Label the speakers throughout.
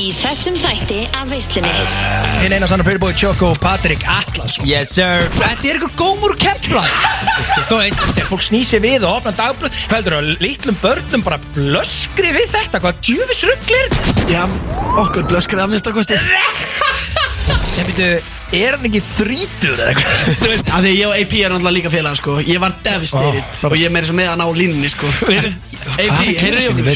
Speaker 1: Í þessum þætti af veislunni.
Speaker 2: Hinn eina sannar fyrirbói Choco Patrik Atlasson
Speaker 3: Yes sir.
Speaker 2: Þetta er eitthvað gómur kempla Þú veist, þegar fólk snýsi við og opna dagblöð Fældur að litlum börnum bara blöskri við þetta? Hvað djöfis rugglir
Speaker 4: Já, okkur blöskur að minnst að kosti.
Speaker 2: Ég veitu, er hann ekki þrítur eða eitthvað? Þú veist,
Speaker 4: Af því ég og AP er náttúrulega líka félag sko. Ég var devastated
Speaker 2: Ó,
Speaker 4: Og ég er meira sem með hann á línunni sko. AP, heyrðu í okkur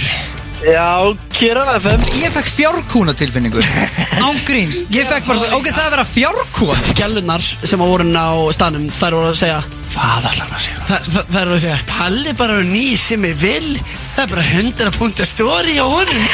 Speaker 5: Já, Kira FM
Speaker 3: Ég fekk fjárkúna tilfinningu Ángríns Ég fekk bara Ok, það er að vera fjárkúna
Speaker 4: Gjallunar sem að voru á stanum Þær voru að segja
Speaker 2: Hvað allar að segja?
Speaker 4: Það, það, það eru að segja Palli bara er ný sem ég vil. Það er bara 100 punta story á honum.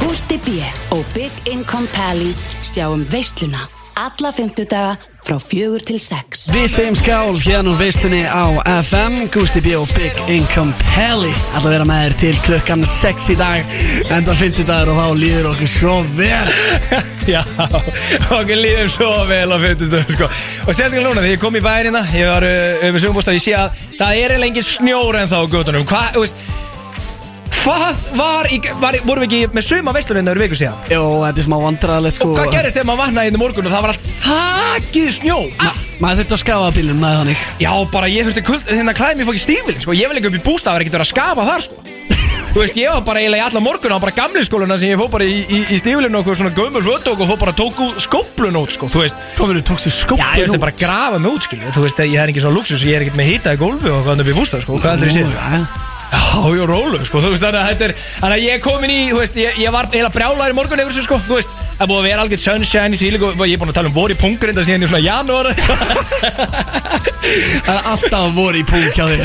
Speaker 6: Gústi B. og Big Income Pally sjáum veisluna alla fymtudaga frá fjögur til sex.
Speaker 4: Við segjum skál hérna úr veislunni á FM Gusti B og Big Income Pelli Ætla að vera með þér til klukkan 6 í dag. Enda 50 dagur og þá líður okkur svo vel.
Speaker 2: Já, okkur líðum svo vel á 50 stöðu sko. Og sérstaklega núna þegar ég kom í bærinna Ég var uh, um sögumbústað, ég sé að Það er engin snjór en þá á götunum. Hvað, þú veist Hvað var, í, var vorum við ekki með suma veisluninn öðru viku síðan?
Speaker 4: Jó, þetta er smá vandræðilegt sko.
Speaker 2: Og hvað gerist þegar maður vaknaði inn í morgun og það var allt þakið snjó?
Speaker 4: Ma, Maður þurfti að skafa bílum með þannig.
Speaker 2: Já, bara ég þurfti kuld, hérna klæði mér fók í stífilin sko. Ég vil ekki upp í bústað, það var ekkert verið að skapa þar sko. Þú veist, ég var bara eiginlega í alla morgun á bara gamli skóluna sem ég fór bara í, í, í stífilin og svona gömur föttók og fór bara að tóku skóplun út sko, þú veist.
Speaker 4: Tóminu, tókstu
Speaker 2: Já,
Speaker 4: skópin
Speaker 2: ég veist bara að grafa mig út, skilju Þú veist, ég er ekki svona luxus, ég er ekkert með hýta í gólfi og hvað upp í bústað, sko, hvað heldur ég sé Já, er rólu, sko, þú veist, þannig að þetta er Þannig að ég er komin í, þú veist, ég, ég var heila brjálaður morgun yfir þessu, sko, þú veist Það búið að vera algjört sunshine í því líka. Og ég er búin að tala um voru í punkur enda síðan í svona janúar.
Speaker 4: Það er alltaf voru í púk hjá þér.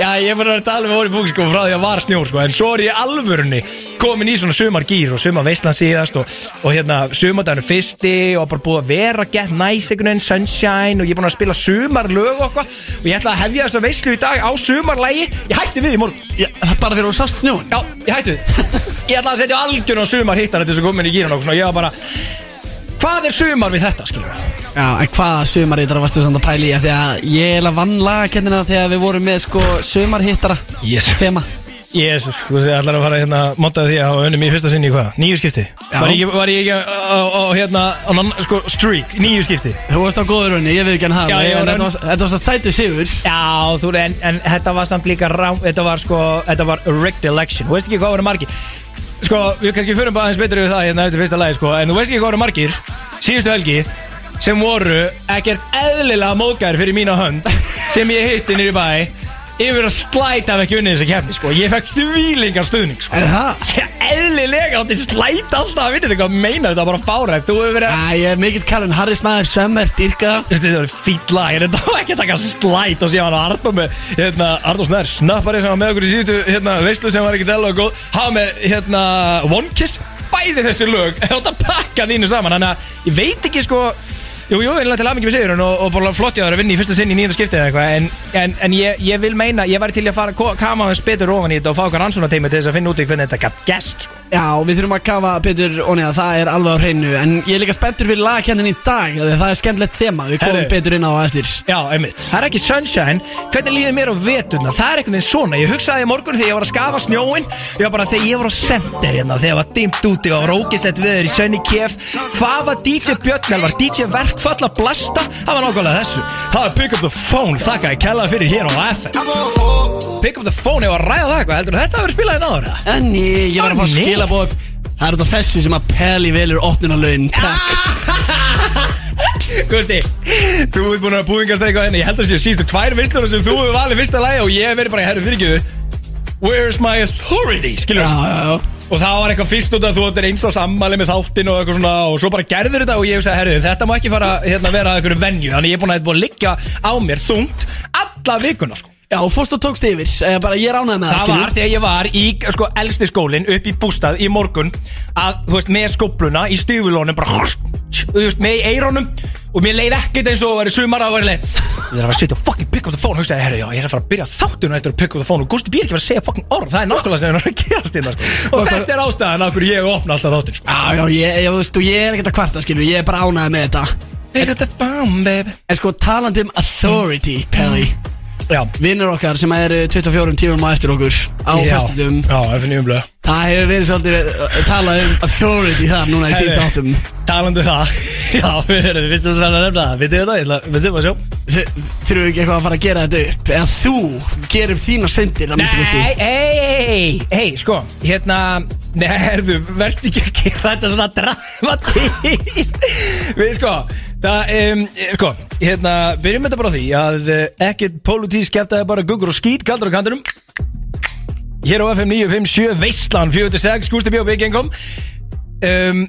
Speaker 2: Já, ég er búin að tala um voru í punkur, sko, frá því að var snjór, sko. En svo er ég alvörunni komin í svona sumar gýr og sumar veistlan síðast og, og hérna, sumardaginu fyrsti og bara búið að vera get nice einhvern veginn, sunshine og ég er búin að spila sumar lög og eitthvað. Og ég ætla að hefja þessa veistlu í dag á sumarlægi Ég hætti við í morgun.
Speaker 4: Er
Speaker 2: ég hætti við. Ég ætla að setja algjörn á sumar hittar þetta sem komin í gýran og svona, ég var bara Hvað er sumar við þetta, skilur við?
Speaker 4: Já, en hvaða sumarhittara varstu samt að pæla í af Því að ég er að vann lagakennina þegar við vorum með sko sumarhittara
Speaker 2: Yes.
Speaker 4: Fema
Speaker 2: Jésús, þú veist, ætlar að fara hérna Montaði því að hafa unnum í fyrsta sinni í hvað? Níu skipti?
Speaker 4: Já.
Speaker 2: Var ég, ekki- var ég ekki á, á hérna, á, nan- sko, streak, níu skipti?
Speaker 4: Þú varst á góður raunni, ég veit ekki hann
Speaker 2: Já, ég var
Speaker 4: en Þetta
Speaker 2: raun-
Speaker 4: var, þetta var satt sætu sigur
Speaker 2: Já, þú en, en þetta var samt líka rám, þetta var sko, þetta var rigged election Þú veist ekki hvað voru margir Sko, við kannski förum bara aðeins betur við það hérna eftir fyrsta lagi, sko. En þú veist ekki hvað voru margir, síðustu helgi Sem voru ekkert eðlilega móðgæri fyrir mína hönd Sem ég hitti nýri bæ Yfir að slæta af ekki unnið þessa kefni, sko. Ég fekk þvílingar stuðning, sko.
Speaker 4: Er?
Speaker 2: Já, eðlilega átti slæta alltaf að vinna þetta Hvað meinar þetta? Bara fáræð Þú hefur verið
Speaker 4: Æ, ég er mikill kallinn Harris maður, sömmer, dyrka.
Speaker 2: Þetta er fýll lag en Þetta? Var ekki að taka slæt og sé hann að Arnó með hérna, Arnó Snær snappari sem var með okkur í síðustu hérna, veistlu sem var ekki dæla og góð. Hafa með hérna, One Kiss. Bæði þessi lög. Þetta pakka þínu saman. Þannig að ég veit ekki sko Jú, jú, einlega til aðmengi við sigurinn og, og bara flott ég að vinna í fyrsta sinn í nýjönda skiptið eða eitthvað en, en, en ég, ég vil meina, ég væri til að fara kama hans betur ofan í þetta og fá okkar rannsónateimi til þess að finna út í hvernig þetta gætt gæst sko.
Speaker 4: Já, við þurfum að kafa betur onni að það er alveg á hreinu En ég er líka spenntur fyrir lagakendin í dag af því að Það er skemmtilegt þema, við komum
Speaker 2: Herru.
Speaker 4: betur inn á það eftir
Speaker 2: Já, einmitt Það er ekki sunshine Hvernig líður mér á vetuna? Það er einhvern veginn svona Ég hugsaði í morgun þegar ég var að skafa snjóin Ég var bara þegar ég var á sender hérna Þegar var dimmt úti og rókislegt viður í Sönni Kef Hvað var DJ Björnel? Var DJ Verkfall að blasta? Það var nákvæmlega þessu Það var Pick Up The Phone Þakka ég kellaði fyrir hér á FM Pick Up The Phone Ég var að ræða það eitthvað Heldur þetta að vera spilað í náður?
Speaker 4: En ég, ég var að fá
Speaker 2: Ó, nei.
Speaker 4: Skilabóð Það er út af þessu sem að Peli velur opnunarlaun Takk.
Speaker 2: Gusti, þú ert búin að búingast eitthvað henni. Ég held að séu sístu tvær visslur sem þú hefur valið fyrsta lagi og ég hef verið bara, herru fyrirgjöðu. Where's my authority, skilur
Speaker 4: Já, já, já.
Speaker 2: Og það var eitthvað fyrst út að þú ættir eins og sammali með þáttin og eitthvað svona Og svo bara gerður þetta og ég hugsaði, herru, þetta má ekki fara hérna, vera að eitthvað venju. Þannig ég er búin að, búin að liggja á mér þungt alla vikuna, sko
Speaker 4: Já, fórst og tókst yfir eh, Bara ég ránaði með það,
Speaker 2: Það var þegar ég var í sko, elsti skólinn upp í bústað í morgun að, þú veist, með skópluna í stífulónum bara, þú veist, með í eirónum og mér leið ekkert eins og vera sumar að vera leið Ég er að setja og fucking pick up the phone og hugsaði, herru, já, ég er að fara að byrja þáttuna eftir að pick up the phone og Gusti B er ekki fara að segja fucking orð, það er nákvæmlega sem er að gerast hérna, sko. og þetta er ástæðan af hverju ég opna alltaf þáttin, sko.
Speaker 4: Já, já, ég, ég, veist, ég er ekkert að kvarta, skilur Ég er bara ánæði með þetta
Speaker 2: Pick up the phone, baby
Speaker 4: En sko, talandi um authority, Peli
Speaker 2: Já.
Speaker 4: Vinnur okkar sem eru 24 tímum á eftir okkur Á
Speaker 2: blöð
Speaker 4: Það hefur verið svolítið uh, talað um authority þar núna í síðust áttum.
Speaker 2: Talandi um það. Já, við erum, við finnst að nefna það. Vitið þetta, ég ætla, við þurfum að sjá
Speaker 4: Þurfum við ekki eitthvað að fara að gera þetta upp? Eða þú gerir þína kosti?
Speaker 2: Nei, hei, hei, sko Hérna, nei, herðu Verð ekki að gera þetta svona dramatíst Við, sko Það, um, sko, hérna Byrjum þetta bara á því að uh, ekkert Pólutísk kæftaði bara guggur og skít Kaldur á kantinum. Hér á FM 957 Veistlan 46 Gústi Bjó Byggingum um,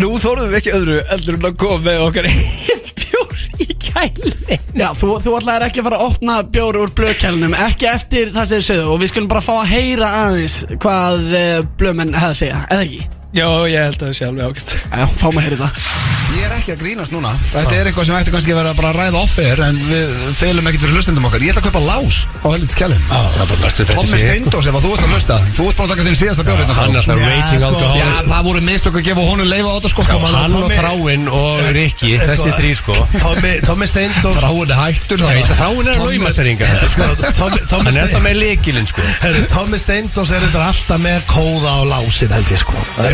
Speaker 2: Nú þóruðum við ekki öðru Eldur en að koma með okkar eigin bjór í kælin
Speaker 4: Já, þú, þú ætlaðir ekki að fara að opna bjóri úr blöðkælunum Ekki eftir það sem þið sögðu Og við skulum bara fá að heyra aðeins Hvað uh, blöðmenn hefði að segja Eða ekki?
Speaker 2: Já, ég held að það sé alveg ágætt.
Speaker 4: Já, fáum að heyra þetta
Speaker 7: Ég er ekki að grínast núna. Þetta er eitthvað sem ætti kannski að vera bara að ræða offer En við feilum ekkert fyrir hlustendum okkar. Ég ætla að kaupa lás. Á helvits kjælin
Speaker 8: Það er bara bestu fyrir
Speaker 7: Tommi Steindós, ef að þú ert að hlusta Þú ert búin að taka þinn síðasta bjórn hérna
Speaker 8: Hann er alltaf raging
Speaker 7: Já,
Speaker 8: alcoholic
Speaker 7: það voru mistök að gefa honum leifa á þetta sko
Speaker 8: Já,
Speaker 7: Hann
Speaker 8: og
Speaker 5: Tommi-
Speaker 8: Þráinn og Rikki, þessi þrý sko.
Speaker 5: Tommy Steindós
Speaker 7: Þráin er hættur það
Speaker 8: Þráinn er að
Speaker 5: Tommi-
Speaker 8: lauma sér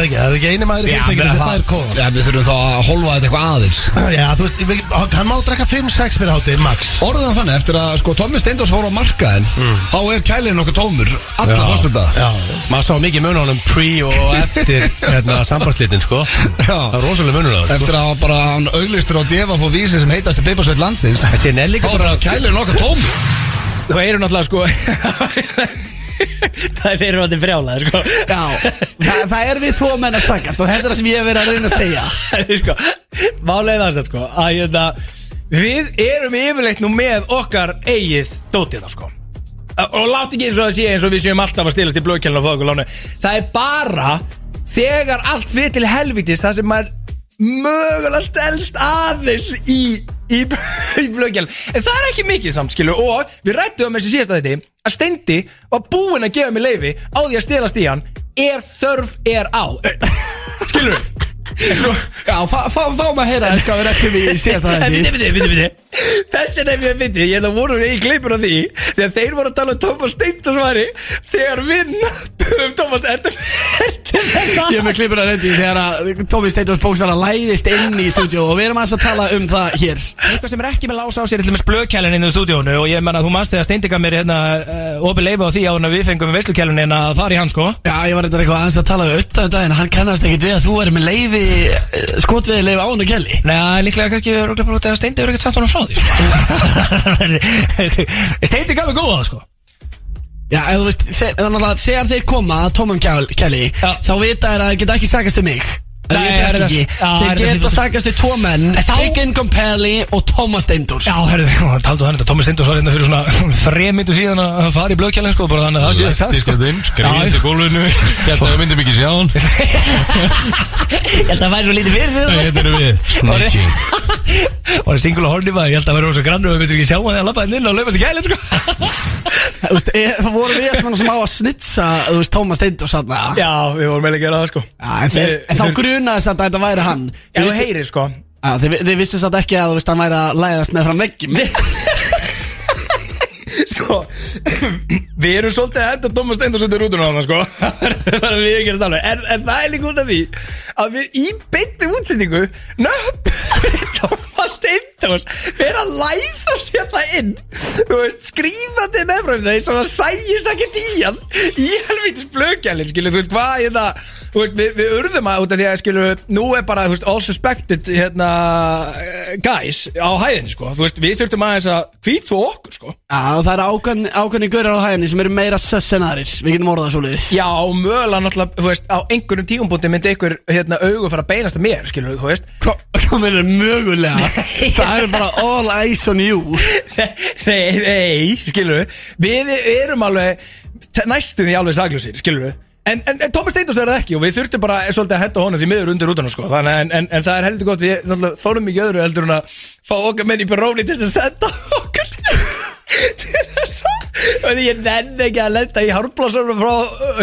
Speaker 5: ekki, það er ekki eini maður í fyrirtækinu sem það er kóða
Speaker 7: Já, við þurfum þá að holfa þetta eitthvað aðeins.
Speaker 5: Já, þú veist, við- hann má drekka 5-6 fyrir hátið, max.
Speaker 7: Orðan þannig, eftir að sko Tommi Steindós fór á markaðin Þá er kælinn okkur tómur Alla fórstum það
Speaker 5: Já,
Speaker 8: Maður sá mikið mun á honum pre og eftir hérna, sambandslitin sko.
Speaker 7: Já.
Speaker 8: Það er rosalega munur á það sko.
Speaker 7: Eftir að bara hann auglistur á Deva fór vísi sem heitast í Beibarsveit
Speaker 8: er
Speaker 7: er
Speaker 2: Það er fyrir vatni brjálaði sko.
Speaker 4: Já, það, það er við tvo menn að sakast Og þetta er það sem ég hef verið að reyna að segja.
Speaker 2: Sko, Málega það sko að hérna, Við erum yfirleitt nú með okkar eigið dótið það sko. Og látt ekki eins og það sé eins og við séum alltaf að stilast í blöðkjælun og fá okkur lánu Það er bara þegar allt við til helvitis það sem maður mögulega stelst aðeins í í, í blöðkjælun En það er ekki mikið samt skilu og við rættum um þessi síðasta þetta að Steindi var búinn að gefa mig leifi á því að stelast í hann er þörf er á. Skilur
Speaker 4: Já, fá, maður að heyra Hvað við rættum í síðasta þetta
Speaker 2: biti, biti, biti Þess vegna ef ég fyndi Ég held að voru við í kleipur á því Þegar þeir voru að tala um Thomas Steindors svari Þegar við nöppum Thomas Ertu Ertu
Speaker 4: Ég er með klippur að reyndi þegar að Tómi Steindors bókstara læðist inn í stúdíu og við erum að tala um það hér.
Speaker 2: Eitthvað sem er ekki með lása á sér Til með splökjælun inn í stúdíónu Og ég menna þú manst þegar Steindi gaf mér hérna uh, Opið leifa á því en við fengum við veislukjælun að fara í hann sko.
Speaker 4: Já, ég var eitthvað aðeins að tala auðvitað um daginn Hann kannast ekkit við að þú er með leifi skotviði leifi á hann og kelli
Speaker 2: Nei, líklega kannski bara út að Steindi
Speaker 4: Já, þú veist, þegar þeir koma að Tómum Kelly
Speaker 2: Já.
Speaker 4: Þá vita þeir að þeir geta ekki sagast um mig Þeir
Speaker 2: er
Speaker 4: geta
Speaker 2: þetta-
Speaker 4: ekki?
Speaker 2: Já, er
Speaker 4: Þeir
Speaker 2: þetta
Speaker 4: geta
Speaker 2: því-
Speaker 4: sagast um tvo menn.
Speaker 2: Þá-
Speaker 4: Big Income Pelli og Thomas Steindors
Speaker 2: Já, herðu, taldu þannig að Tómi Steindors var hérna fyrir svona þrejum myndu síðan að fara í blöðkjælinn sko, bara þannig að það sé sagt sko.
Speaker 8: inn, skrifið til gólfinu. Hérna við myndum ekki sjá hann.
Speaker 2: Ég held að það væri svo lítið fyrir sig það.
Speaker 8: Hérna erum við. Snitching.
Speaker 2: Var það single og horny maður, ég held að það væri svo grannur og við myndum ekki sjá hann þegar hann lappaði inn og laupa sér kælinn sko.
Speaker 4: Það voru við sem á að snitsa Thomas Steindors
Speaker 2: að
Speaker 4: grunaði samt að þetta væri hann.
Speaker 2: Já, þú heyrir sko.
Speaker 4: Já, Þið þið vissu samt ekki að þú veist, hann væri að læðast með fram veggjum.
Speaker 2: Sko Við erum svolítið að enda Thomas Steindors undir rútuna á hann sko. Það er við ekki að tala. En, en það er líka út af því Að við í beinti útsendingu Nöpp Thomas Steindors Við erum að læðast hérna inn skrýfandi meðfram þeir Svo það sæjist ekki hann Í helvítis blökjælin, skilu Þú veist, hvað er Þú veist, við, við urðum að út af því að skilu Nú er bara, veist, all suspected Hérna, guys Á hæðinni, sko. Veist, við þurftum aðeins að Hvít þú okkur, sko.
Speaker 4: Já, það eru ákveðni, ákveðni gaurar á hæðinni sem eru meira söss en aðrir Við getum orðað svo liðis
Speaker 2: Já, mögulega náttúrulega, á einhverjum tígumbúndi myndi einhver, hérna, augu fara að beinast að mér, skilur, veist.
Speaker 4: Hvað meður mögulega Það er bara all eyes on you.
Speaker 2: Nei, nei, skilur við erum alveg því alveg saglusir, skilur En, en, en Thomas Steindors er það ekki og við þurftum bara svolítið að henda honum því miður undir útana sko. Þannig en, en, það er heldur gott, við þórum mikið öðru heldur en að fá okkar menn í Peróni til þess að senda okkur til þess að ég nenni ekki að lenda í hárblássunum frá,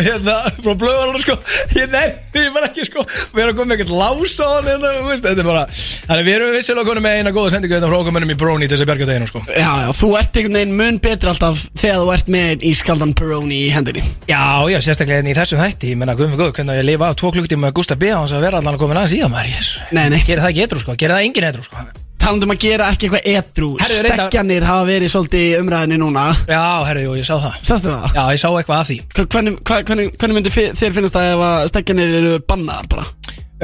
Speaker 2: hérna, frá blöðunum sko. Ég nenni bara ekki sko. Við erum koma með eitthvað lás á hann hérna, þetta er bara Þannig við erum vissilega konum með eina góða sendingu Þetta frá okkur mönnum í Brony til þess að bjarga deginu sko.
Speaker 4: Já, já, þú ert einhvern veginn mun betri alltaf þegar þú ert með ískaldan Peroni í hendinni.
Speaker 2: Já, já, sérstaklega hérna í þessum þætti. Ég menna, guðum við góð, hvernig ég lifa á tvo klukktíma Gustaf B. Hans að vera allan að koma aðeins í það maður yes.
Speaker 4: Nei, nei. Talandum að gera ekki eitthvað edru.
Speaker 2: Herðu, reyndar-
Speaker 4: Stekkjanir hafa verið svolítið í umræðinni núna.
Speaker 2: Já, herru, jú, ég sá það.
Speaker 4: Sástu það?
Speaker 2: Já, ég sá eitthvað af því.
Speaker 4: Hva- Hvernig, hva- hvernig, hvernig myndi fi- þér finnast það ef að stekkjanir eru bannaðar bara?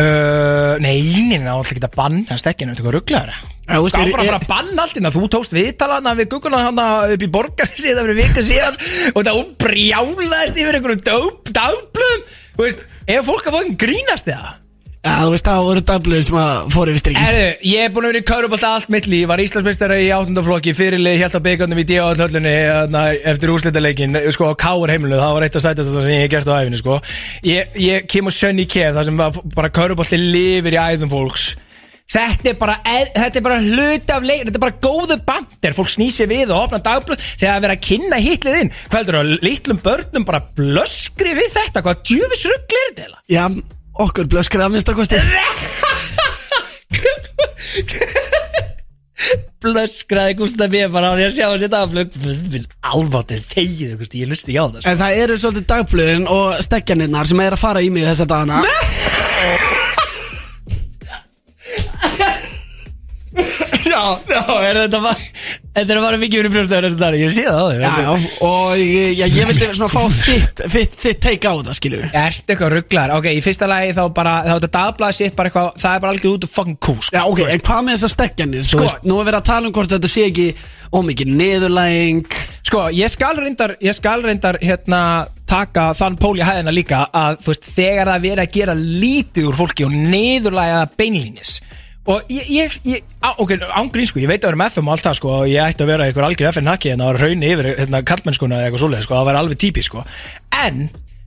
Speaker 2: uh, Nei, neina, það var alltaf ekki að banna stekkinu, þetta er eitthvað rugglaður
Speaker 4: Já, þú veist,
Speaker 2: Það
Speaker 4: er-
Speaker 2: var bara að fara að banna allt innan Þú tókst viðtalana við gugguna hann upp í borgar síðan fyrir viku síðan og það hún brjálaðist yfir einhverjum dáp, dáblum Þú veist, ef fólk að fóðin grínast það
Speaker 4: Já, þú veist, það voru dagblöð sem að fóru yfir strikið.
Speaker 2: Herðu, ég er búin að vera í Kaurubalt allt mitt líf. Var Íslandsmeistari í áttundaflokki Fyrirlið helt á byggarnum í D.A.Höllinni Eftir úrslitaleikin Sko, Káur heimilu Það var eitt að sætast það sem ég hef gert á æfinu Sko. Ég, ég kem og sönni í kef Það sem bara, bara Kaurubalti lifir í æðum fólks. Þetta er bara, þetta er bara hluti af leik Þetta er bara góðu bandir Fólk snýsi við og opna dagblöð Þegar það er verið að kynna hitlið inn. Hvað heldur að litlum börnum bara blöskri við þetta? Hvað djöfis ruggli er þetta?
Speaker 4: Já, okkur blöskrið að minnst að kosti
Speaker 2: blöskraði Gustaf B. bara á því að sjá þessi dagblöð alváttur þegið, ég lusti ekki á það sko.
Speaker 4: En það eru svolítið dagblöðin og stekkjanirnar sem er að fara í mig þessa dagana
Speaker 2: já, er þetta bara þetta er að fara mikið fyrir brjóstöður þessi dag ég sé það á þér
Speaker 4: Já, já, og ég, já, ég vildi svona fá þitt, þitt, þitt take á þetta, skilur við
Speaker 2: Erstu eitthvað rugglar? Ok, í fyrsta lagi þá bara þá þetta dagblæði sitt bara eitthvað það er bara algjör út af fucking kú sko.
Speaker 4: Já, ok, en hvað með þessar stekkjanir?
Speaker 2: Sko-
Speaker 4: veist, nú er verið að tala um hvort þetta sé ekki ómikið niðurlæging
Speaker 2: Sko, ég skal reyndar ég skal reyndar hérna taka þann pól í hæðina líka að þú veist, þegar það er verið að gera lítið úr fólki og niðurlæga það beinlínis og ég, ég, ég á, ok, ángrín sko, ég veit að vera með FM og allt það sko og ég ætti að vera einhver algjör FN haki en það var raunni yfir hérna kallmennskuna eða eitthvað svoleið sko, það var alveg típi sko. En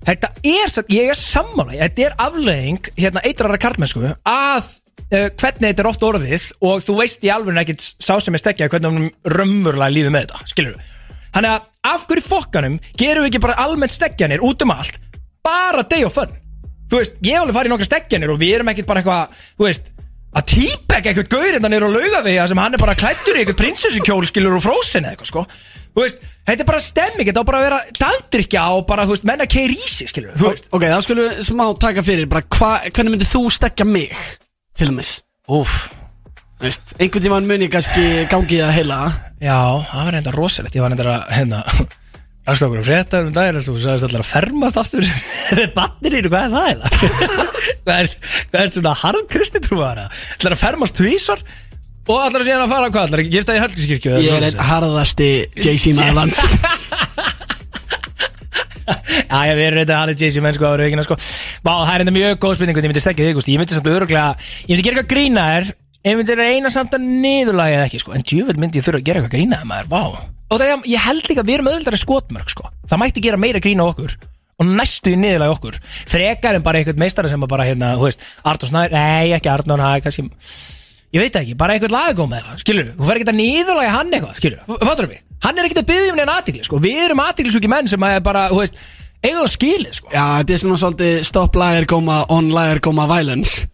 Speaker 2: þetta er, ég er sammála þetta er afleðing hérna eitrara kallmennsku að uh, hvernig þetta er oft orðið og þú veist í alveg ekkert sá sem er stekkja hvernig hann raunverulega líður með þetta, skilur við Þannig að af hverju fokkanum gerum við ekki bara almennt stekkjanir út um allt bara day of fun? Þú veist, ég hef alveg farið nokkra stekkjanir og við erum ekkert bara eitthvað, þú veist að típeka eitthvað gaurinn þannig á laugavega sem hann er bara klættur í eitthvað prinsessukjól skilur og frósin eða eitthvað sko. Þú veist, þetta er bara stemming, þetta á bara að vera dagdrykja og bara, þú veist, menna keir í sig skilur Þú veist,
Speaker 4: Ok, þá skulum við smá taka fyrir bara hva, hvernig myndir þú stekja mig til dæmis?
Speaker 2: Úf
Speaker 4: Veist, einhvern tímann mun ég kannski gangi það heila.
Speaker 2: Já, það var reynda rosalegt Ég var reynda að, hérna Ræðslu okkur að frétta um daginn Þú sagðist allar að fermast aftur? Við batnir hvað er það eiginlega? hvað, er, hvað er svona harð kristitrúar Allar að fermast tvísvar Og allar að síðan að fara hvað? Allar að gifta í helgiskirkju
Speaker 4: Ég er einn harðasti JC lands.
Speaker 2: Já, ég verður reynda að hafa JC menn sko ára veikina sko. Vá, það er reynda mjög góð spurning Ég myndi stekja þig, ég myndi samt öruglega Ég myndi gera eitthvað grína þér. Ég myndi reyna samt að niðurlæga það ekki sko. En djúvel myndi ég þurfa að gera eitthvað grína þér maður, vá Og það er, ég held líka að við erum öðuldari skotmörk sko. Það mætti gera meira grína okkur Og næstu í niðurlæga okkur. Frekar en bara eitthvað meistara sem að bara hérna, hú veist Artur Snær, nei ekki Artur Snær, kannski Ég veit ekki, bara eitthvað lagagóm eða eitthvað, skilur Þú fer ekki að niðurlæga hann eitthvað, skilur Fattur mig? Hann er ekkert að byggja um neina aðtikli, sko. Við erum aðtiklisvíki menn sem að er bara, þú veist Eiga það skilið, sko.
Speaker 4: Já, þetta er svona svolítið stop liar goma on liar goma violence.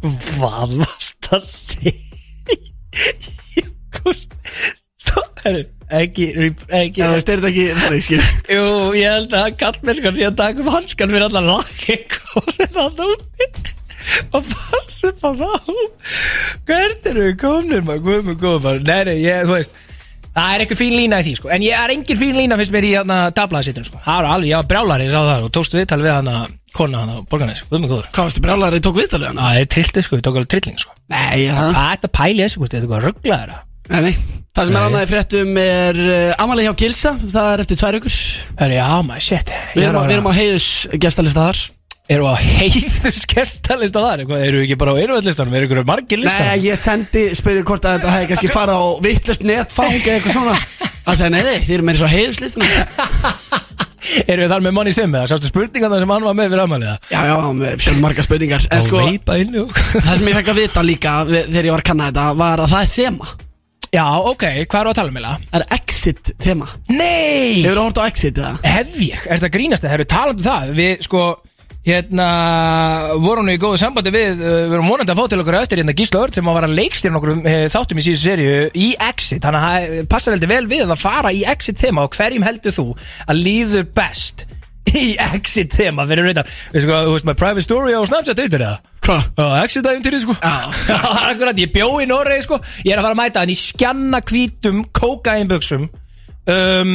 Speaker 2: Hvað varst að segja? Stopp, herru Ekki, ekki
Speaker 4: Já, veist, er þetta ekki þannig, skil.
Speaker 2: Jú, ég held að kallmennskan sé að taka upp hanskan fyrir allar lagi Hvorið hann úti. Og passa upp á þá. Hvert eru við komnir maður? Guð mig góð maður. Nei, nei, ég, þú veist Það er eitthvað fín lína í því sko. En ég er engin fín lína fyrst mér í hérna dablaðsittum sko. Það var alveg, ég var brjálari, ég sá það. Og tókstu viðtal við hana Kona hana Borgarnes Guð mig góður.
Speaker 4: Hvað varstu brjálari, tók viðtalið hana?
Speaker 2: Það er trilltið sko, ég tók alveg trilling sko.
Speaker 4: Nei, það
Speaker 2: Hvað er þetta pæli þessu, Gústi? Þetta er eitthvað rugglaður
Speaker 4: Nei, nei Það sem er
Speaker 2: Nei.
Speaker 4: annað í fréttum er uh, Amalí hjá Gilsa, það er eftir tvær ykkur
Speaker 2: Herri, já maður, shit
Speaker 4: Við erum, á- við erum á heiðus gestalista þar
Speaker 2: Eru á heiður skerstalista þar? Hvað, eru við ekki bara á eruvallistanum? Eru ykkur margir?
Speaker 4: Nei, ég sendi, spyrir hvort að þetta hefði kannski farið á vittlust netfang eða eitthvað svona Það sagði, nei, nei, þið eru meira svo heiðuslistina
Speaker 2: Eru við þar með Money Sim eða? Sástu spurningarna sem hann var með fyrir afmæliða?
Speaker 4: Já, já, með sjálf margar spurningar En sko,
Speaker 2: veipa inn og
Speaker 4: það sem ég fekk að vita líka við- þegar ég var að kanna þetta var að það er þema
Speaker 2: Já, ok, hvað eru að tala um eiginlega?
Speaker 4: Það er exit þema
Speaker 2: Nei!
Speaker 4: Hefur þú hort á exit eða?
Speaker 2: Hef ég, er þetta grínast það? Hefur talandi um það? Við, sko, Hérna, voru nú í góðu sambandi við uh, Við erum vonandi að fá til okkur eftir hérna Gísla Örd sem að vara leikstýrn okkur uh, þáttum í síðustu seríu í Exit Þannig að það passar heldur vel við að fara í Exit þema og hverjum heldur þú að líður best í Exit þema fyrir reyndar Við sko, þú veist, my private story á Snapchat eitthvað eða?
Speaker 4: Hvað?
Speaker 2: Já, Exit aðeintýri sko. Já, akkurat, ég bjó í Noregi sko. Ég er að fara að mæta hann í skjanna hvítum kókainbuxum um,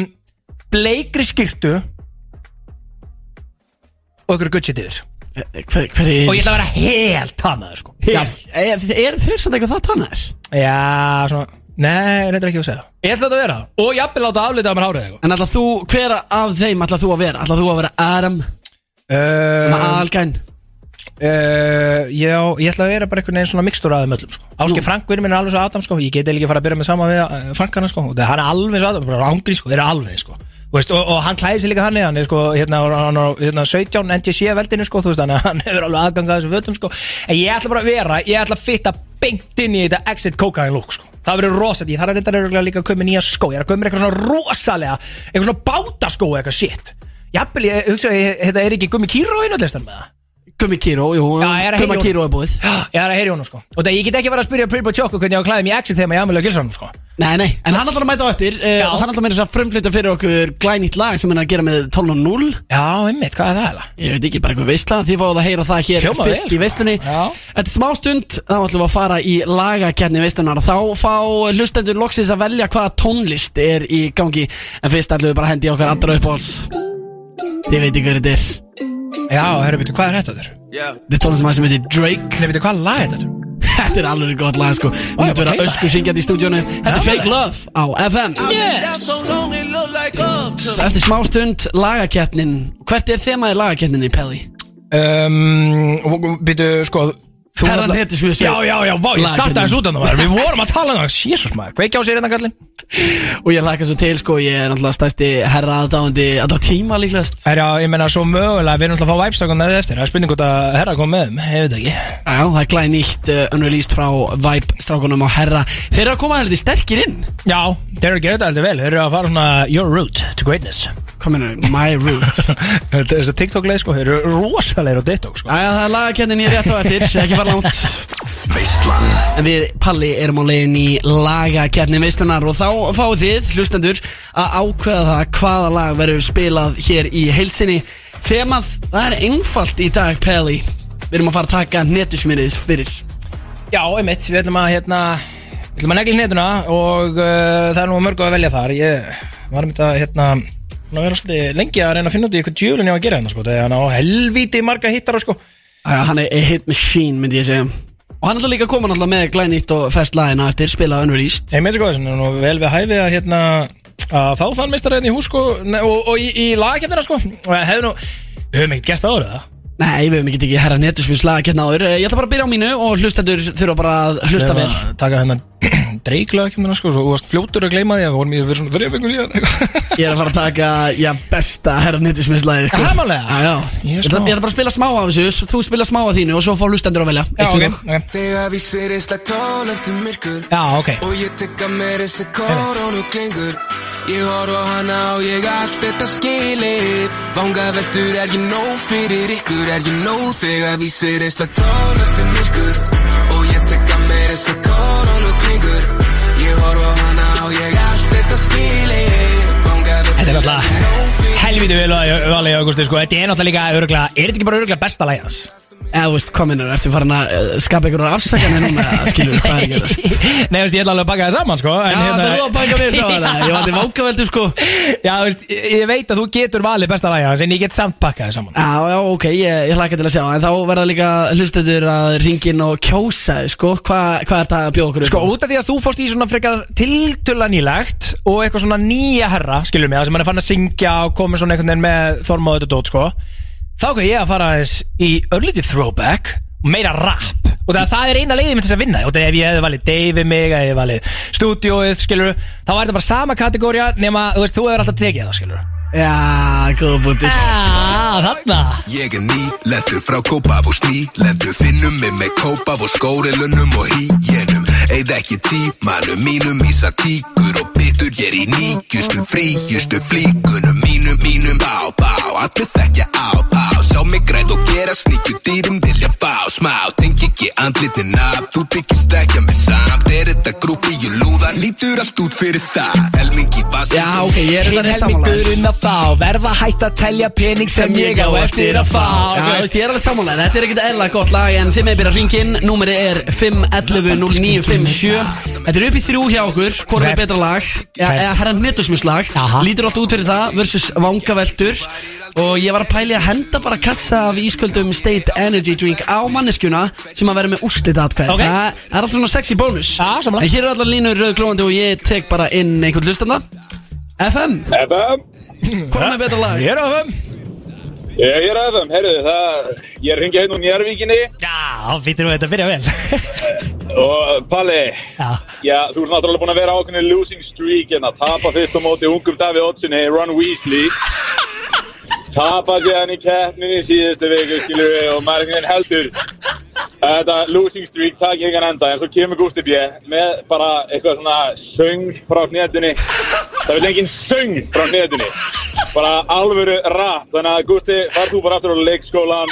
Speaker 2: Bleikri skyrtu Og ykkur gutt shit yfir
Speaker 4: Hver, hver er
Speaker 2: Og ég ætla að vera helt tannaður sko. Helt.
Speaker 4: er, er þeir samt eitthvað það tannar?
Speaker 2: Já, svona Nei, reyndar ekki að segja. Ég ætla að vera. Og jafnvel láta aflita að mér hárið eitthvað
Speaker 4: En ætla þú, hver af þeim ætla þú að vera? Ætla þú að vera Adam,
Speaker 2: uh,
Speaker 4: Algæn
Speaker 2: uh, Já, ég ætla að vera bara einhvern veginn svona mixtur aðeim öllum sko. Ásker Frank, vinnur minn er alveg svo Adam sko. Ég get eiginlega ekki að fara að byrja með sama við uh, Frankana sko. Og það hann er alveg svo Adam, bara ángri sko. Þeir eru alveg sko. Veist, og, og hann klæði sig líka þannig, hann er sko hérna, hann er hérna 17 NTC veldinu sko, þú veist, að hann hefur alveg aðgangað þessu fötum sko, en ég ætla bara að vera, ég ætla að fitta beint inn í þetta exit cocaine look sko, það verður rosalega, ég þarf að þetta er líka að koma nýja skó, ég er að koma eitthvað svona rosalega, eitthvað svona bátaskó eitthvað shit, jafnvel ég hugsa, þetta er ekki gummi kýró í nöldlistan með það,
Speaker 4: Gummi Kíró, jú,
Speaker 2: Já, ég er að
Speaker 4: Gummi
Speaker 2: heyra
Speaker 4: Kíró er búið.
Speaker 2: Ég er að heyri honum sko, og það ég get ekki verið að spyrja Pretty Boy Choco hvernig ég á mig í exit þegar ég ámælu að gilsa honum sko,
Speaker 4: Nei, nei, en hann ætlar að mæta á eftir uh. Og hann ætlar að meira þess að frumflytja fyrir okkur glænýtt lag sem hann er að gera með 12.0
Speaker 2: já, einmitt, hvað er það eða?
Speaker 4: Ég veit ekki, bara eitthvað veistla Þið fáið að heyra það hér
Speaker 2: Hljómar
Speaker 4: fyrst
Speaker 2: vel,
Speaker 4: í veislunni.
Speaker 2: Sko. Já.
Speaker 4: Þetta er smá stund, þá ætlum við að fara í lagakjarni veislunar og Þá fá hlustendur loksins að velja hvaða tónlist er í gangi. En fyrst ætlum við bara að hendi í okkar allra uppáhalds. Þið veit ekki hver þetta er
Speaker 2: Já, herru, byrju, hvað er þetta þurr?
Speaker 4: Þetta er tónlist sem heitir Drake
Speaker 2: Nei, byrju, hvað lag er þetta?
Speaker 4: Þetta er alveg gott lag sko Við myndum vera
Speaker 2: keila.
Speaker 4: ösku syngjandi í stúdíónu Þetta er Fake. Love á FM Eftir smá stund lagakjarnin Hvert er þemaði lagakjarninni, Pelli?
Speaker 2: Um, byrju, sko
Speaker 4: Herran
Speaker 2: náttúrulega- heitir
Speaker 4: hetjusvið
Speaker 2: Já, já, já, vá, ég datta þessu út af það Við vorum að tala um það, jésus maður. Kveiki á sér hérna kallinn
Speaker 4: Og ég hlaka svo til sko Ég er náttúrulega stærsti herra aðdáðandi Allra tíma líklegast.
Speaker 2: Er já, ég meina svo mögulega Við erum alltaf að fá væpstakon neðið eftir. Það er spurning hvort að herra kom með þeim. Ég veit ekki.
Speaker 4: Já, það er glæð nýtt uh, unreleased frá Vibe strákunum á herra. Þeir eru að koma heldur sterkir inn.
Speaker 2: Já, þeir eru að gera þetta heldur vel. Þeir eru að fara svona Your route to greatness
Speaker 4: Kominu, my route
Speaker 2: Þessi TikTok leið sko. Þeir eru rosalegir á TikTok sko.
Speaker 4: Æja, það er lagakennin ég rétt á eftir Ekki fara langt.
Speaker 9: Veistlan
Speaker 4: En við, Palli, erum á leiðin í lagakenni veislunar Og þá fáið þið, hlustendur Að ákveða það hvaða lag verður spilað hér í heilsinni Þemað, það er einfalt í dag, Palli Við erum að fara að taka netusmyrðis fyrir.
Speaker 2: Já, einmitt. Við ætlum að hérna Við ætlum að negli hnetuna Og uh, það er nú mörgu að velja þar. Ég var að hérna Ná vera svolítið lengi að reyna að finna út í hvað djúlun ég á að gera hérna sko Þegar hann á helvíti marga hittar sko.
Speaker 4: Æja, hann er hit machine, myndi ég segja. Og hann er líka að koma náttúrulega með glænýtt og fest lagina eftir spilað unreleased.
Speaker 2: Ég með sko þess að vel við hæfið að hérna að fá þann meistar hérna í hús sko ne- og, og í, í lagakefnina sko. Og hefðu nú, við höfum ekkert gert það árið það
Speaker 4: Nei, við höfum ekki tekið herra netusmins lagakenn áður. Eh, Ég ætla bara að byrja á mínu og hlustendur þurfa bara að hlusta vel.
Speaker 2: Taka hérna dreiklagakefnina sko og þú varst fljótur að gleyma því að við vorum í fyrir svona ykkur síðan eitthvað.
Speaker 4: Ég er að fara að taka, já, besta herra netusmins lagi sko.
Speaker 2: Er það málið?
Speaker 4: Já, já.
Speaker 2: Ég er
Speaker 4: Ég ætla,
Speaker 2: smá.
Speaker 4: ég ætla bara að spila smá af þessu. Þú spila smá af þínu og svo fá hlustendur að velja.
Speaker 2: Já,
Speaker 4: Eitt,
Speaker 2: ok,
Speaker 4: tvö,
Speaker 2: ok
Speaker 10: Þegar við sverist að tól eftir myrkur
Speaker 2: Já, ok.
Speaker 10: Og ég tekka mér þessi koronu klingur Ég horf á hana og ég allt þetta skilir Vanga veldur er ég nóg fyrir ykkur Er ég nóg þegar við sverist að tól eftir myrkur Og ég tekka mér þessi koronu klingur Ég horf á hana og ég allt þetta Vanga
Speaker 2: Þetta er
Speaker 10: er
Speaker 2: náttúrulega helviti vel valið í augusti sko Þetta er náttúrulega líka öruglega Er þetta ekki bara öruglega besta lagi hans?
Speaker 4: Eða, þú veist, hvað minnur, ertu farin að uh, skapa einhverjar afsakanir núna, skilur, hvað er að gerast?
Speaker 2: Nei, veist, ég ætla alveg að baka það saman sko en
Speaker 4: Já, það er þú að baka við saman það, ég var til vákaveldu, sko
Speaker 2: Já, veist, ég ég veit að þú getur valið besta lagi hans En ég get samt pakka það saman
Speaker 4: Já, já, ok, ég, ég hlaka til að sjá En þá verða líka hlustendur að ringin og kjósa sko Hvað hva er það að bjóða okkur upp
Speaker 2: Sko,
Speaker 4: á?
Speaker 2: út af því að þú fórst í svona frekar tiltöla nýlegt og eitthvað svona nýja herra, skilur mig, það sem hann er fann að syngja og komið svona einhvern veginn með þorma og þetta dót, sko þá kan ég að fara aðeins í örlítið throwback og meira rap. Og það, það er eina leiðið mitt þess að vinna. Og það ef ég hefði valið Davey mig, ef ég hefði valið stúdíóið, skilur þá er þetta bara sama kategória nema, þú veist, þú hefur alltaf tekið það, skilur
Speaker 4: Já, góða búti
Speaker 2: Ah, þarna.
Speaker 9: Ég er ný, lendur frá Kópaf og sný Lendur finnum mig með Kópaf og skórilunum og hýjenum Eða ekki tímanum mínum í satíkur og bitur Ég er í nýjustu, fríjustu flíkunum. Mínum, mínum Bá, bá, allir þekkja á, á Sjá mig græð og gera sníkju dýrum vilja fá. Smá Tengi ekki andlitin af, þú tyggist ekki að mig samt. Er þetta grúpi ég lúða, lítur allt út fyrir það. Helmingi basi
Speaker 4: Já, ok, ég er
Speaker 2: Hinn
Speaker 4: þetta sammálaður
Speaker 2: helmingurinn að fá Verða hægt að telja pening sem ég á eftir að fá.
Speaker 4: Já, þú veist, ég er alveg sammálaður, þetta er ekkert eðla gott lag En þið með byrja hringin, númeri er 511-0957 Þetta er upp í þrjú hjá okkur, hvort er betra lag? Eða herran netusmislag
Speaker 2: Aha.
Speaker 4: Lítur allt út fyrir það versus vangaveltur. Og ég var að pæli að henda bara kassa af ísköldum State Energy Drink á manneskjuna Sem að vera með úrslita atkvæð
Speaker 2: Ok.
Speaker 4: Það er alltaf svona sexy bónus.
Speaker 2: Sammála.
Speaker 4: En hér er allar línur rauðglóðandi og ég tek bara inn einhvern hlustanda FM,
Speaker 11: FM,
Speaker 4: hvort er betra lag?
Speaker 2: Ég er þeim
Speaker 11: ég er FM, heyrðu það, ég er hringið hérna úr Njárvíkinni
Speaker 2: Já, fyrir við þetta byrja vel.
Speaker 11: Og Palli,
Speaker 2: Já,
Speaker 11: já, þú ert náttúrulega búin að vera ákveðin losing streak en að tapa fyrst á móti ungum Davíð Ottsinni, Ron Weasley. Tapa séðan í keppninni í síðustu viku, skilur við, og maður einhvern veginn heldur Þetta losing streak takk ég engan enda en svo kemur Gústi B. með bara eitthvað svona söng frá hnétunni. Það vil engin söng frá hnétunni bara alvöru rap. Þannig að Gústi far þú bara aftur á leikskólan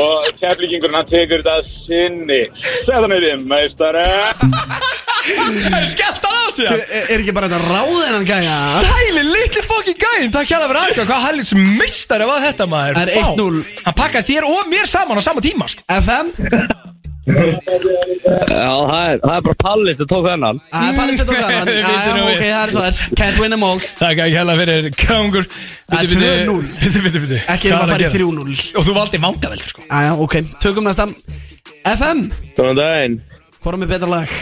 Speaker 11: og keflíkingurinn hann tekur þetta sinni. Sæðan er þið meistari
Speaker 2: það er skellt hann á sig
Speaker 4: Er, er ekki bara þetta ráðinnan gæja?
Speaker 2: Hæli, litli fokkin gæn Takk hjá það fyrir aðgjöð Hvað hælis mistari var þetta maður?
Speaker 4: Það er
Speaker 2: Vá.
Speaker 4: 1-0.
Speaker 2: Hann pakkaði þér og mér saman á sama tíma sko.
Speaker 4: FM
Speaker 12: Já, það er, það er bara Palli sem tók þennan.
Speaker 4: Það er að setja okkar
Speaker 2: Við
Speaker 4: Já,
Speaker 2: nú
Speaker 4: ok, það er svo þær Can't win them all.
Speaker 2: Takk hjá það fyrir Kangur
Speaker 4: Það er 2-0.
Speaker 2: Bitti, bitti, bitti
Speaker 4: Ekki erum að fara í 3-0
Speaker 2: Og þú valdi vangaveldur sko.
Speaker 4: Já, ok, tökum næsta FM,
Speaker 12: Góðan daginn.
Speaker 4: Hvað er með betra lag?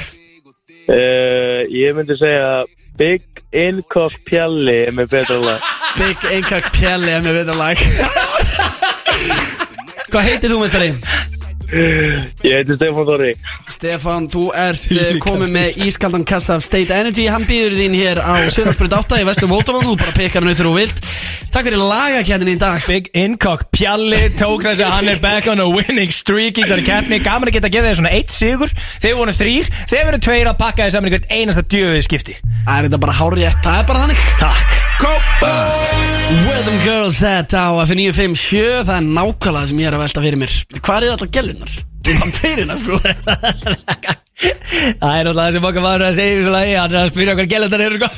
Speaker 12: Uh, Ég myndi segja Big Incock Pjalli er með betra lag
Speaker 4: Big Inkak Pjelli er með betra lag Hvað heitir þú, mestari?
Speaker 12: Ég heiti Stefán Þorri.
Speaker 4: Stefán, þú ert uh, komið með ískaldan kassa af State Energy. Hann býður þín hér á Söðarsbreyt 8 í Vestlum Vótaván Þú bara pekar hann þegar þú vilt. Takk fyrir lagakjarnin í dag.
Speaker 2: Big Incock Pjalli tók þess að hann er back on a winning streak í þessari keppni. Gaman að geta að gefa þér svona eitt sigur. Þeir voru þrýr Þeir verið tveir að pakka þér saman í hvert einasta djöfið skipti.
Speaker 4: Það er þetta bara hárétt, það er bara þannig.
Speaker 2: Takk
Speaker 4: Where them girls at á F957 Það er nákvæmlega sem ég er að velta fyrir mér. Hvað er alltaf gellunar? Tveirina sko.
Speaker 2: Það er alltaf það sem okkar maður er að segja Hann er að spyrja okkar gælendar eru sko.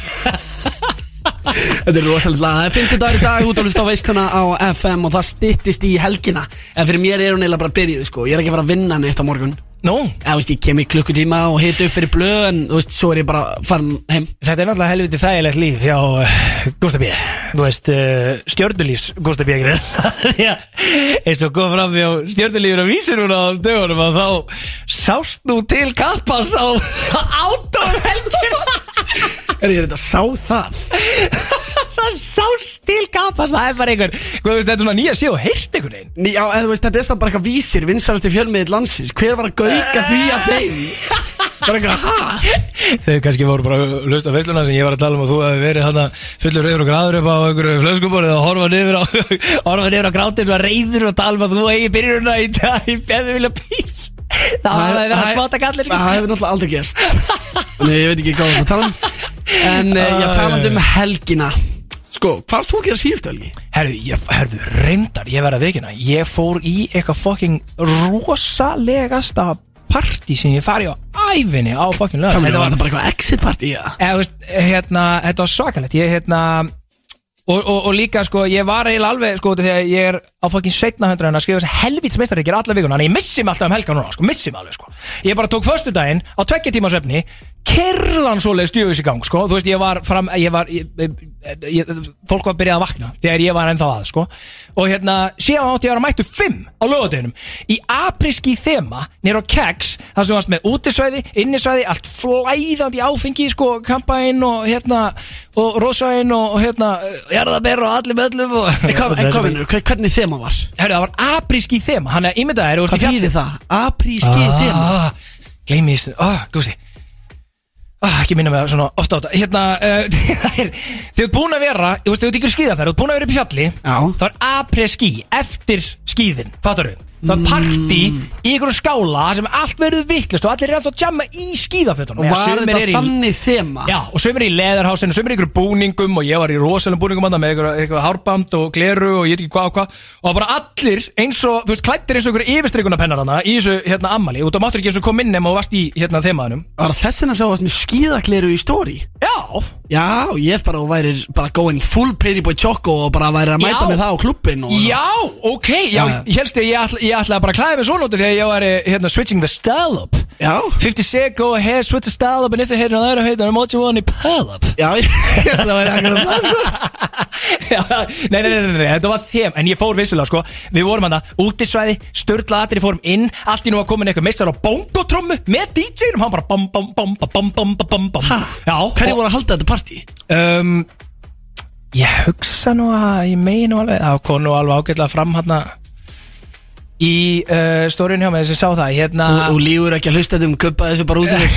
Speaker 4: Þetta er rosalega lag. Það er 50 dagur í dag út á lust á veisluna á FM Og það styttist í helgina. En fyrir mér er hún eiginlega bara byrjuð sko. Ég er ekki að fara að vinna neitt á morgun
Speaker 2: Nú,
Speaker 4: Eða, veist, ég kem í klukkutíma og hita upp fyrir blöð En þú veist, svo er ég bara farin heim.
Speaker 2: Þetta er náttúrulega helviti þægilegt líf hjá uh, Gústa B. Þú veist, uh, B. Því að eins og kom fram hjá stjörnulífur að vísi núna á dögunum að þá sást nú til kappas á átum helgina
Speaker 4: Er ég þetta sá það?
Speaker 2: Það sást til kappas, það er bara einhver Hvað veist, þetta er svona nýja sé og heyrst einhvern veginn.
Speaker 4: Ný, Já, eða, þú veist, þetta er samt bara eitthvað vísir Vinsalasti fjölmiðið landsins. Hver var að gauka því að þeim? Bara eitthvað, ha?
Speaker 2: Þau kannski voru bara að hlusta veisluna sem ég var að tala um og þú hefði verið hann fullur reyður og gráður upp á einhverju flöskuborið og horfa niður á horfa niður á grátið og reyður og tala um að þú eigi byrjununa í dag í beðu vilja pís Það hafa verið að spotta kallir.
Speaker 4: Það hefur náttúrulega aldrei gerst. Nei, ég veit ekki hvað það tala um. En uh, ég talandi um helgina Sko, hvað varst þú að gera síðustu helgi?
Speaker 2: Herru, ég, herru, reyndar, ég verði að veikina Ég fór í eitthvað fucking rosalegasta partí sem ég fari á æfinni á fucking lög
Speaker 4: Hvað með það var það bara eitthvað exit party, já?
Speaker 2: eða, þú veist, hérna, þetta var svakalegt ég, hérna og, og, og líka, sko, ég var eiginlega alveg, sko, því að ég er á fokkin setna hundra að skrifa þessi helvits meistarikir alla vikuna, þannig ég missi mig alltaf um helga núna, sko, missi mig alveg, sko. Ég bara tók föstu daginn á tveggja tíma svefni kerðan svoleið stjöfis í gang, sko. Þú veist, ég var fram, ég var ég, ég, fólk var að byrja að vakna þegar ég var ennþá að, sko og hérna, síðan átti vera mættu fimm á lögadeginum í apriski þema nýr á keks, það sem varst með útisvæði innisvæði, allt flæðandi áfengi, sko, kampaðinn og hérna, og rosaðinn og, hérna, jarðaber og allir möllum og
Speaker 4: hvernig þema var?
Speaker 2: Herru, það var apriski þema, hann er ímyndaðir
Speaker 4: Hvað þýðir það? Apríski þema.
Speaker 2: ah, Gleimi því, ah, gúsi ah, Ekki minna mig svona ofta á þetta Hérna, uh, það er Þið ert búin að vera, þú veist, þú ert ykkur skíðaferð Þú ert búin að vera upp í fjalli
Speaker 4: Já.
Speaker 2: Það er apreski, eftir skíðin Fattar þú? Það var partí í einhverju skála sem allt verður vittlust og allir er ennþá að jamma í skíðafötunum
Speaker 4: Og var þetta þannig þema?
Speaker 2: Já, og sömur í leðarhásinu, sömur í einhverju búningum og ég var í rosalum búningum þarna með einhverju, einhverju hárband og gleru og ég veit ekki hvað og hvað og bara allir eins og, þú veist, klættir eins og einhverju yfirstrykunapennar hana í þessu hérna ammali og þú máttur ekki eins og kom inn nema og varst í hérna þemaðunum
Speaker 4: Var þess vegna sá að með skíðakleru í stóri?
Speaker 2: Já
Speaker 4: Já, ég bara, þú værir bara going full pretty boy choco og bara væri að mæta
Speaker 2: Já.
Speaker 4: með það á klubbin og
Speaker 2: Já, ok, já,
Speaker 4: Já.
Speaker 2: ég helst ég, ætla, ég ætlaði bara að klæða mig af því að ég var hérna switching the style up
Speaker 4: Já.
Speaker 2: 50 seg og heið svittu stál upp en eftir heitin og það eru heitin og mótið voni pæl upp
Speaker 4: Já, það var ekkert það sko.
Speaker 2: Já, nei, nei, nei, nei, þetta var þeim En ég fór vissulega sko. Við vorum hann að útisvæði, störtla aðri fórum inn Allt í nú að koma inn eitthvað meistar á bongotrömmu Með DJ-num, hann bara bam, bam, bam, bam, bam, bam, bam Hæ?
Speaker 4: Hvernig voru að halda þetta partí?
Speaker 2: Um, ég hugsa nú að, ég megi nú alveg Það kom nú alveg ágætlega fram hann að Í uh, stórinu hjá mig þess að sá það Hérna
Speaker 4: Og, og lífur ekki að hlusta þetta um kuppa þessu bara út í þig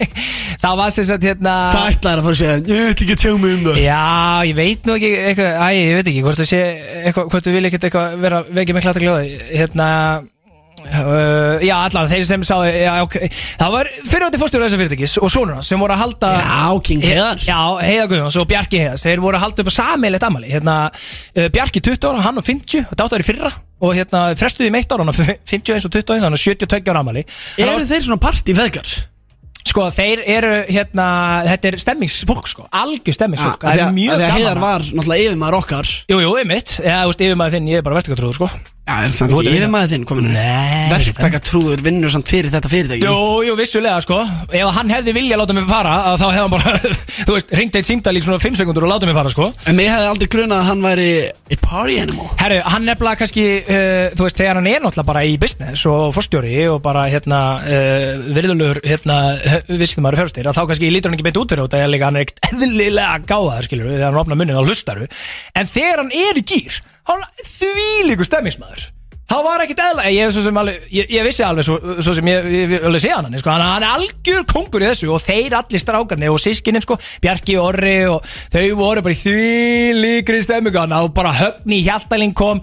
Speaker 2: Það var sem sagt hérna
Speaker 4: Hvað ætlaði að fara að segja? Ég ætla ekki að tjá mig um það.
Speaker 2: Já, ég veit nú ekki eitthvað, æ, ég veit ekki hvort það sé eitthvað, hvort þú vil ekkert eitthvað vera vekið með klata gljóði hérna uh, já, allan, þeir sem sá já, okay. það var fyrirvændi fórstjóru þessar fyrirtækis og sonur hans sem voru að halda
Speaker 4: Já, King Heiðar
Speaker 2: Já, Heiðar Guðjóns og Bjarki Heiðars. Þeir voru að halda upp á sameilegt amali hérna, uh, Bjarki 20 ára, hann og 50 og dátar í fyrra. Og hérna frestuði meitt ára hann á 50 eins og 20 eins, hann á 72 ára amali
Speaker 4: Eru þeir svona partífeðgar?
Speaker 2: Sko, þeir eru, hérna, þetta er stemmingsfólk, sko, algjör stemmingsfólk.
Speaker 4: Það er mjög gaman Heiðar
Speaker 2: að-
Speaker 4: var náttúrulega yfirmaður okkar.
Speaker 2: Jú, jú, einmitt, já,
Speaker 4: en samt yfirmaður þinn komin.
Speaker 2: Nei.
Speaker 4: Verktakatrúður vinnur samt fyrir þetta fyrirtæki.
Speaker 2: Jú, jú, vissulega, sko. Ef hann hefði vilja að láta mig fara Þá hefði hann bara, þú veist, ringt eitt símdal í svona 5 sekundur og láta mig fara, sko.
Speaker 4: En mig hefði aldrei grunað að hann væri a party animal.
Speaker 2: Herru, hann nefnilega kannski, uh, þú veist, þegar hann er náttúrulega bara í business og fórstjóri og bara, hérna, uh, virðulegur, hérna, vissinumar fjörstir, að þá kannski lítur hann ekki beint út fyrir þetta, hann er ekkert eðlilega gáðaður, skilur en þegar hann er í gýr, hann er þvílíkur stemmingsmaður. Það var ekkert eðla, ég, alveg, ég, ég vissi alveg svo, svo sem ég, alveg sé hann, sko, hann, er algjör kongur í þessu og þeir allir strákarnir og sískinni, sko, Bjarki og Orri og þau voru bara í því líkri stemmingu og bara högni í Hjaltalín kom,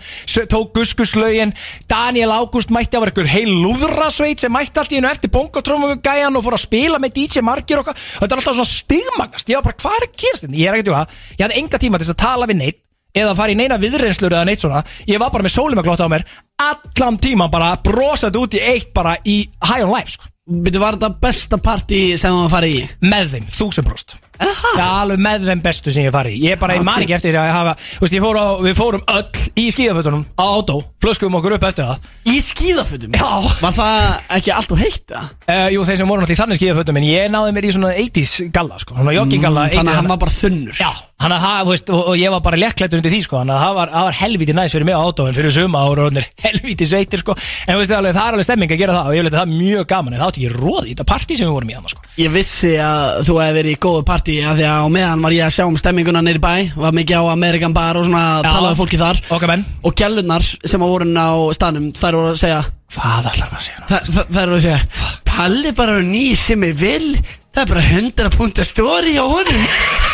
Speaker 2: tók guskuslaugin, Daniel Ágúst mætti vera einhver heil lúðrasveit sem mætti allt í hennu eftir bongotrómum við gæjan og fór að spila með DJ Margir og þetta er alltaf svona stigmagnast, ég var bara, hvað er að gerast þetta? Ég er ekkert jú að, ég hafði enga tíma til að tala við neitt eða fara í neina viðreynslur eða neitt svona ég var bara með sólimaglótt á mér allan tíman bara brosað út í eitt bara í high on life sko.
Speaker 4: Byrju, var þetta besta partí sem þú var farið í?
Speaker 2: með þeim, þúsund brost það er alveg með þeim bestu sem ég í. ég bara, ég man ekki eftir að hafa veist, fór á, við fórum öll í skíðafötunum á átó, flöskum okkur upp eftir það
Speaker 4: Í skíðafötum?
Speaker 2: Já.
Speaker 4: Var það ekki allt og heitt það?
Speaker 2: uh, jú, þeir sem voru náttúrulega í þannig skíðafötum en ég náði mér í svona 80s galla sko, svona joggingalla
Speaker 4: Mm, Þannig að hann var bara þunnur
Speaker 2: Já, hann að það, þú veist, og, og ég var bara lekklættur undir því, sko, hann að það var, var helviti næs fyrir mig á átóin, fyrir suma ára og helviti sveitir, sko, en veist, alveg, það er alveg stemming að gera það og ég vil þetta það er mjög gaman, en það átti ekki róð í þetta partí sem við vorum í hann, sko.
Speaker 4: Ég vissi að þú hefði verið í góðu partí af því að á meðan var ég að sjá um stemminguna neyri bæ var mikið á Amerikan bar og svona
Speaker 2: Já.
Speaker 4: talaði fólki þar
Speaker 2: menn.
Speaker 4: og gælunar sem að voru á staðnum þær voru að segja
Speaker 2: Hvað ætlar það að segja?
Speaker 4: þær, þær, voru að segja Palli bara ný sem ég vil það er bara 100 punta story á honum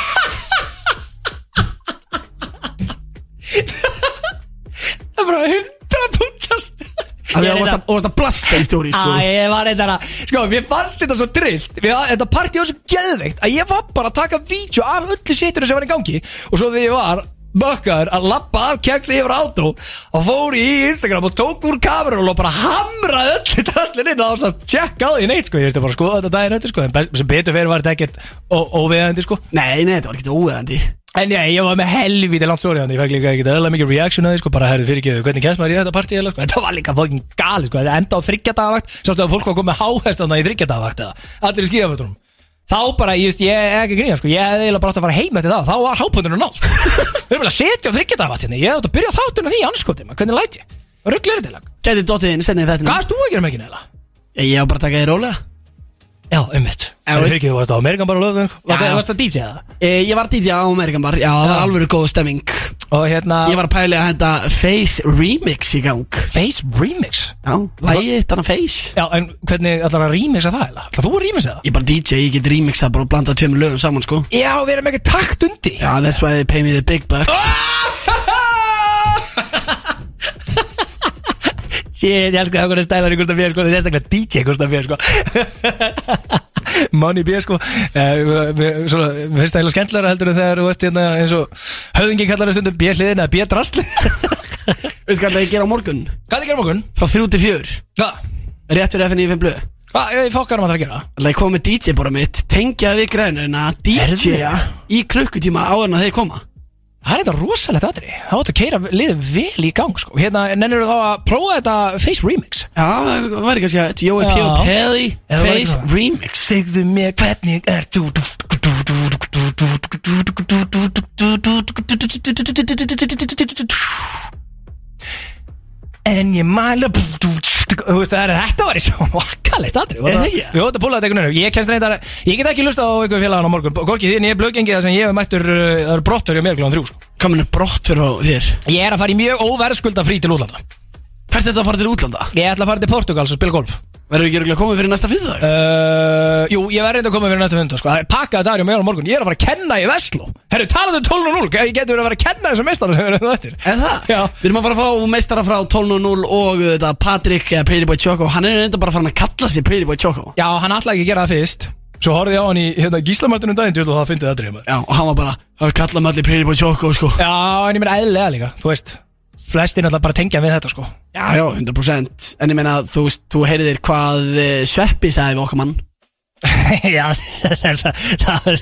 Speaker 2: Það er bara hundra puntast.
Speaker 4: Af því að þú varst að- að blasta í story sko.
Speaker 2: Æ, ég var eitthvað að, sko, mér fannst þetta svo drillt. Þetta partí var svo geðveikt að ég var bara að taka vídeo af öllu sétur sem var í gangi. Og svo þegar ég var bökkaður að lappa af keksi yfir átó og fór í Instagram og tók úr kamerun og bara hamraði öllu drastlinn inn. Og það tjekka á því neitt sko, ég veist bara skoða þetta daginn eftir sko, en sem betur fyrir var þetta ekkert ó- óviðandi sko.
Speaker 4: Nei, nei, þetta var ekkert óveðandi
Speaker 2: En já, ég var með helvítið langt stóri Ég fekk líka ekkert eðla mikið reaction að því sko. Bara herrið fyrir ekki, hvernig kemst maður í þetta partí eða sko? Þetta var líka fokkin gali sko. Þetta enda á þryggjadagavakt Sástu að fólk var komið háhestana í þryggjadagavakt eða? Allir í skíðafötunum Þá bara, ég veist, ég er ekki grína sko. Ég hefði eiginlega bara átt að fara heim eftir það. Þá var hápundinu nátt sko. Við erum vel að setja á þryggjadagavakt hérna. Ég hefði Já, ummitt Það fyrir ekki, þú varst á Amerikan bara lögum
Speaker 4: Já.
Speaker 2: Varst það DJ eða?
Speaker 4: e, Ég var DJ á Amerikan bar, já, það var alveg góð stemming.
Speaker 2: Og hérna
Speaker 4: Ég var að pæli að henda Face Remix í gang.
Speaker 2: Face Remix?
Speaker 4: Já, lægið þannig Face.
Speaker 2: Já, en hvernig ætlar að remixa það eða? Ætlar þú að remixa það?
Speaker 4: Ég er bara DJ, ég get remixa bara og blanda tveimur lögum saman sko.
Speaker 2: Já, við erum ekki takt undi
Speaker 4: Já, that's why they pay me the big bucks
Speaker 2: Shit, ég elskar það hvernig stælar í Gustaf B sko, það er sérstaklega DJ Gustaf B sko. Money B sko. Uh, Svona, við heila skemmtilega heldur þegar þú ert hérna eins og höfðingi kallar það stundum B hliðin eða B drasli
Speaker 4: Við skal það gera á morgun?
Speaker 2: Hvað er það gera á morgun?
Speaker 4: Frá 3 til 4
Speaker 2: Hvað?
Speaker 4: Rétt fyrir FNI 5 blöð.
Speaker 2: Hvað, ég fokkarum að það að gera?
Speaker 4: Það er komið DJ bara mitt Tengja við grænuna DJ-a í klukkutíma áður en að þeir koma
Speaker 2: Það er þetta rosalegt aðri Það átt að keira liðið vel í gang sko. Hérna, nennir þá að prófa þetta Face Remix?
Speaker 4: Já, það væri kannski að Jói P. Pelli Face. Remix.
Speaker 2: Segðu mér hvernig er þú En ég mæla þetta var í svo vakkalegt aðri? Jó, þetta púlaði þetta einhvern Ég kennst reyndar Ég get ekki lusta á ykkur félagann á morgun Hvorki því en ég er blöggengi það sem ég hef mættur uh, Það eru brottverið á mér glóðan þrjú sko.
Speaker 4: Komin er brott fyrir þér
Speaker 2: Ég er að fara í mjög óverðskulda frí til útlanda
Speaker 4: Hvert er þetta að fara til útlanda?
Speaker 2: Ég ætla að fara til Portugals og spila golf
Speaker 4: Verður ekki örugglega komið fyrir næsta fyrðdag?
Speaker 2: Uh, jú, ég verði reynda að koma fyrir næsta fund sko. Það er pakkaði dagur með á morgun. Ég er að fara að kenna í Vestló. Herru, talaðu 12.0 Ég geti verið að fara að kenna þessum meistara sem við erum þetta
Speaker 4: En það?
Speaker 2: Já.
Speaker 4: Við erum að fara að fá meistara frá 12.0 og uh, þetta Patrik uh, Pretty Boy Choco. Hann er reynda bara að fara að kalla sig Pretty Boy Choco.
Speaker 2: Já, hann ætlaði ekki að gera það fyrst. Svo horfði ég á hann í hérna, gíslamartinu daginn Þú það fyndið það drifma
Speaker 4: Já, og hann var bara Það kalla mig allir Pretty Boy Choco sko.
Speaker 2: Já, en ég meina eðlilega líka Þú veist, flestir náttúrulega bara tengja við þetta sko
Speaker 4: Já, já, 100% En ég meina, þú veist, þú heyriðir hvað uh, Sveppi sagði við okkar mann.
Speaker 2: Já, það er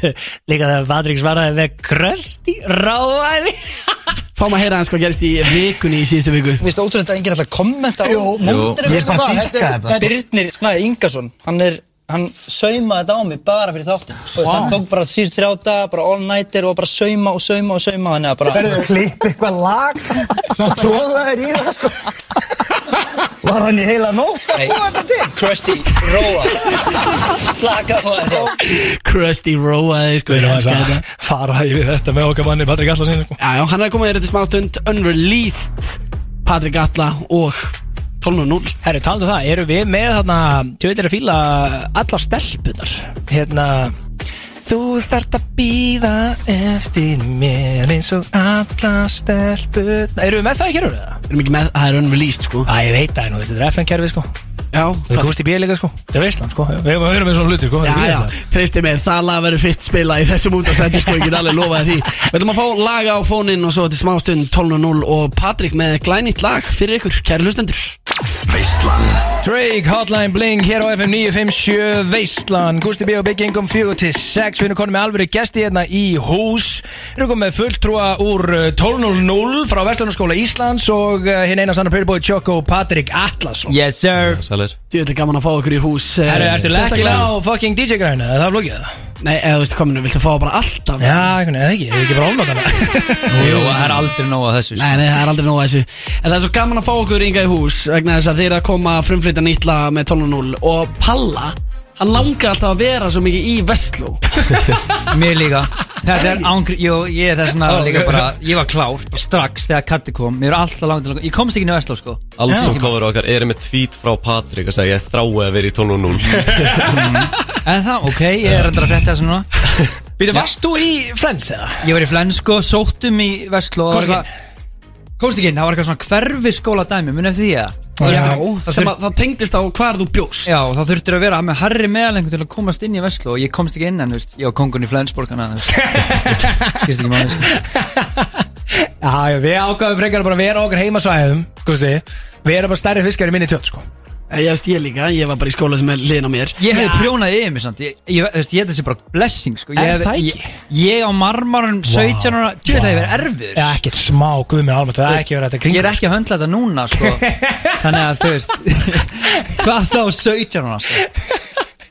Speaker 2: líka þegar Patrik svaraði með krösti ráðæði
Speaker 4: Fáum að heyra hans hvað gerist í vikunni í síðustu viku.
Speaker 13: Við veist ótrúlega að enginn ætla að kommenta á
Speaker 4: Jú.
Speaker 13: móndinu
Speaker 4: Ég er bara. að dýrka þetta.
Speaker 13: Birnir Snæði Ingarsson. Hann er Hann saumaði þetta á mig bara fyrir þáttin wow. Hann tók bara síðust þrjá daga, bara all nighter og bara sauma og sauma og sauma Þannig að bara
Speaker 14: Ferðu klipp eitthvað lag Það tróðaðir í það sko Var hann í heila nótt að búa þetta til?
Speaker 13: Krusty Róa Laka á þetta
Speaker 4: Krusty Roaði, sko
Speaker 2: Við
Speaker 4: elska
Speaker 2: að
Speaker 4: þetta.
Speaker 2: fara yfir þetta með okkar manni Patrik Allarsson sko.
Speaker 4: Já, já, hann er komið þér þetta smá stund Unreleased Patrik Alla og 12.0
Speaker 2: Herru, talandu það, eru við með þarna Tjóðir að fíla allar stelpunar Hérna Þú þart að býða eftir mér eins og alla stelpunar Eru við með það í kerfinu það?
Speaker 4: Erum ekki með, það er unreleased sko.
Speaker 2: Æ, ég veit það nú, þetta er FN-kerfi sko
Speaker 4: Já,
Speaker 2: Þú komst í bíl líka sko. Það er Veistland sko. Við við höfum með svona hluti sko.
Speaker 4: Já, já,
Speaker 2: Veistland.
Speaker 4: treysti mér, það lag verður fyrst spila í þessum útastætti sko, ég get alveg lofaði því. Við ætlum að fá laga á fóninn og svo til smástund 12.0 og Patrik með glænýtt lag fyrir ykkur, kæri hlustendur.
Speaker 15: Veistlan.
Speaker 2: Drake, Hotline Bling, hér á FM 957 Veistland, Gusti B og Big Income 4 til 6, við erum konum með alvöru gesti hérna í hús, við erum komið með fulltrúa úr uh, 12.00 frá Vestlunarskóla Íslands og uh, hinn eina sannar Pretty Boy Choco, Patrik Atlasson
Speaker 3: Yes sir
Speaker 7: Sælir
Speaker 4: Djöðlega gaman að fá okkur í hús eh,
Speaker 2: Herru, ertu lekkilega á fucking DJ-græna, er það flókið? Það?
Speaker 4: Nei, eða þú veist minnum, viltu fá bara alltaf?
Speaker 2: Já, einhvern veginn, eða ekki, ég er ekki bara ofnátt hana
Speaker 3: Jú, það er aldrei nóg að þessu sko.
Speaker 4: Nei, nei, það er aldrei nóg að þessu. En það er svo gaman að fá okkur ynga í hús vegna þess að þeir eru að koma að frumflytja nýtla með 12.0 og Palla, hann langar alltaf að vera svo mikið í Vestló.
Speaker 3: Mér líka. Þetta er ángri, jú, ég er þess að líka bara Ég var klár, strax þegar karti kom. Mér er alltaf langt til að Ég komst ekki inn í Vestló sko.
Speaker 16: Aldrei cover okkar er með tweet frá Patrik og segja ég þrái að vera í 12.0
Speaker 3: En það, ok, ég er endur að frétta þessu núna.
Speaker 2: Býtu, varst þú í Friends eða?
Speaker 3: Ég var í Flens sko, sóttum í Vestló
Speaker 2: ekki
Speaker 3: Komst ekki inn, það var eitthvað svona hverfi skóla dæmi Munið eftir því að
Speaker 4: Já,
Speaker 3: Það
Speaker 4: sem að það tengdist á hvar þú bjóst.
Speaker 3: Já, þá þurftir að vera með harri meðalengur til að komast inn í Vestló og ég komst ekki inn en, þú veist, ég var kongun í Flensborg þannig að, þú veist, skipst ekki máli sko.
Speaker 2: Já, já, við ákvaðum frekar bara að vera á okkar heimasvæðum Gusti, við erum bara stærri fiskar í minni tjótt sko
Speaker 4: Ég veist ég líka, ég var bara í skóla sem er liðin á mér
Speaker 3: Ég hefði prjónað yfir mig samt Ég, veist, ég held þessi bara blessing sko. Ég
Speaker 2: Er
Speaker 3: hefði-
Speaker 2: það ekki?
Speaker 3: Ég, ég á marmarun 17 ára Djú, það hefur verið erfiður
Speaker 2: Já, ekkert smá, guð minn almennt, það er ekki verið þetta kringur
Speaker 3: Ég er ekki að höndla þetta núna sko. Þannig að þú veist Hvað þá 17 ára sko.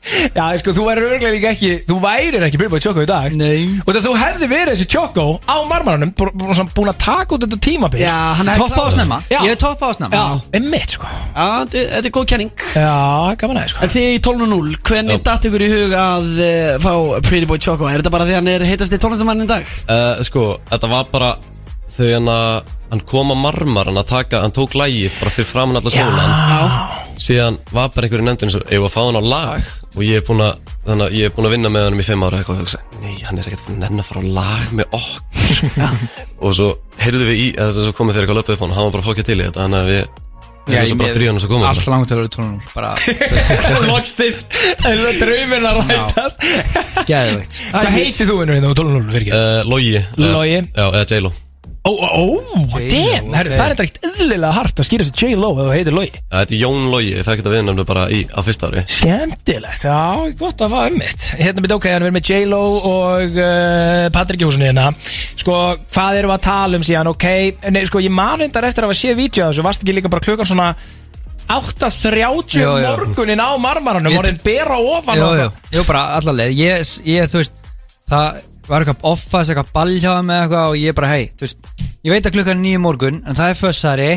Speaker 2: Já, sko, þú værir örglega líka ekki Þú værir ekki Bilbo Choco í dag.
Speaker 3: Nei.
Speaker 2: Og það þú hefði verið þessi Choco á marmarunum Búin að taka út þetta tímabil.
Speaker 4: Já, hann er
Speaker 3: Toppa á snemma.
Speaker 2: Já.
Speaker 3: Ég hef toppa á snemma.
Speaker 2: Já, einmitt, sko.
Speaker 4: Já, þetta þetta er góð kenning.
Speaker 2: Já, gaman aðeins, sko.
Speaker 4: En þið í 12.0, hvernig datt ykkur í hug að uh, fá Pretty Boy Choco? Er þetta bara því hann er heitast í tónlistamann í dag?
Speaker 16: uh, Sko, þetta var bara þau hann að hann kom að marmar hann að taka, hann tók lægið bara fyrir framann alla skólan
Speaker 4: Já
Speaker 16: síðan var bara einhverju nefndin svo, ég var að fá hann á lag? Og ég er búin að, þannig að ég er búin að vinna með hann í fimm ára eitthvað og hugsa, nei, hann er ekkert nenn að fara á lag með okkur. Og svo heyrðu við í, eða þess að svo komið þeir eitthvað löpuð upp á hann og hann var bara fokkið til í þetta, þannig að við Það er og svo komið
Speaker 3: Allt langt til að vera tónum Bara
Speaker 2: Loksins Draumin að rætast.
Speaker 3: Geðveikt.
Speaker 2: Hvað heitir þú innur hérna á 12.0 fyrir ekki?
Speaker 16: Uh, Logi. Já, eða J-Lo
Speaker 2: Ó, ó, damn, herru, það er þetta ekkert eðlilega hart að skýra sér J-Lo ef þú heitir Logi.
Speaker 16: Já, þetta er Jón Logi, ég fekk þetta viðnæmnu bara í, á fyrsta ári.
Speaker 2: Skemmtilegt, já, gott að fara um mitt. Hérna byrja ok, hann verður með J-Lo og uh, Patrik Jónsson hérna. Sko, hvað erum við að tala um síðan, ok Nei, sko, ég man reyndar eftir að hafa séð vídeo af þessu. Varst ekki líka bara klukkan svona 8.30
Speaker 3: Jú, jú.
Speaker 2: morgunin á marmaranum
Speaker 3: Ég-
Speaker 2: Orðin bera ofan
Speaker 3: Jú,
Speaker 2: og-
Speaker 3: jú, jú, bara allarleið ég, ég, þú veist Það var eitthvað offas, eitthvað ballhjáð með eitthvað Og ég bara, hei, þú veist Ég veit að klukkan er nýju morgun, en það er fössari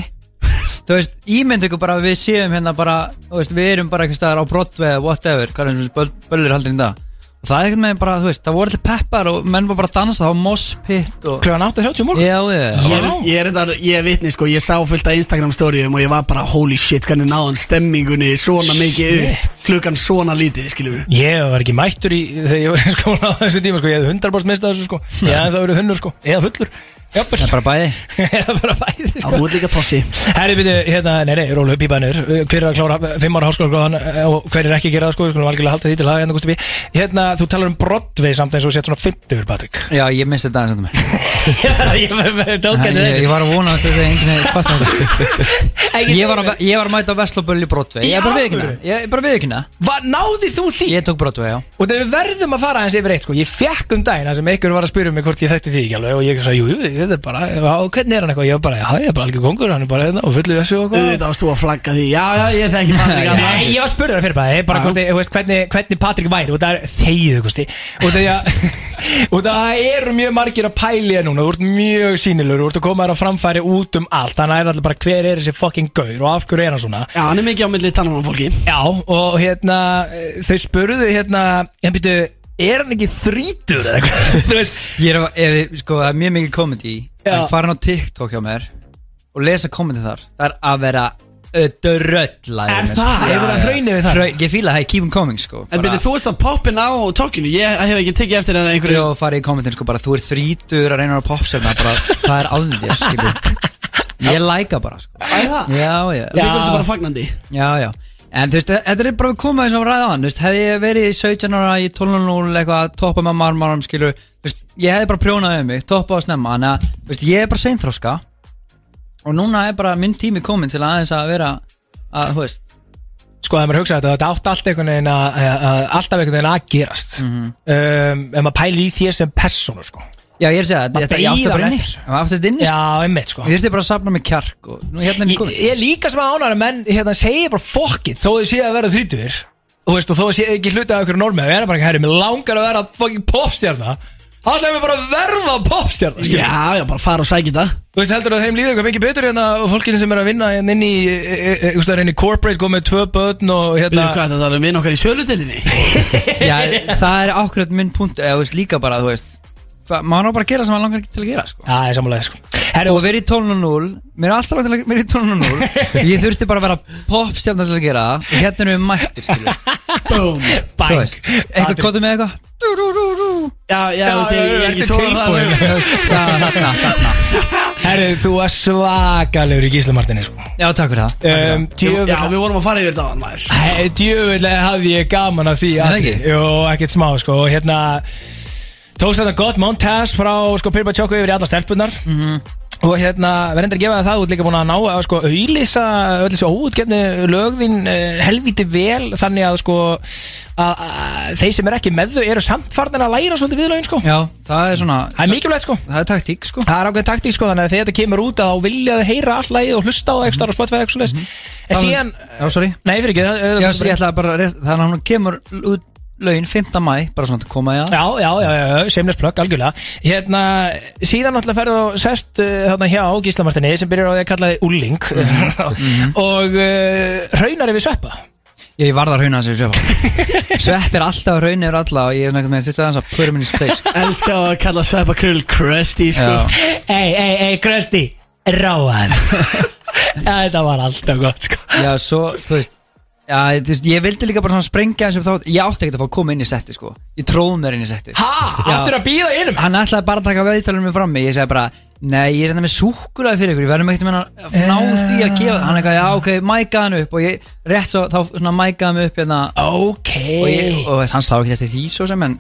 Speaker 3: Þú veist, ímynd ykkur bara við séum hérna bara Þú veist, við erum bara eitthvað staðar á eða whatever Hvað er þessu böll, böllur haldur í dag það er eitthvað með bara, þú veist, það voru allir peppar Og menn var bara að dansa, það var mospitt og...
Speaker 2: Klukkan 8.30 morgun?
Speaker 3: Já, já,
Speaker 4: Ég er, ég er, þetta, ég er vitni sko, ég sá fullt af Instagram storyum og ég var bara holy shit, hvernig náðan stemmingunni svona mikið upp, klukkan svona lítið, skiljum við
Speaker 2: Ég var ekki mættur í þegar ég var í skóla á þessu tíma sko, ég hefði 100% mistað þessu sko. Ég hefði það verið þunnur sko, eða fullur Jafnvel.
Speaker 3: Það er bara bæði.
Speaker 2: Eða bara bæði
Speaker 4: Já, þú ert líka tossi.
Speaker 2: Herri, byrju, hérna, nei, nei, rólu, pípanir Hver er að klára fimm ára háskóla og hver er ekki að gera það sko, við skulum algjörlega halda því til það hérna, Gústi B. Hérna, þú talar um Broadway samt eins og sett svona 50 Patrik.
Speaker 3: Já, ég misti þetta aðeins að
Speaker 2: Ég var- henni
Speaker 3: ég, var að vona að þetta enginn hefði þetta Ég var að, mæta Vestlóböll í Broadway. Ég er bara
Speaker 2: Í
Speaker 3: viðkynna er
Speaker 2: Náði þú því?
Speaker 3: Ég tók Broadway, já.
Speaker 2: Og við verðum að fara Ég ég alveg Og ég þetta bara, já, hvernig er hann eitthvað? Ég bara, já, ég er bara algjör kongur, hann er bara hérna og fullu þessu og hvað
Speaker 4: Auðvitað varst þú að flagga því, já, já, ég þekki Patrik Anna
Speaker 2: Nei, ég var að spurða það fyrir bara, bara hvort, þú veist, hvernig, hvernig Patrik væri og það er þegið, Gusti og það, og það eru mjög margir að pæli þér núna, þú ert mjög sýnilur þú ert að koma þér að framfæri út um allt þannig að það er alltaf bara hver er þessi fucking gaur og af hverju er hann svona?
Speaker 4: Já, hann er mikið á milli tannan fólki.
Speaker 2: Já, og hérna, þau spurðu hérna, ég byrju, er hann ekki þrítur eða eitthvað,
Speaker 3: Ég er að, ef, sko, það er mjög mikið komedi
Speaker 2: Já.
Speaker 3: En farin á TikTok hjá mér Og lesa komedi þar. Það er að vera drölla
Speaker 2: Er það? Hefur það hraunið við það?
Speaker 3: Ég fíla það, keep 'em coming, sko.
Speaker 4: En byrju, þú veist að poppin á tókinu, ég hef ekki tekið eftir en einhverju
Speaker 3: Ég farið í kommentin, sko, bara þú er þrítur að reyna að popsefna bara, Það er að þér, skilur Ég læka bara, sko? Já, já.
Speaker 4: Þú tekur þessu bara fagnandi.
Speaker 3: Já, já En þú veist, þetta er bara að koma þess að ræða hann Þú veist, hefði ég verið í 17 ára í 12.0 eitthvað að toppa með marmarum, skilur Þú veist, ég hefði bara prjónað um mig, toppa á snemma Þannig að, þú veist, ég er bara seinþróska Og núna er bara minn tími komin til að aðeins að vera að, þú veist.
Speaker 2: Sko, ef maður hugsa þetta, þetta átt allt einhvern veginn að, að, að alltaf einhvern veginn að gerast. Um, Ef maður pæli í þér sem persónu, sko
Speaker 3: Já, ég er að segja,
Speaker 2: Maður
Speaker 3: þetta átti þetta inni, sko.
Speaker 2: Já, einmitt, sko.
Speaker 3: Ég þurfti bara að safna mig kjark og nú hérna er ég komin.
Speaker 2: ég er líka sem að ánæra menn hérna segja bara fuck it þó þau séu að vera þrítur og veist og þó þau séu ekki hluti af einhverju normi við erum bara ekki herri, mér langar að vera fucking popstjarna. Þá ætlaðum við bara að verða popstjarna.
Speaker 4: Já, já, bara fara og sækja það
Speaker 2: Þú veist heldur að þeim líður eitthvað mikið betur hérna og fólkinu sem er að vinna hérna inn í e, e, e, e, inn í corporate góð með tvö börn og hérna
Speaker 4: hvað, þetta er vinn okkar í söludelinni
Speaker 3: Já, það er ákveðt minn punkt eða þú veist líka bara, þú veist maður á bara að gera sem maður langar ekki til að gera sko.
Speaker 2: Já, ég sammálaði sko.
Speaker 3: Og verið í 12.0 mér er alltaf langt til að vera í 12.0 ég þurfti bara að vera popstjarnar til að gera. Það og hérna erum við mættir eitthvað kóttu með eitthvað?
Speaker 4: Já, já, þú veist, ég ég er ekki
Speaker 2: tilbúin?
Speaker 3: Já, þarna, þarna
Speaker 2: Herru, þú er svakalegur í Gísla Martini sko.
Speaker 3: Já, takk fyrir það.
Speaker 2: Um, djöfull-
Speaker 4: Já, við vorum að fara yfir þetta á maður
Speaker 2: djöfulega hafði ég gaman af því
Speaker 3: Er það?
Speaker 2: Jú, ekkert smá sko. Og hérna tókst þetta gott montage frá sko Pirba Tjóku yfir í alla stelpunar
Speaker 3: Mhm.
Speaker 2: og hérna verður endur að gefa það út líka búin að ná að sko auðlýsa öll þessu óutgefni lögðin uh, helvíti vel þannig að sko að, þeir sem er ekki með þau eru samt farnir að læra svolítið við lögin sko.
Speaker 3: Já, það er svona
Speaker 2: Það er mikilvægt sko.
Speaker 3: Það er taktík sko.
Speaker 2: Það er ákveðin taktík sko þannig að þegar þetta kemur út að þá vilja þau heyra all lagið og hlusta á ekstra Spotify eitthvað svoleiðis. en
Speaker 3: Það-
Speaker 2: síðan
Speaker 3: Já, sorry.
Speaker 2: Nei, fyrir ekki það-
Speaker 3: Já, ég ætlaði bara að rétt- Þannig að hún kemur út laun 5. mæ Bara svona til að koma í það
Speaker 2: Já, já, já, já, seamless plug, algjörlega. Hérna, síðan náttúrulega ferðu og sest uh, þarna hjá Gíslamartinni sem byrjar á því að kalla þið Ulling. Og uh, raunar yfir sveppa.
Speaker 3: Ég varð að rauna þessu sveppa. Svepp er alltaf raun yfir alla Og ég er nægt með þetta aðeins að in his place.
Speaker 4: Elskar að kalla sveppa krull crusty, sko.
Speaker 2: Ei, ei, ei, Krösti, ráðan Þetta var alltaf gott, sko.
Speaker 3: Já, svo, þú veist Já, þú veist, ég vildi líka bara svona sprengja eins og þá Ég átti ekkert að fá að koma inn í setti, sko. Ég tróð mér inn í setti
Speaker 2: Ha? Áttirðu að bíða innum?
Speaker 3: Hann ætlaði bara að taka veðtalunum mig frammi Ég segi bara, nei, ég er þetta með súkulaði fyrir ykkur Við verðum ekkert með hann ná því að gefa Hann eitthvað, já, ok, mækaði hann upp. Og ég, rétt svo, þá svona mækaði hann upp hérna.
Speaker 2: Ok.
Speaker 3: Og, ég, og hann sá ekki eftir því svo sem En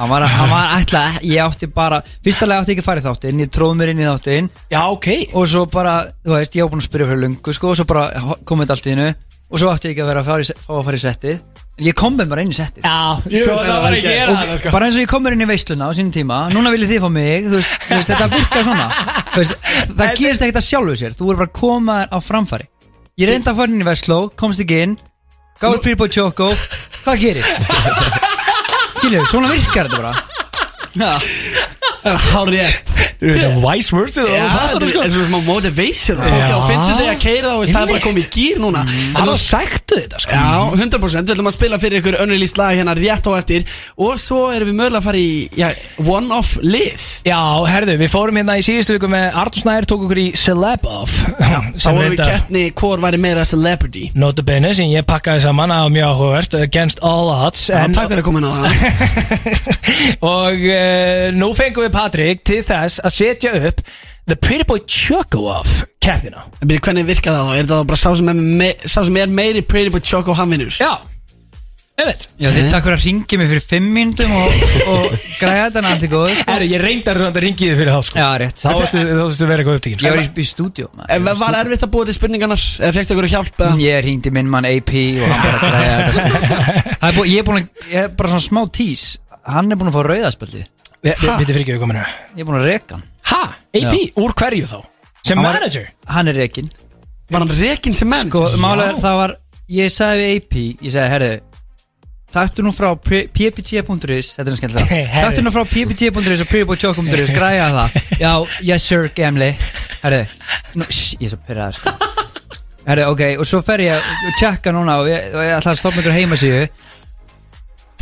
Speaker 3: hann var, hann var ætla, ég átti bara Fyrstulega átti ég ekki að fara í þáttinn Ég tróð mér inn í þáttinn.
Speaker 2: Já, ok.
Speaker 3: Og svo bara, þú veist, ég var búin að spyrja fyrir lungu, sko Og svo bara komið þetta allt í hennu Og svo átti ég ekki að vera að fara í, fá að fara í settið. En ég kom með bara inn í settið.
Speaker 2: Já, svo það var ekki að gera það, sko.
Speaker 3: Bara eins og ég kom mér inn í veisluna á sínum tíma Núna viljið þið fá mig, þú veist, þú veist þetta virkar svona. Þú veist, Það gerist ekkert að sjálfu sér. Þú voru bara að koma þér á framfæri Ég reyndi að fara inn í Vestló, komst ekki inn Gáði Príbo Choco. Hvað gerist? Skilju, svona virkar þetta bara. Já.
Speaker 4: Hárið rétt
Speaker 2: Þú veit að wise words eða
Speaker 4: Já,
Speaker 2: það er sko.
Speaker 4: og smá motivation. Fólk á fyndu þig að keira veist, það er bara komið í gýr núna.
Speaker 2: Það var sæktu þetta sko.
Speaker 4: Já, 100% Við ætlum að spila fyrir ykkur önnulíst lag hérna rétt á eftir. Og svo erum við mögulega að fara í one-off lið.
Speaker 2: Já, herðu, við fórum hérna í síðustu viku með Artur Snær tók okkur í Celeb Off.
Speaker 4: Þá vorum við keppni hvor væri meira celebrity.
Speaker 2: Notabene sem ég pakkaði saman á mjög áhugavert Against all odds
Speaker 4: takk fyrir að koma inn á það.
Speaker 2: Og uh, nú fengum við Patrik til þess að setja upp The Pretty Boy Choco Off keppnina
Speaker 4: En byrju, hvernig virkar það þá? Er það þá bara sá sem er, me sá sem er meiri Pretty Boy Choco hann vinnur?
Speaker 2: Já, ég veit
Speaker 3: Já, þið takk fyrir að ringi mig fyrir fimm mínútum og, og græða þetta allt í góð sko.
Speaker 2: Herru, ég reyndar svona að ringi þið fyrir þá sko
Speaker 3: Já, rétt
Speaker 2: Þá þá varstu verið eitthvað upptíkin
Speaker 3: Ég var í, í stúdíu
Speaker 4: var erfitt að búa til spurningarnar? Eða fegst ykkur hjálp? eða?
Speaker 3: Ég ringdi minn mann AP og hann bara græða þetta stúdíu Það búið, ég búin að, ég er bara svona smá tís Hann er búin að fá rauðaspöldi
Speaker 2: Vitið fyrir ekki við kominu
Speaker 3: Ég er búin að reka hann
Speaker 2: Ha? AP?
Speaker 3: Já.
Speaker 2: Úr hverju þá? Sem
Speaker 3: Hann var-
Speaker 2: manager?
Speaker 3: Hann er rekin
Speaker 4: Var hann rekin sem manager?
Speaker 3: Sko, málega það var Ég sagði við AP Ég sagði, herru Taktu nú frá ppt.is Þetta er skemmtilega
Speaker 2: Herðu.
Speaker 3: Taktu nú frá ppt.is og prebochokum.is Græja það Já, yes sir, gamli Herru, nú, shh, ég er svo pyrraður sko Herru, ok, og svo fer ég og tjekka núna og ég, og ég ætla að stoppa ykkur heimasíðu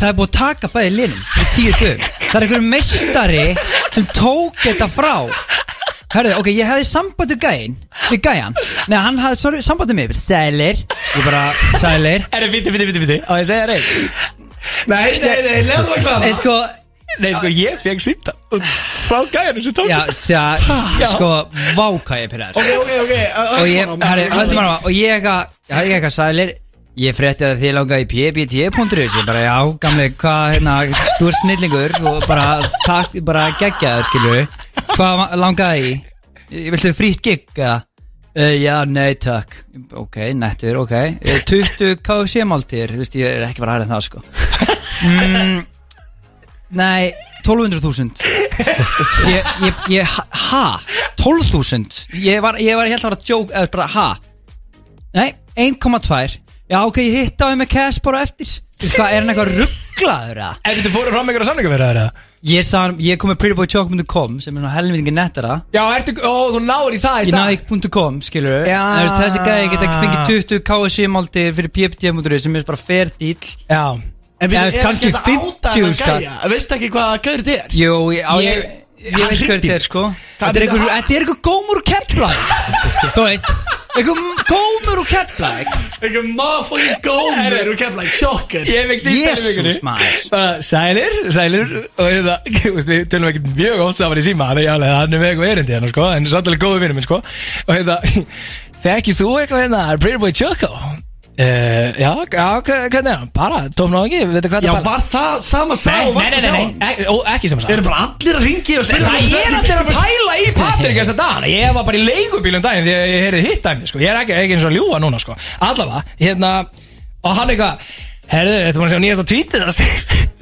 Speaker 3: Það er búið að taka bæði linum Það er einhver meistari sem tók þetta frá. Herðu, ok, ég hefði samband við gæinn Við gæjan. Nei, hann hafði sorry, samband við mig. Sælir. Ég bara, sælir.
Speaker 2: Herru, viti, viti, viti, viti Á ég að segja reynd
Speaker 4: Nei, nei, nei, leiðu það klára
Speaker 3: En sko
Speaker 2: Nei, sko, ég fekk símta Frá gæðinu sem tók
Speaker 3: Já, sjá,
Speaker 2: Já.
Speaker 3: sko, váka ég pyrraður
Speaker 4: Ok, ok, ok.
Speaker 3: Og ég, herri, höldum bara Og ég eitthvað, ég eitthvað sælir Ég frétti að þið langaði í pbt.is Ég bara, já, gamli, hvað, hérna, stór snillingur Og bara, takk, bara geggjaður, skilur Hvað langaði í? Ég viltu frýtt gig, eða? Uh, já, nei, takk. Ok, nettur, ok. Uh, 20 KFC-máltir, þú veist, ég er ekki bara aðra en það, sko. Mm, Nei, 1200.000 Ég, ég, ég, ha- ha? 12.000 Ég var, ég var helt að vera að joke, eða bara, ha? Nei, 1,2 Já, ok, ég hitta á þau með cash bara eftir Þú veist hvað, er hann eitthvað rugglaður, eða?
Speaker 2: En þú fóru fram einhverja samlinga verið það
Speaker 3: Ég sá hann, ég kom með prettyboychalk.com sem er svona helmingi nettara
Speaker 2: Já, ertu, ó, þú náður í það í
Speaker 3: Í
Speaker 2: stað
Speaker 3: Nike.com, skilur
Speaker 2: Já.
Speaker 3: Þessi gæði geta ekki fengið 20 KSC-málti fyrir PPT.is sem er bara fair deal
Speaker 2: Já
Speaker 4: En byrju, er
Speaker 3: kannski
Speaker 4: ekki þetta
Speaker 3: 50
Speaker 4: átta
Speaker 3: skall.
Speaker 4: en að gæja? Veistu ekki hvað gæður þetta er?
Speaker 3: Jú, ég, á, ég,
Speaker 2: Ég-
Speaker 3: ég,
Speaker 2: hann
Speaker 3: veit hvað
Speaker 2: hringdi.
Speaker 3: þetta er sko Þetta er
Speaker 4: er
Speaker 3: einhver,
Speaker 4: þetta?
Speaker 3: þetta er einhver gómur úr keplæk Þú veist Einhver gómur úr keplæk
Speaker 4: Ekki motherfucking gómur. Úr
Speaker 2: í
Speaker 3: Jesús,
Speaker 2: vikunni
Speaker 3: maður.
Speaker 2: Sælir, sælir. Veist, við tölum ekki mjög oft saman í síma. Þannig að hann er með eitthvað erindi hérna, sko. En samtalið góðu vinnum sko. Og þetta, þekkið þú eitthvað hérna Pretty Boy Choco Uh, já, já, hvernig er hann? Bara, tófna á ekki, veitu hvað
Speaker 4: Já,
Speaker 2: það
Speaker 4: var það sama sá
Speaker 2: Nei, nei, nei, nei, nei, ó, ekki sem að
Speaker 4: Eru bara allir að ringi og spila
Speaker 2: Það er allir að pæla í Patrik þess að dagana. Ég var bara í leigubílum daginn Því að ég heyrði hitt dæmi sko. Ég er ekki, ekki eins og ljúa núna sko. Allavega, hérna Og hann eitthvað Herðu, þetta var að sjá nýjasta tweetið það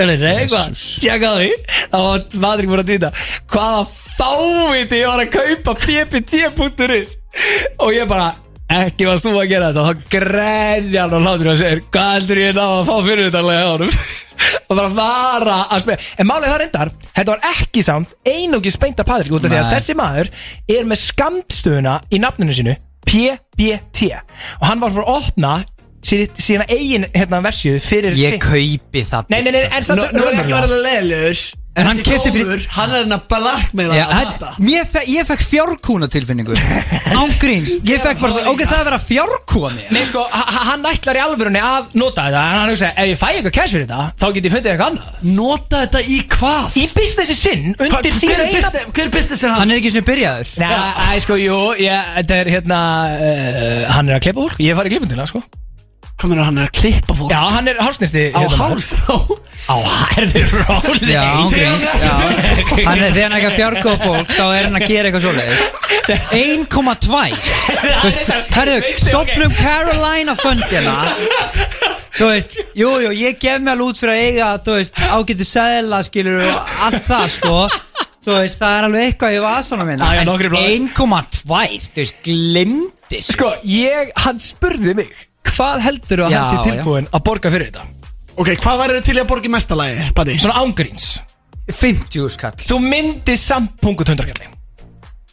Speaker 2: Eller, eitthvað, tjekka á því. Þá var Patrik búin að tweeta Hvaða fáviti ég var að kaupa ppt.is Og ég bara Ekki varst þú að gera þetta þá grenja hann og hlátur og segir Hvað heldur ég ná að fá fyrir þetta lega á honum? Og bara vara að spila. En málið það reyndar Þetta var ekki samt einugis beint af Patrik Út af því að þessi maður Er með skamstöðuna í nafninu sínu PBT Og hann var fyrir að opna sína, eigin hérna, versið fyrir
Speaker 3: Ég
Speaker 2: sitt-
Speaker 3: kaupi það
Speaker 2: Nei, nei, nei, en samt
Speaker 4: nú er ekki að vera leiðilegur
Speaker 3: En hann kefti fyrir
Speaker 4: Hann er hann að blackmaila
Speaker 3: Já,
Speaker 4: að
Speaker 3: þetta, ég fekk fjárkúna tilfinningu Ángríns, ég fekk bara Ok, það er að vera fjárkúni
Speaker 2: Nei sko, ha- ha- hann ætlar í alvörunni að nota þetta. En hann hugsa, ef ég fæ eitthvað cash fyrir þetta Þá get ég fundið eitthvað annað.
Speaker 4: Nota þetta í hvað?
Speaker 2: Í businessi sinn, undir
Speaker 4: er
Speaker 2: eina
Speaker 4: hver er business er hans?
Speaker 3: Hann er ekki svona byrjaður.
Speaker 2: Nei, sko, jú, þetta er hérna uh, Hann er að klippa fólk, ég farið í klippundina, sko
Speaker 4: Hvað meina hann er að klippa fólk?
Speaker 2: Já, hann er hálsnirti
Speaker 4: Á hálsró?
Speaker 2: Á herði róli.
Speaker 3: Já, ángríns já. Hann er þegar hann ekki að fjárkúa fólk Þá er hann að gera eitthvað svoleiðis. 1,2 Þú veist, Herðu, stopnum Carolina fundina Þú veist, jú, jú, ég gef mér alveg út fyrir að eiga Þú veist, ágæti seðla, skilur og allt það, sko. Þú veist, það er alveg eitthvað í vasana minna
Speaker 2: nokkrir blaðir.
Speaker 3: 1,2, þú veist, glimti
Speaker 2: Sko, ég, hann spurði mig Hvað heldur að
Speaker 3: Já,
Speaker 2: hann sé
Speaker 3: já.
Speaker 2: tilbúin að borga fyrir þetta?
Speaker 4: Ok, hvað væri til í að borga í mestalagi, Patti?
Speaker 2: Svona ángríns
Speaker 3: 50 skall
Speaker 2: Þú myndir samt pungut hundrakalli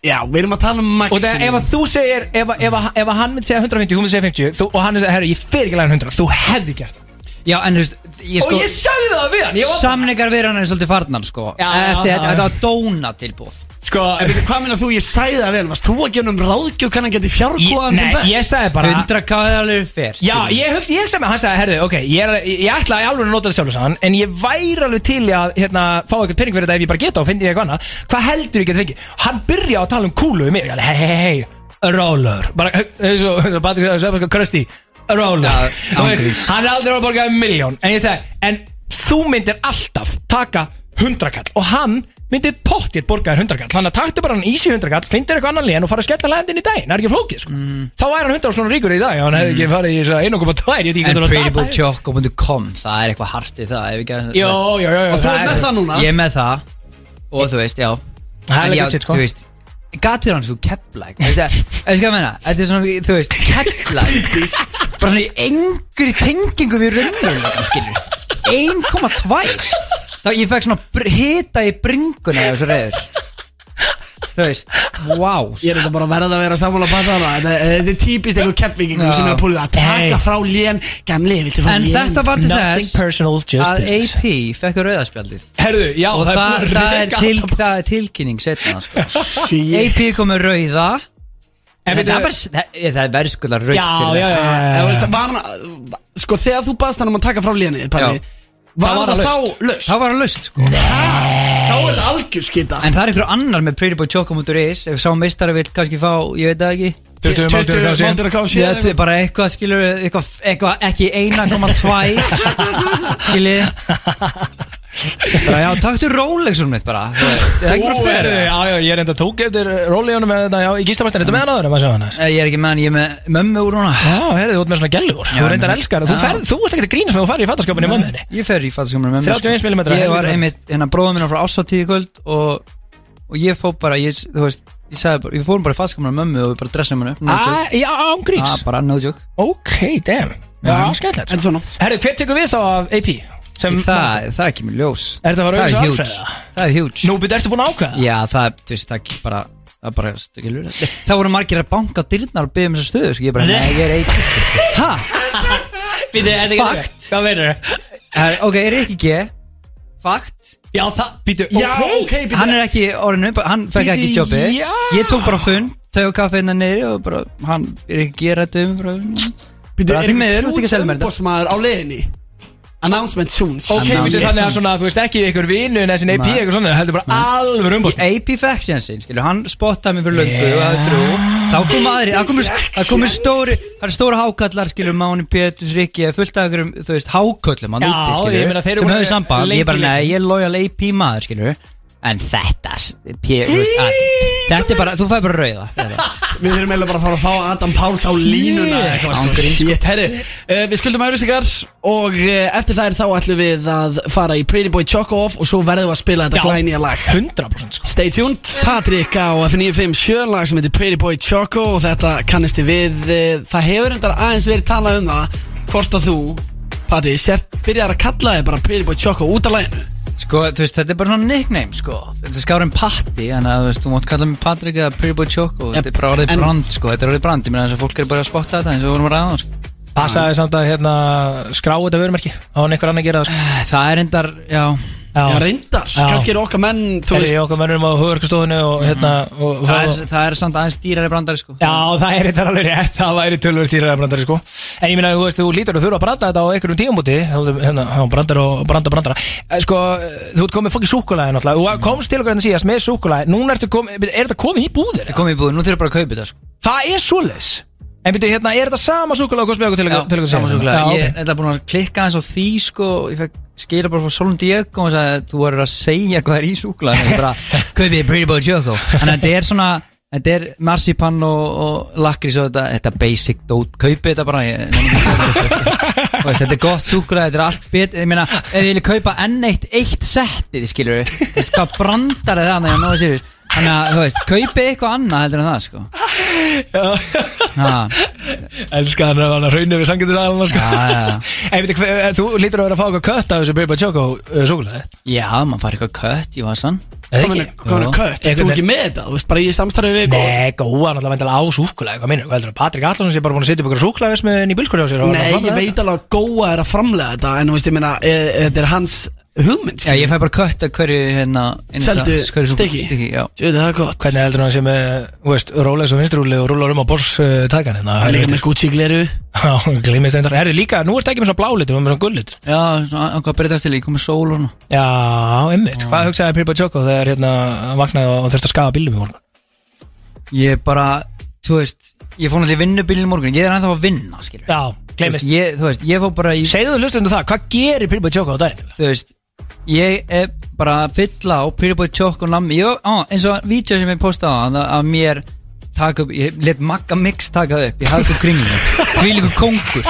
Speaker 4: Já, við erum að tala um
Speaker 2: Og þegar ef
Speaker 4: maximum
Speaker 2: að þú segir Ef, að- ef, að- ef að hann myndi segja 150, þú myndi segja 50 þú, Og hann myndi segja, herru, ég fer ekki lægin 100 Þú hefði gert það
Speaker 3: Já, en þú veist, ég sko
Speaker 2: Og ég sagði það við hann ég var-
Speaker 3: Samningar við hann er svolítið farnar, sko
Speaker 2: Já,
Speaker 3: Eftir
Speaker 2: já,
Speaker 3: þetta
Speaker 2: já.
Speaker 3: þetta var dóna tilbúð
Speaker 2: Sko,
Speaker 4: En veitu, hvað meina þú, ég sagði það vel Varst þú að gefa um ráðgjöf kann hann geti fjárkóðan sem
Speaker 2: Nei,
Speaker 4: best?
Speaker 2: ég sagði bara
Speaker 3: 100k er alveg fyrr
Speaker 2: Já, ég hugst, ég sem hann sagði, herðu, ok, ég, er, ég ætla í alveg að nota þetta sjálfur sann En ég væri alveg til að, hérna, fá eitthvað penning fyrir þetta ef ég bara geta og fyndi ég eitthvað annað Hvað heldur ég geta fengið? Hann byrja að tala um kúlu um mig, alveg, hei, hei, hei, roller Bara, eins og, Patrik sagði, sagði, Krösti,
Speaker 3: ángríns.
Speaker 2: Hann er aldrei að borga um miljón En ég segi, en þú myndir alltaf taka hundrakall Og hann myndir pottið borgaðir hundrakall Þannig að taktu bara hann easy hundrakall, fyndir eitthvað annan lén og fara að skella landin í daginn, það er ekki flókið sko. Þá væri hann hundra og svona ríkur í dag hann hefði ekki farið í þess að 1,2 ég veit ekki
Speaker 3: En
Speaker 2: hvað það
Speaker 3: er eitthvað hart í það
Speaker 2: Jó, jó, jó,
Speaker 4: Og þú er með það núna?
Speaker 3: Ég er með það. Og þú veist, já.
Speaker 2: Það er
Speaker 3: En
Speaker 2: legit
Speaker 3: já,
Speaker 2: shit, sko.
Speaker 3: Þú veist Gat fyrir hann svo keplæk Þú veist, þú veist, keplæk Bara svona í engri tengingu við skilur 1,2 Þá ég fekk svona hita í bringuna eða svo reyður Þú veist, wow
Speaker 4: Ég er þetta bara að verða að vera sammála að það Þetta þetta er típist einhver keppvíkingur
Speaker 3: Já.
Speaker 4: sem er að púlið að taka frá lén Gamli, viltu fá
Speaker 3: En
Speaker 4: lén?
Speaker 3: þetta var til
Speaker 2: Nothing
Speaker 3: þess
Speaker 2: personal,
Speaker 3: að. AP fekk rauðarspjaldið
Speaker 2: Herðu, já,
Speaker 3: og
Speaker 2: það,
Speaker 3: það,
Speaker 2: er
Speaker 3: það,
Speaker 2: að
Speaker 3: er til, það er tilkynning setna sko.
Speaker 4: Shit.
Speaker 3: AP kom með rauða
Speaker 2: En
Speaker 3: En það er bara það er verðskulega rauð
Speaker 2: Já, já, já, já, já.
Speaker 4: veist, var sko þegar þú baðst hann um að taka frá lénið Palli. Var
Speaker 2: Það var
Speaker 4: það
Speaker 2: það
Speaker 4: þá löst?
Speaker 3: Það var að laust sko.
Speaker 4: Þá er þetta algjör skita.
Speaker 3: En það er einhver annar með prettyboychoco.is Ef sá meistari vil kannski fá, ég veit það ekki.
Speaker 2: 20 máltur að kási
Speaker 3: Ég veit bara eitthvað skilur eitthvað, eitthvað ekki 1,2 Skilur Bara já, taktu Rolexum mitt bara þú veist, Það er ekki bara fyrir
Speaker 2: Já, já, ég er enda tók eftir rólegjunum með þetta, já, í gíslabæstin, þetta með hann áður, maður sjá hann aðeins.
Speaker 3: Ég er ekki með hann, ég er með mömmu úr núna
Speaker 2: Já, herðu, þú ert með svona gellur, þú reyndar elskar, þú ferð, þú ert ekkert að grínast með að þú farið í fattaskapinu í mömmuðinni.
Speaker 3: Ég fer í fattaskapinu með mömmu
Speaker 2: 31 millimetra,
Speaker 3: Ég var einmitt, hérna bróðum minna frá ásáttíði kvöld og, og ég fó bara, ég, þú veist Ég sagði bara, við fórum bara í með mömmu og við bara dressum hann upp no.
Speaker 2: Ah, Já, ángríns.
Speaker 3: Ah, bara no joke
Speaker 2: Ok, damn. Já, skemmtilegt.
Speaker 4: En svona
Speaker 2: Herðu, hver tekur við þá af AP? Sem
Speaker 3: Það, það er ekki mér ljós
Speaker 2: Er þetta að fara
Speaker 3: Það
Speaker 2: auðvitað
Speaker 3: er huge
Speaker 2: Alfreð?
Speaker 3: Það er huge
Speaker 2: Nú, betur, ertu búin að ákveða?
Speaker 3: Já, það, þú veist, það er bara Það er bara, skilur Það voru margir að banka dyrnar og byggja um þessa stöðu Svo ég bara, nei, ég er eitt Ha?
Speaker 2: Býtu, er
Speaker 3: Fakt.
Speaker 2: ekki Hvað veitur þau?
Speaker 3: Er- Ok, er ekki ekki Fakt
Speaker 2: Já, það, býtu,
Speaker 4: Já, ok, býtu.
Speaker 3: Hann er ekki orðinu upp Hann fekk ekki jobbi
Speaker 2: já.
Speaker 3: Ég tók bara fund Tau og kaffi innan neyri Og bara, hann er ekki að gera þetta um
Speaker 4: Býtu, er ekki Announcement soon.
Speaker 2: Ok, býtu, þannig að svona, þú veist ekki ykkur vinu en þessin AP
Speaker 3: Nei.
Speaker 2: eitthvað svona, heldur bara alveg umbúst.
Speaker 3: AP fekk síðan sinn, skilur, hann spottaði mig fyrir löngu og það er trú. Þá kom aðri, það komu, það komu stóri, það er stóra hákallar, skilur, Máni Péturs, Rikki, fullt af ykkur, þú veist, háköllum hann
Speaker 2: Já,
Speaker 3: úti,
Speaker 2: ég
Speaker 3: skilur,
Speaker 2: meina, þeir eru
Speaker 3: sem
Speaker 2: búin
Speaker 3: höfðu samband, ég bara,
Speaker 2: lengi.
Speaker 3: nei, ég er loyal AP maður, skilur En þetta, s- P, þú veist, að, þetta er bara, þú fæði bara rauða.
Speaker 4: Við þurfum eiginlega bara að fara að fá Adam Páls á línuna eða eitthvað, sko.
Speaker 3: Ángríns, sko.
Speaker 4: Shit, herri uh, Við skuldum auðvisingar og uh, eftir það er þá ætlum við að fara í Pretty Boy Choco Off og svo verðum við að spila þetta glænýja lag
Speaker 2: 100% sko.
Speaker 4: Stay tuned Patrik á F957 lag sem heitir Pretty Boy Choco og þetta kannist þið við uh, Það hefur endar aðeins verið talað um það hvort að þú, Patti, sért byrjar að kalla þig bara Pretty Boy Choco út af laginu
Speaker 3: Sko, þú veist, þetta er bara svona nickname, sko. Þetta er skárið patti, þannig að þú veist, þú mátt kalla mig Patrik eða Pretty Boy Choco. Þetta er bara orðið
Speaker 4: en-
Speaker 3: brand, sko, þetta er orðið brand. Ég meina þess að fólk er bara að spotta þetta eins og við vorum að ræða, sko.
Speaker 2: Passaði samt að hérna skrá þetta vörumerki. Á hann einhver annar að gera það sko.
Speaker 3: Það er endar, já
Speaker 4: Já, reyndar, kannski eru okkar menn
Speaker 2: Er
Speaker 4: veist-
Speaker 2: í okkar mönnum á hugverkastofunni og hérna og,
Speaker 3: Það er, það er samt aðeins dýrari brandari sko.
Speaker 2: Já, það er þetta alveg rétt, það væri tölvöld týraðar brandari sko. En ég minna, þú veist, þú lítur að þurfa að branda þetta á einhverjum tíumúti Hérna, brandar og branda brandara. Eh, Sko, þú ert komið fokki súkulæði náttúrulega. Þú komst til okkur en síðast með súkulæði Núna ertu komið, er þetta komið í búðir?
Speaker 3: Komið í búðir, nú þurfum bara að kaupa þetta sko.
Speaker 2: Það er svoleiðis En byrju, hérna, er þetta sama súkulæði og okkur til
Speaker 3: Já,
Speaker 2: okkur til okkur
Speaker 3: sama
Speaker 2: síðast?
Speaker 3: súkulega
Speaker 2: Já,
Speaker 3: Ég er þetta búin að klikka eins á því sko Ég fekk skila bara frá Solon Diego og sagði að þú verður að segja hvað er í súkulega Ég bara, kaupið Pretty Boy Choco Þannig að þetta er svona Þetta er marsipan og, og lakrís og þetta, þetta basic dót, kaupið þetta bara ég, kaupa þetta, Þetta er gott súkulega, þetta er allt bit Ég meina, ef ég vilja kaupa enn eitt eitt settið, veist hvað brandar er það Þannig að þú veist, kaupið eitthvað annað heldur en það, sko. Já,
Speaker 2: Elskar hann að hann raunir við sangitur aðalina sko.
Speaker 3: Já, já, já.
Speaker 2: En veitir, hver- þú lítur að vera að fá eitthvað kött af þessu Boy Choco uh, súkulæði
Speaker 3: Já, maður fær eitthvað kött í vasan
Speaker 4: er kött? Er þú ekki með þetta? Þú veist, bara ég samstarfið við
Speaker 2: Nei, góða, náttúrulega vendilega á súkulæði Hvað minnur, hvað heldur að Patrik Allarsson sé bara búin að setja upp ykkur súkulæðismiðin í bílskóri á sér
Speaker 4: Nei, ég veit alveg að góa er að framlega þetta En þú veist, ég meina, e- e- þetta er hans hugmynd
Speaker 3: Já, ég fæ bara kött að hverju hérna
Speaker 4: Seldu
Speaker 3: hverju súkkulaði-
Speaker 4: stykki?
Speaker 3: stykki, Já.
Speaker 4: Jöðu, það er gott.
Speaker 2: Hvernig heldur hann sé með, þú veist, Rolex og vinstrúli og rúlar um á Boss uh, tækan hérna?
Speaker 4: Það er líka með Gucci gleru.
Speaker 2: Já, glimist reyndar. Herri líka, nú ertu ekki með svona blálitur, þú er með svona gullit
Speaker 3: Já, svona, hvað breytast til, kom með sól og svona.
Speaker 2: Já, einmitt, hvað hugsaði Boy Choco þegar hérna vaknaði og þurfti að skafa bílum í morgun?
Speaker 3: Ég bara, þú veist, ég fór náttúrulega í vinnubílinn í morgun. Ég er ennþá að vinna, skilur
Speaker 2: Já, gleymist.
Speaker 3: Ég, Þú veist, ég fór bara í
Speaker 2: Segðu þú lustundu það, hvað gerir Boy Choco á daginn?
Speaker 3: Þú veist, ég er bara að fylla á Pretty Boy Choco nammi Ég, á, eins og vídeo sem ég postaði á að, að mér taka upp, ég let Magga Mix taka það upp Ég hafði upp kringlinu Því líku kongur.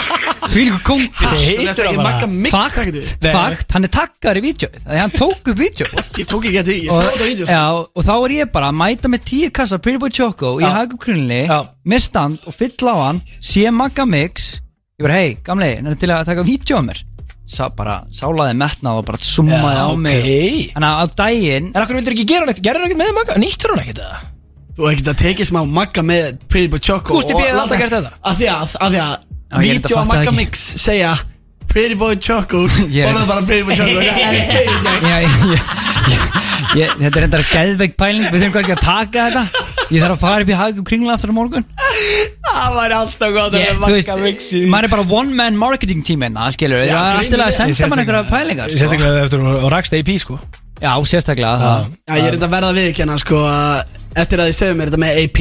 Speaker 3: Því líku kongur
Speaker 4: Þú veist ekki Magga Mix
Speaker 3: Fakt, fakt, hann er takkar í vídeoið. Þannig að hann tók upp vídeoið.
Speaker 4: Ég tók ekki að því, ég sá þetta vídeo
Speaker 3: Já, og þá er ég bara að mæta með tíu kassa Pretty Boy Choco í hagum kringlinu Með stand og fylla á hann Sé Magga Mix. Ég bara, hei, gamli, hann er til að taka vídeo á mér Sá bara, sálaði metnað og bara summaði
Speaker 2: Já,
Speaker 3: á mig
Speaker 2: ok.
Speaker 3: Þannig að á daginn
Speaker 2: En okkur vildur ekki gera neitt, gerður ekkert með Magga, nýttur hann ekkert það?
Speaker 4: Þú ekkert að tekið smá Magga með Pretty Boy Choco
Speaker 2: Gústi B. hefði
Speaker 4: og-
Speaker 2: alltaf gert þetta.
Speaker 4: Af því að, af því að
Speaker 3: Já, ég reyndar
Speaker 4: Vídeó af
Speaker 3: fattaði
Speaker 4: Magga
Speaker 3: ekki.
Speaker 4: Mix segja Pretty Boy Choco.
Speaker 3: Ég-
Speaker 4: Og það er bara Pretty Boy Choco. Það er stegið
Speaker 3: Já, ég, ég, ég, Þetta er enda geðveik pæling. Við þurfum kannski að taka þetta. Ég þarf að fara upp í hagum kringla aftur á morgun.
Speaker 2: Það væri alltaf gott
Speaker 3: Ég, þú veist, maður er bara one man marketing team hérna, skilur
Speaker 2: Já,
Speaker 3: það er alltaf að senda mann einhverja pælingar sko.
Speaker 2: Sérstaklega eftir að rakst AP sko.
Speaker 3: Já, sérstaklega það
Speaker 4: Já, ég er enda að verða við ekki hérna sko. Að Eftir að þið segja mér þetta með AP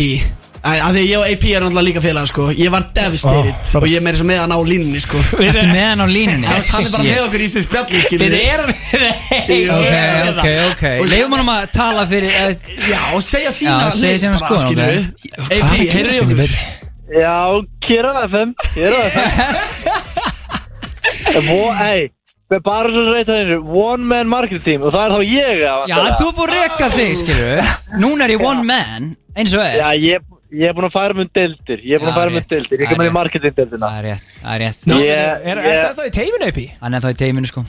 Speaker 4: Af því að ég og AP er náttúrulega líka félag sko. Ég var devastated Og ég er meira svo með hann á línunni sko.
Speaker 3: Ertu með hann á línunni?
Speaker 4: Hann er bara með okkur í þessu spjalli skilur
Speaker 2: Við erum
Speaker 4: ég er
Speaker 3: ok,
Speaker 4: það.
Speaker 3: ok Leifum hann að tala fyrir eh,
Speaker 4: Já, og segja sína við AP, heyrðu í okkur.
Speaker 12: Já, er FM er FM Ei, bara svo reyta þessu One man marketing team Og það er þá ég að
Speaker 3: Já, þú búin að reka þig, skilur við Núna er ég one man, eins og er.
Speaker 12: Já, ég, ég er búin að færa mun deildir Ég er búin að mun
Speaker 3: rétt.
Speaker 12: deildir Ég
Speaker 3: Það
Speaker 12: kom inn í marketing deildina
Speaker 3: Það er rétt, það er rétt.
Speaker 2: Ná,
Speaker 12: Ég-
Speaker 2: er, það í teiminu AP?
Speaker 3: Hann er þá í teiminu, sko.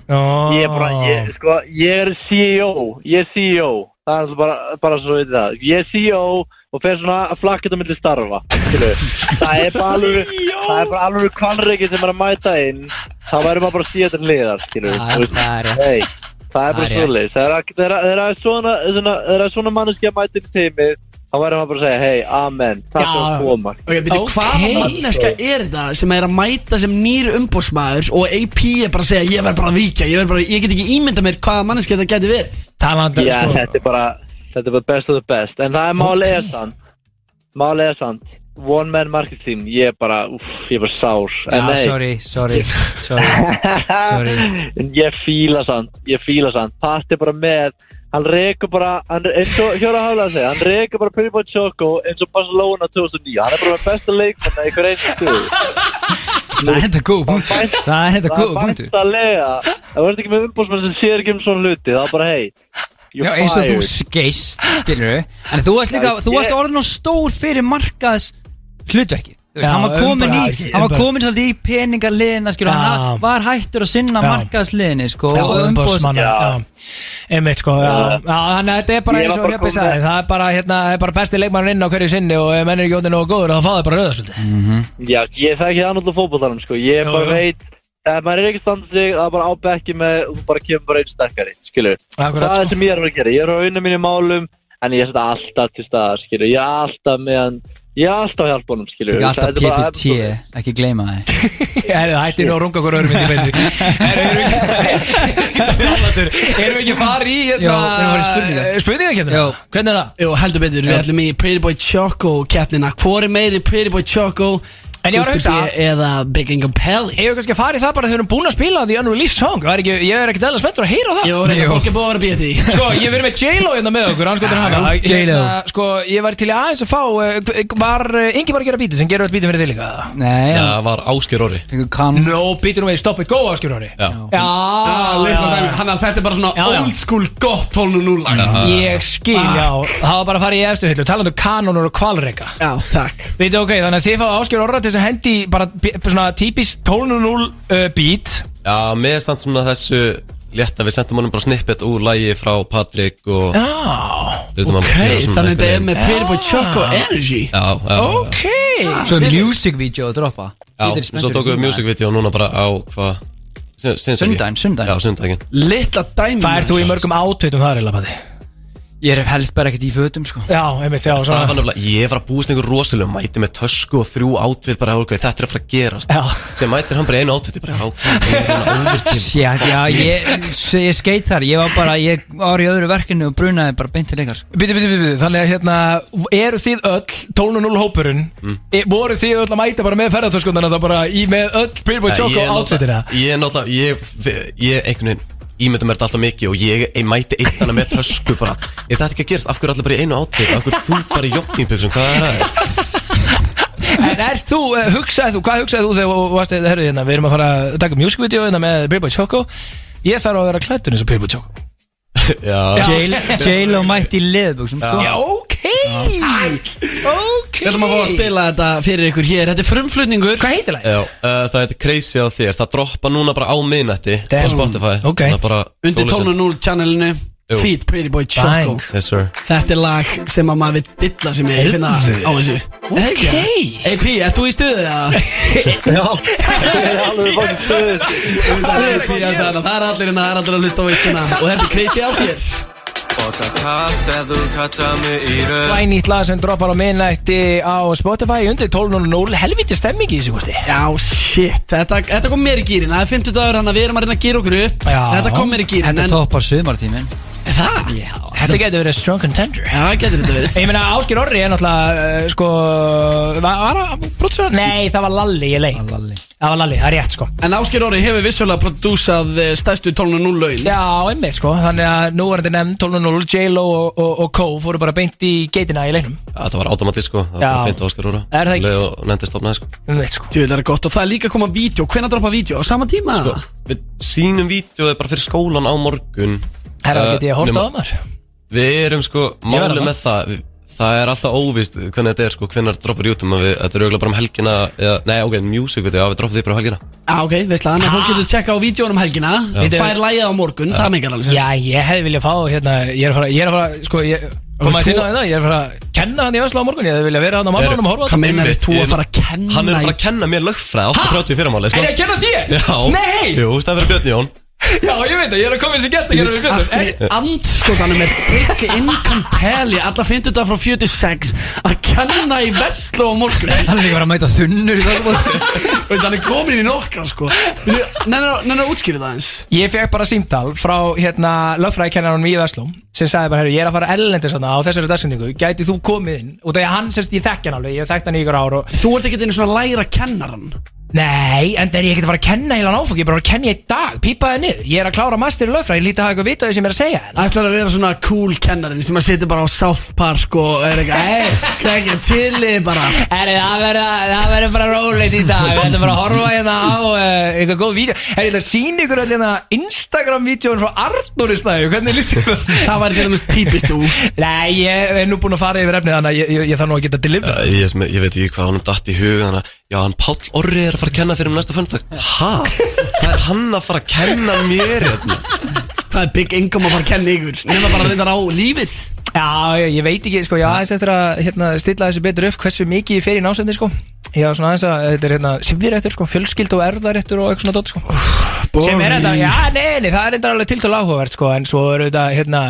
Speaker 12: Ég er bara, ég, sko, ég er CEO Ég er CEO Það er alltaf bara, bara svo veit það. Ég er CEO og fer svona að flakka þetta milli starfa skilur. Það er bara alveg Það er bara alveg kvalreiki sem er að mæta inn. Þá verður maður bara að síða þetta liðar
Speaker 3: það er rétt.
Speaker 12: Það er bara
Speaker 3: Það
Speaker 12: svoleiðis. Það er að- það er að- það er að svona, svona, það er svona manneski að mæta inn í teimið þá verður maður bara að segja hei, amen, takk fyrir að koma
Speaker 4: Ok, byrju, hvaða manneska er þetta sem er að mæta sem nýri umbósmaður og AP er bara að segja ég verð bara að víkja, ég, verð bara, ég get ekki ímynda mér hvaða manneska þetta geti verið.
Speaker 2: Talandi,
Speaker 12: Já,
Speaker 2: sko.
Speaker 12: þetta er bara Þetta er bara best of the best. En það er málið er sant Málið er sant One man market team Ég er bara Uff, ég er bara sár. En
Speaker 3: Já,
Speaker 12: nei.
Speaker 3: sorry, sorry, sorry. Sorry.
Speaker 12: En ég fíla sant Ég fíla sant Patti er bara með Hann rekur bara hann, eins og Hjóra Hála að segja Hann rekur bara Pretty Boy Choco eins og Barcelona 2009 Hann er bara með besta leikmanna í hver einu stuð
Speaker 3: Það er þetta góð punkt Það er þetta góð punkt
Speaker 12: Það verður ekki með umbúsmenn sem sér ekki um svona hluti Það er bara hei
Speaker 3: Já, eins og þú skeist, skilur En þú varst líka, þú varst orðin og stór fyrir markaðs hlutverkið veist,
Speaker 2: Já,
Speaker 3: hann var komin í, hann var komin svolítið í peningarliðina, skilur, hann var hættur að sinna markaðsliðinni, sko
Speaker 2: Já,
Speaker 3: og
Speaker 2: umbóðsmann einmitt sko þannig að þetta er bara eins og Hjöppi
Speaker 12: með-
Speaker 2: Það er bara, hérna, það er bara besti leikmann inn á hverju sinni og ef menn er ekki ótið nógu góður þá fá það bara rauðarspildi
Speaker 3: Mhm.
Speaker 12: Já, ég það náttúrulega fótbollanum sko. Ég
Speaker 2: Jú,
Speaker 12: bara veit ef maður er ekki standað sig, það er bara á bekki með, þú bara kemur bara einn sterkari, skilur. Það er
Speaker 2: sko.
Speaker 12: sem ég er að fara að gera, ég er að vinna mínu málum, en ég er alltaf til staðar, skilur, ég er alltaf með er alltaf að hjálpa honum, skilur.
Speaker 3: Þú ekki alltaf
Speaker 12: Þetta er bara-
Speaker 3: PPT, ekki gleyma það
Speaker 2: Herðu, hætti nú að runga okkur beinu Herðu, erum við ekki Erum við ekki að fara í hérna
Speaker 4: Já, spurningar.
Speaker 2: Spurningakefnina? Hvernig er það?
Speaker 4: Jú, heldur betur, við
Speaker 2: Já.
Speaker 4: ætlum í Pretty Boy Choco keppnina Hvor er meiri Pretty Boy Choco
Speaker 2: En ég var að hugsa-
Speaker 4: Eða Big Income Pelli
Speaker 2: Ég hef kannski að fara í það bara þegar við erum búin að spila The Unreleased Song? Það er ekki, Ég er ekkert eðla spenntur að heyra það.
Speaker 4: Jú, reyna, fólk er búið að vera að býja því.
Speaker 2: Sko, ég verið með J-Lo hérna með okkur Hann skoður hana.
Speaker 4: Já,
Speaker 2: Hérna,
Speaker 4: J.Lo.
Speaker 2: Sko, ég var til í aðeins að fá eh, Var eh, Ingi bara að gera bítið sem gerur öll bítið fyrir þig líka?
Speaker 3: Nei,
Speaker 16: Já, það var Ásker Orri.
Speaker 2: No, bítið nú við Stop it, go Áskjur Ári
Speaker 16: Já.
Speaker 2: Já,
Speaker 4: Ah, litla dæmi. Þannig að þetta er bara svona
Speaker 2: Já, já.
Speaker 4: old school gott 12-0 lag
Speaker 2: Ég skil, já. Það var bara að fara í efstu hillu Talandi um kanonur og kvalreika
Speaker 4: Já, takk.
Speaker 2: Veitu, ok, þannig að þið fá Áskjör Orra til þess að hendi bara bí- svona típist 12.0 uh, beat.
Speaker 16: Já, með samt svona þessu létta Við sendum honum bara snippet úr lægi frá Patrik og
Speaker 2: Já
Speaker 16: að
Speaker 4: Ok,
Speaker 16: gera svona
Speaker 4: þannig þetta er með
Speaker 16: veginn.
Speaker 4: Pretty Boy Choco Energy.
Speaker 16: Já, já
Speaker 2: Ok.
Speaker 3: Svo er music video að droppa.
Speaker 16: Já, svo tókum við music video núna bara á hvað?
Speaker 3: Sundaginn, sundaginn.
Speaker 16: Já, sundaginn.
Speaker 4: Litla dæmi
Speaker 2: Hvað er þú í mörgum átvitum þar, Ella Patti?
Speaker 3: Ég er helst bara ekkert í fötum sko
Speaker 2: Já, einmitt, já,
Speaker 16: Það var nefnilega, ég var að búist einhver rosalega Mæti með tösku og þrjú átvið bara ok, Þetta er að fara að gerast
Speaker 2: Já.
Speaker 16: Sem mætir hann bara einu átvið bara, ok, ég overkill
Speaker 3: Shit, já, ég, ég skeit þar Ég var bara, ég var í öðru verkinu og brunaði bara beint til leikar sko.
Speaker 2: Biti, biti, biti, þannig að hérna Eru þið öll, 12.0 hópurinn
Speaker 16: Mm.
Speaker 2: e, Voru þið öll að mæta bara með ferðartöskundana Það bara í með öll Pretty Choco
Speaker 16: Ég er
Speaker 2: átvitina
Speaker 16: Ímyndum er þetta alltaf mikið og ég, ég mæti eitt hana með tösku bara Er þetta ekki að gerast? Af hverju er allir bara í einu átvið? Af hverju þú bara í joggingpjöksum? Hvað er það?
Speaker 2: En erst þú, uh, hugsaði þú, hvað hugsaði þú þegar þú varst, herru, hérna, við erum að fara að taka music video hérna með Pretty Choco Ég þarf að vera klættur eins og Pretty Choco
Speaker 3: J-Lo mætti í leðbuxum sko
Speaker 2: Já, ok Ok
Speaker 4: Við ætlum að fá að spila þetta fyrir ykkur hér Þetta er frumflutningur
Speaker 2: Hvað heitir það?
Speaker 16: Uh, það heitir Crazy á þér Það droppa núna bara á miðnætti á. Spotify
Speaker 2: Ok.
Speaker 4: Undir
Speaker 16: go listen.
Speaker 4: 12.0 channelinu. Feed Pretty Boy Choco.
Speaker 16: Yes
Speaker 4: Þetta er lag sem að maður vil dilla sem ég finna á þessu.
Speaker 2: Ok.
Speaker 4: AP, ert þú í stuðu?
Speaker 12: Já, ég er alveg báðið stöður.
Speaker 4: AP, það er allir hérna, það er allir að hlusta á veistuna Og þetta er crazy á þér
Speaker 2: Glænýtt lag sem droppar á minnætti á Spotify undir 12.0 Helviti stemming í þessu, kosti
Speaker 4: Já, shit, þetta, þetta kom mér í gýrin Það er 50 dagur hann að við erum að reyna að gýra okkur upp.
Speaker 2: Já.
Speaker 4: Þetta kom mér í gýrin
Speaker 3: Þetta
Speaker 4: en,
Speaker 3: toppar sumartímin
Speaker 4: Það?
Speaker 2: Þetta getur verið strong contender.
Speaker 4: Já, það getur þetta verið.
Speaker 2: Ég meina Áskir Orri er náttúrulega uh, sko, var, var það brútsur? Nei, það var Lalli í leik.
Speaker 3: Lalli.
Speaker 2: Það var Lalli, það er rétt sko.
Speaker 4: En Ásker Orri hefur vissulega prodúsað eh, stærstu 12.0 lögin
Speaker 2: Já, einmitt sko, þannig að nú er þetta nefnd 12.0, J-Lo og, og, og Co fóru bara beint í geitina í leiknum.
Speaker 16: Já, það var automatist sko. Það
Speaker 2: Já.
Speaker 16: var beint á Óskar Úra
Speaker 2: Er það ekki?
Speaker 16: Nefndi stofnaði sko
Speaker 4: veit það er gott og það er líka að koma vídeo Hvenær droppa vídeo? Á sama tíma?
Speaker 16: Sko, við sýnum vídeoði bara fyrir skólan á morgun
Speaker 2: Herra,
Speaker 16: Eh,
Speaker 2: geti ég hort á það maður?
Speaker 16: Við erum sko,
Speaker 2: verð
Speaker 16: máli
Speaker 2: það.
Speaker 16: með það við- Það er alltaf óvist hvernig þetta er sko Hvernig droppar YouTube við, Þetta er auðvitað bara um helgina eða, Nei, ok, music video, já, við droppum því bara um helgina
Speaker 4: Já, ok, veistlega, þannig að fólk getur tjekka á vídjónum um helgina Fær lægið á morgun, það meikar alveg sens
Speaker 2: Já, ég hefði viljað fá hérna, ég er að fara, ég er að fara, sko, ég koma að sinna það, ég er að fara að kenna hann í Ösla á morgun, ég hefði viljað vera hann á mannanum og horfa á
Speaker 4: Hvað meinar þú að fara að kenna
Speaker 16: Hann er að fara að kenna mér lögfræð 8.30 fyrirmáli sko.
Speaker 2: Er ég að kenna þér?
Speaker 16: Já.
Speaker 2: Nei!
Speaker 16: Jú, það verið Björn Jón
Speaker 2: Já, ég veit það, ég er að koma eins og gæst að gera við
Speaker 4: hverju? Andskotanum er Big Income Pelli Alla 50 dag frá 46 Að kenna í Vestló á morgun.
Speaker 3: Hann er líka að mæta þunnur í það
Speaker 4: er komin í nokkra sko. Nennar að útskýra það eins
Speaker 2: Ég fekk bara símtal frá hérna lögfræðikennarinn í Veslum sem sagði bara, ég er að fara erlendis þarna á þessari dagsendingu, gæti þú komið inn? Og það er hann, sérst, ég þekki hann alveg, ég hef þekkt hann í ykkur ár og
Speaker 4: Þú ert ekki einu svona læra kennaran
Speaker 2: Nei, en það er ég ekkert að fara að kenna heila náfók, ég er bara að kenna í einn dag, pípaði niður Ég er að klára master í lögfræði, ég líti að hafa eitthvað vitað sem ég er að segja henn
Speaker 4: Ætlar að vera svona cool kennarin sem að sitja bara á South Park og er eitthvað Ei, krekja, chilli bara.
Speaker 2: Herri, það verður það verður bara róleit í dag. Við ætlum bara að horfa hérna á uh, eitthvað góð vídeo. Herri, ég ætla að sína ykkur öll hérna Instagram-vídeóin frá Arnóri stæðu Hvernig líst ykkur?
Speaker 4: Það? Væri til dæmis típist þú
Speaker 2: Nei, ég er nú búinn að fara yfir efnið Þannig að ég, ég, ég þarf nú að geta deliver
Speaker 16: Uh, ég, ég veit ekki hvað honum datt í hug Þannig að, já, hann Páll Orri er að fara að kenna fyrir um næsta föndag Hæ? Það er hann að fara að kenna mér hérna.
Speaker 4: Hvað er Big Income að fara að kenna ykkur Nefna bara reyndar á lífið.
Speaker 2: Já, ég, ég veit ekki, sko, ég aðeins eftir að hérna, stilla þessu betur upp hversu mikið ég fer í násendi, sko. Ég var svona aðeins að, þetta er hérna, sifjuréttur, sko, fjölskyld og erðaréttur og eitthvað svona dot, sko. Sem er þetta, já, nei, nei, það er enda alveg tiltölu áhugavert, sko En svo er þetta, hérna,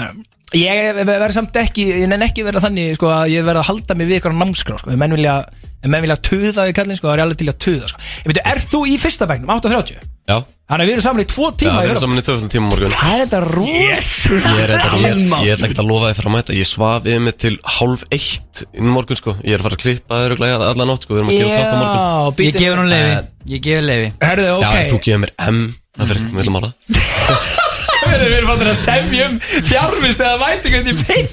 Speaker 2: ég verð samt ekki, ég nenn ekki verða þannig, sko Að ég verð að halda mig við ykkur á námskrá, sko. Ef menn vilja, ef menn vilja tuða í kallinn, sko, það er ég alveg til að tuða, sko. Ég veit, er þú í fyrsta bæknum, 8.30?
Speaker 16: Já.
Speaker 2: Þannig að við erum saman í tvo
Speaker 16: Já,
Speaker 2: tíma
Speaker 16: við
Speaker 2: í
Speaker 16: erum saman í 2000 tíma morgun.
Speaker 2: Það er þetta ros
Speaker 16: Ég er eitthvað, ég, ég ætla ekkert að lofa þið fyrir að mæta. Ég svaf yfir mig til hálf eitt inn morgun sko. Ég er að fara að klippa þér og glæða alla nótt sko. Við erum að gefa þátt á morgun.
Speaker 3: Ég gefur hún leiði Ég gefur leiði
Speaker 2: Herðu,
Speaker 16: Já, ef þú gefur mér M. Það fyrir ekkert með mála
Speaker 2: Við erum fannir að semjum fjárvist eða vætingu í feinn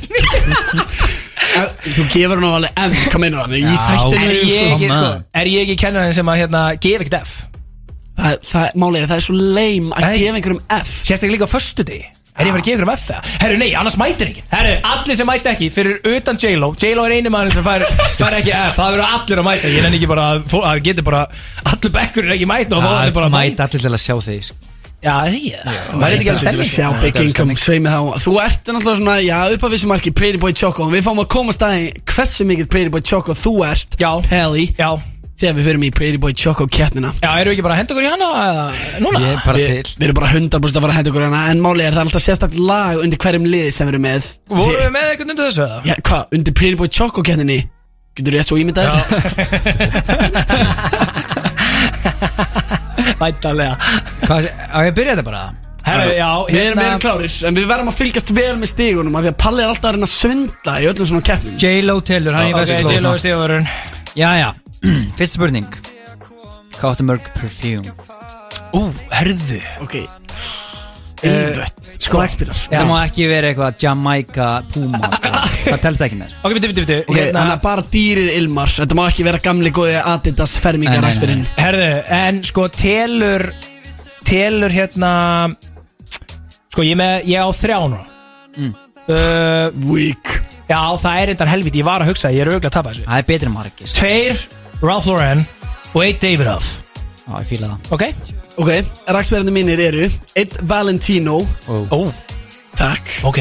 Speaker 4: Þú gefur hann á alveg M, hvað meinar hann? Í
Speaker 2: Er
Speaker 4: þættinu
Speaker 2: ég ekki, sko, er ég ekki kennarinn sem að hérna, gefa ekkert F?
Speaker 4: Það, það, er, það er svo leim að
Speaker 2: Nei.
Speaker 4: gefa einhverjum F.
Speaker 2: Sérstaklega líka á föstu degi Er ég að fara að gefa einhverjum F það? Herru, nei, annars mætir ekki. Herru, allir sem mæta ekki fyrir utan J-Lo. J-Lo er eini maður sem fær, fær ekki F. Það verður allir að mæta. Ég nenni ekki bara að, fó- að geti bara Allur bekkur er ekki mæta og fá allir bara að mæta
Speaker 3: Mæta. allir til að sjá þig sko.
Speaker 2: Já, því Það er ekki alveg
Speaker 4: að sjá Big Income sveimi þá. Þú ert náttúrulega svona, já, upp að vissu marki Pretty Boy Choco. Og Við fáum að koma að staði hversu mikið Pretty Boy Choco þú ert
Speaker 2: Já.
Speaker 4: Pelli
Speaker 2: Já.
Speaker 4: Þegar við förum í Pretty Boy Choco keppnina.
Speaker 2: Já, eru við ekki bara að henda okkur í hana eða, núna?
Speaker 3: Ég er bara
Speaker 4: Við,
Speaker 3: til.
Speaker 4: við erum bara 100% að fara að henda ykkur hana En málið er það er alltaf sérstakt lag undir hverjum liði sem við erum með.
Speaker 2: Vorum við með eitthvað undir þessu eða?
Speaker 4: Já, hvað, undir Pretty Boy Choco keppninni? Getur rétt svo ímyndað
Speaker 2: Væntalega
Speaker 3: Hvað, á ég að byrja þetta bara?
Speaker 2: Herru, já,
Speaker 4: Við erum,
Speaker 2: hérna
Speaker 4: erum klárir, en við verðum að fylgjast vel með stígunum af Því að Palli er alltaf að reyna að svindla í öllum svona keppnum.
Speaker 3: J-Lo telur, hann í
Speaker 2: Ok,
Speaker 3: verðsló
Speaker 2: J-Lo er stíðavörun
Speaker 3: Já, já, fyrsta spurning. Hvað áttu mörg perfume?
Speaker 2: Ú, herðu.
Speaker 4: Ok Eilvött, sko lagspilar
Speaker 3: Það má ekki vera eitthvað Jamaica Puma Það telst ekki með.
Speaker 2: Ok, bitu, bitu, bitu
Speaker 4: Ok, þannig að bara dýrir Ilmar Þetta má ekki vera gamli góði Adidas fermingar lagspilin
Speaker 2: Herðu, en sko telur Telur hérna Sko, ég, er með, ég á þrjá nú
Speaker 3: Mm.
Speaker 2: uh,
Speaker 4: Weak.
Speaker 2: Já, það er eitthvað helviti, ég var að hugsa Ég er auðvitað að tapa þessu.
Speaker 3: Það er betri margis
Speaker 2: Tveir Ralph Lauren Og eitt Davidoff
Speaker 3: Já, ég fíla það.
Speaker 2: Ok
Speaker 4: Ok, lagspilandi mínir eru Eitt Valentino.
Speaker 3: Ó,
Speaker 4: Takk.
Speaker 2: Ok.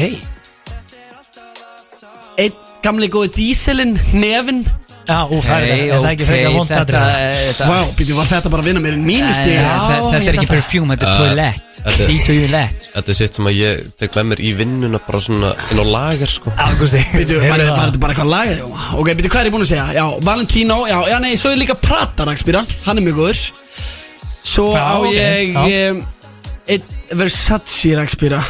Speaker 4: Eitt gamli góði díselin Nefin
Speaker 2: Já, ú, það er,
Speaker 3: Hey,
Speaker 2: er það ekki frekar vond
Speaker 3: þetta,
Speaker 2: atriði?
Speaker 3: þetta,
Speaker 4: Vá, býttu, var þetta bara að vinna mér en mínustig
Speaker 3: Nei,
Speaker 2: Já,
Speaker 3: þetta,
Speaker 2: ég
Speaker 3: er ekki
Speaker 2: að-
Speaker 3: perfume, þetta er
Speaker 16: Uh,
Speaker 3: toilette.
Speaker 16: þetta er-
Speaker 3: Í toilette.
Speaker 16: Þetta er sitt sem að ég tek með mér í vinnuna bara svona inn á lager sko.
Speaker 2: Ágústi
Speaker 4: Býttu, var var
Speaker 2: það?
Speaker 4: þetta bara eitthvað lag Ok, býttu, hvað er ég búin að segja? Já, Valentino, já, já, nei, svo er líka Prata lagspila Hann er mjög góður Svo
Speaker 2: Já,
Speaker 4: á
Speaker 2: ok,
Speaker 4: ég
Speaker 2: já.
Speaker 4: um, Eitt Versace lagspila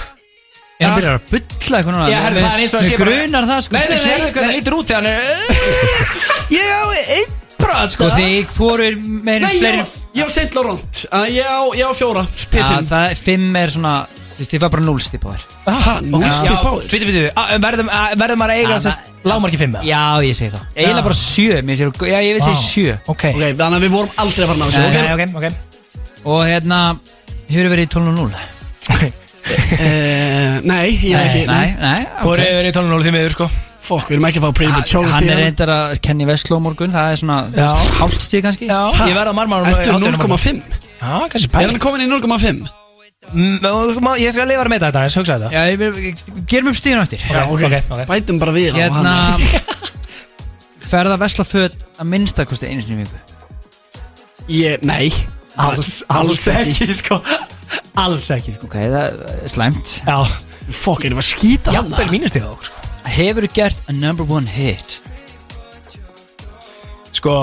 Speaker 3: Er hann byrjar að bulla eitthvað núna?
Speaker 2: Já, herru, það er eins og að sé bara
Speaker 3: grunar það sko.
Speaker 2: Nei, nei, nei,
Speaker 3: Nei,
Speaker 2: hvernig það lítur út þegar hann er Ég á einn brat,
Speaker 3: Sko. Þig hvorur meirinn
Speaker 4: Nei,
Speaker 3: fleiri
Speaker 4: ég á- ég á Saint Laurent. Uh, Ég á, ég á fjóra til
Speaker 3: Já,
Speaker 4: fimm.
Speaker 3: það er fimm er svona Þú veist, þið var bara núlstip á þér.
Speaker 4: Ha, núlstig
Speaker 2: Já,
Speaker 4: power
Speaker 2: Bitu, bitu, verðum að- verðum maður að eiga
Speaker 3: Já,
Speaker 2: sérst Lámarki fimm eða?
Speaker 3: Já, ég segi það. Eiginlega bara sjö mér sér, Já, ég vil segja sjö.
Speaker 2: Ok.
Speaker 4: Ok, þannig að við vorum aldrei að fara að ná
Speaker 3: Nei,
Speaker 4: þessu
Speaker 2: Ok, ok, ok
Speaker 3: Og hérna Hefur verið í 12 og 0
Speaker 4: Eh, Nei, ég er ekki
Speaker 3: Nei, nei.
Speaker 2: Hvor
Speaker 3: ok.
Speaker 2: er í 12.0 því miður, sko?
Speaker 4: Fokk, við erum ekki að fá Pretty Boy Choco
Speaker 3: Hann er
Speaker 4: stíðan
Speaker 3: reyndar að kenni Vestló morgun Það er svona
Speaker 2: Já.
Speaker 3: hálft stíð kannski.
Speaker 2: Já,
Speaker 4: Ha?
Speaker 2: ég verð að marmar
Speaker 4: Ertu 0,5?
Speaker 2: Já, kannski
Speaker 4: Er
Speaker 2: pæl
Speaker 4: hann komin í 0,5?
Speaker 2: Ég skal lifa að meita þetta, ég hugsa þetta.
Speaker 3: Já, ég vil Gerum upp stíðan eftir.
Speaker 4: Já, ok,
Speaker 2: ok.
Speaker 4: Bætum bara við á
Speaker 3: Hérna
Speaker 4: hann.
Speaker 3: Ferða Vesla föt að minnstakosti einu sinni í viku?
Speaker 4: Ég, nei
Speaker 2: Alls, alls ekki, sko. Alls ekki
Speaker 3: Ok, það er slæmt.
Speaker 2: Já,
Speaker 4: Fokk, erum við að skýta hann
Speaker 2: jafnvel mínustíð á, sko.
Speaker 3: Hefur gert a number one hit?
Speaker 2: Sko,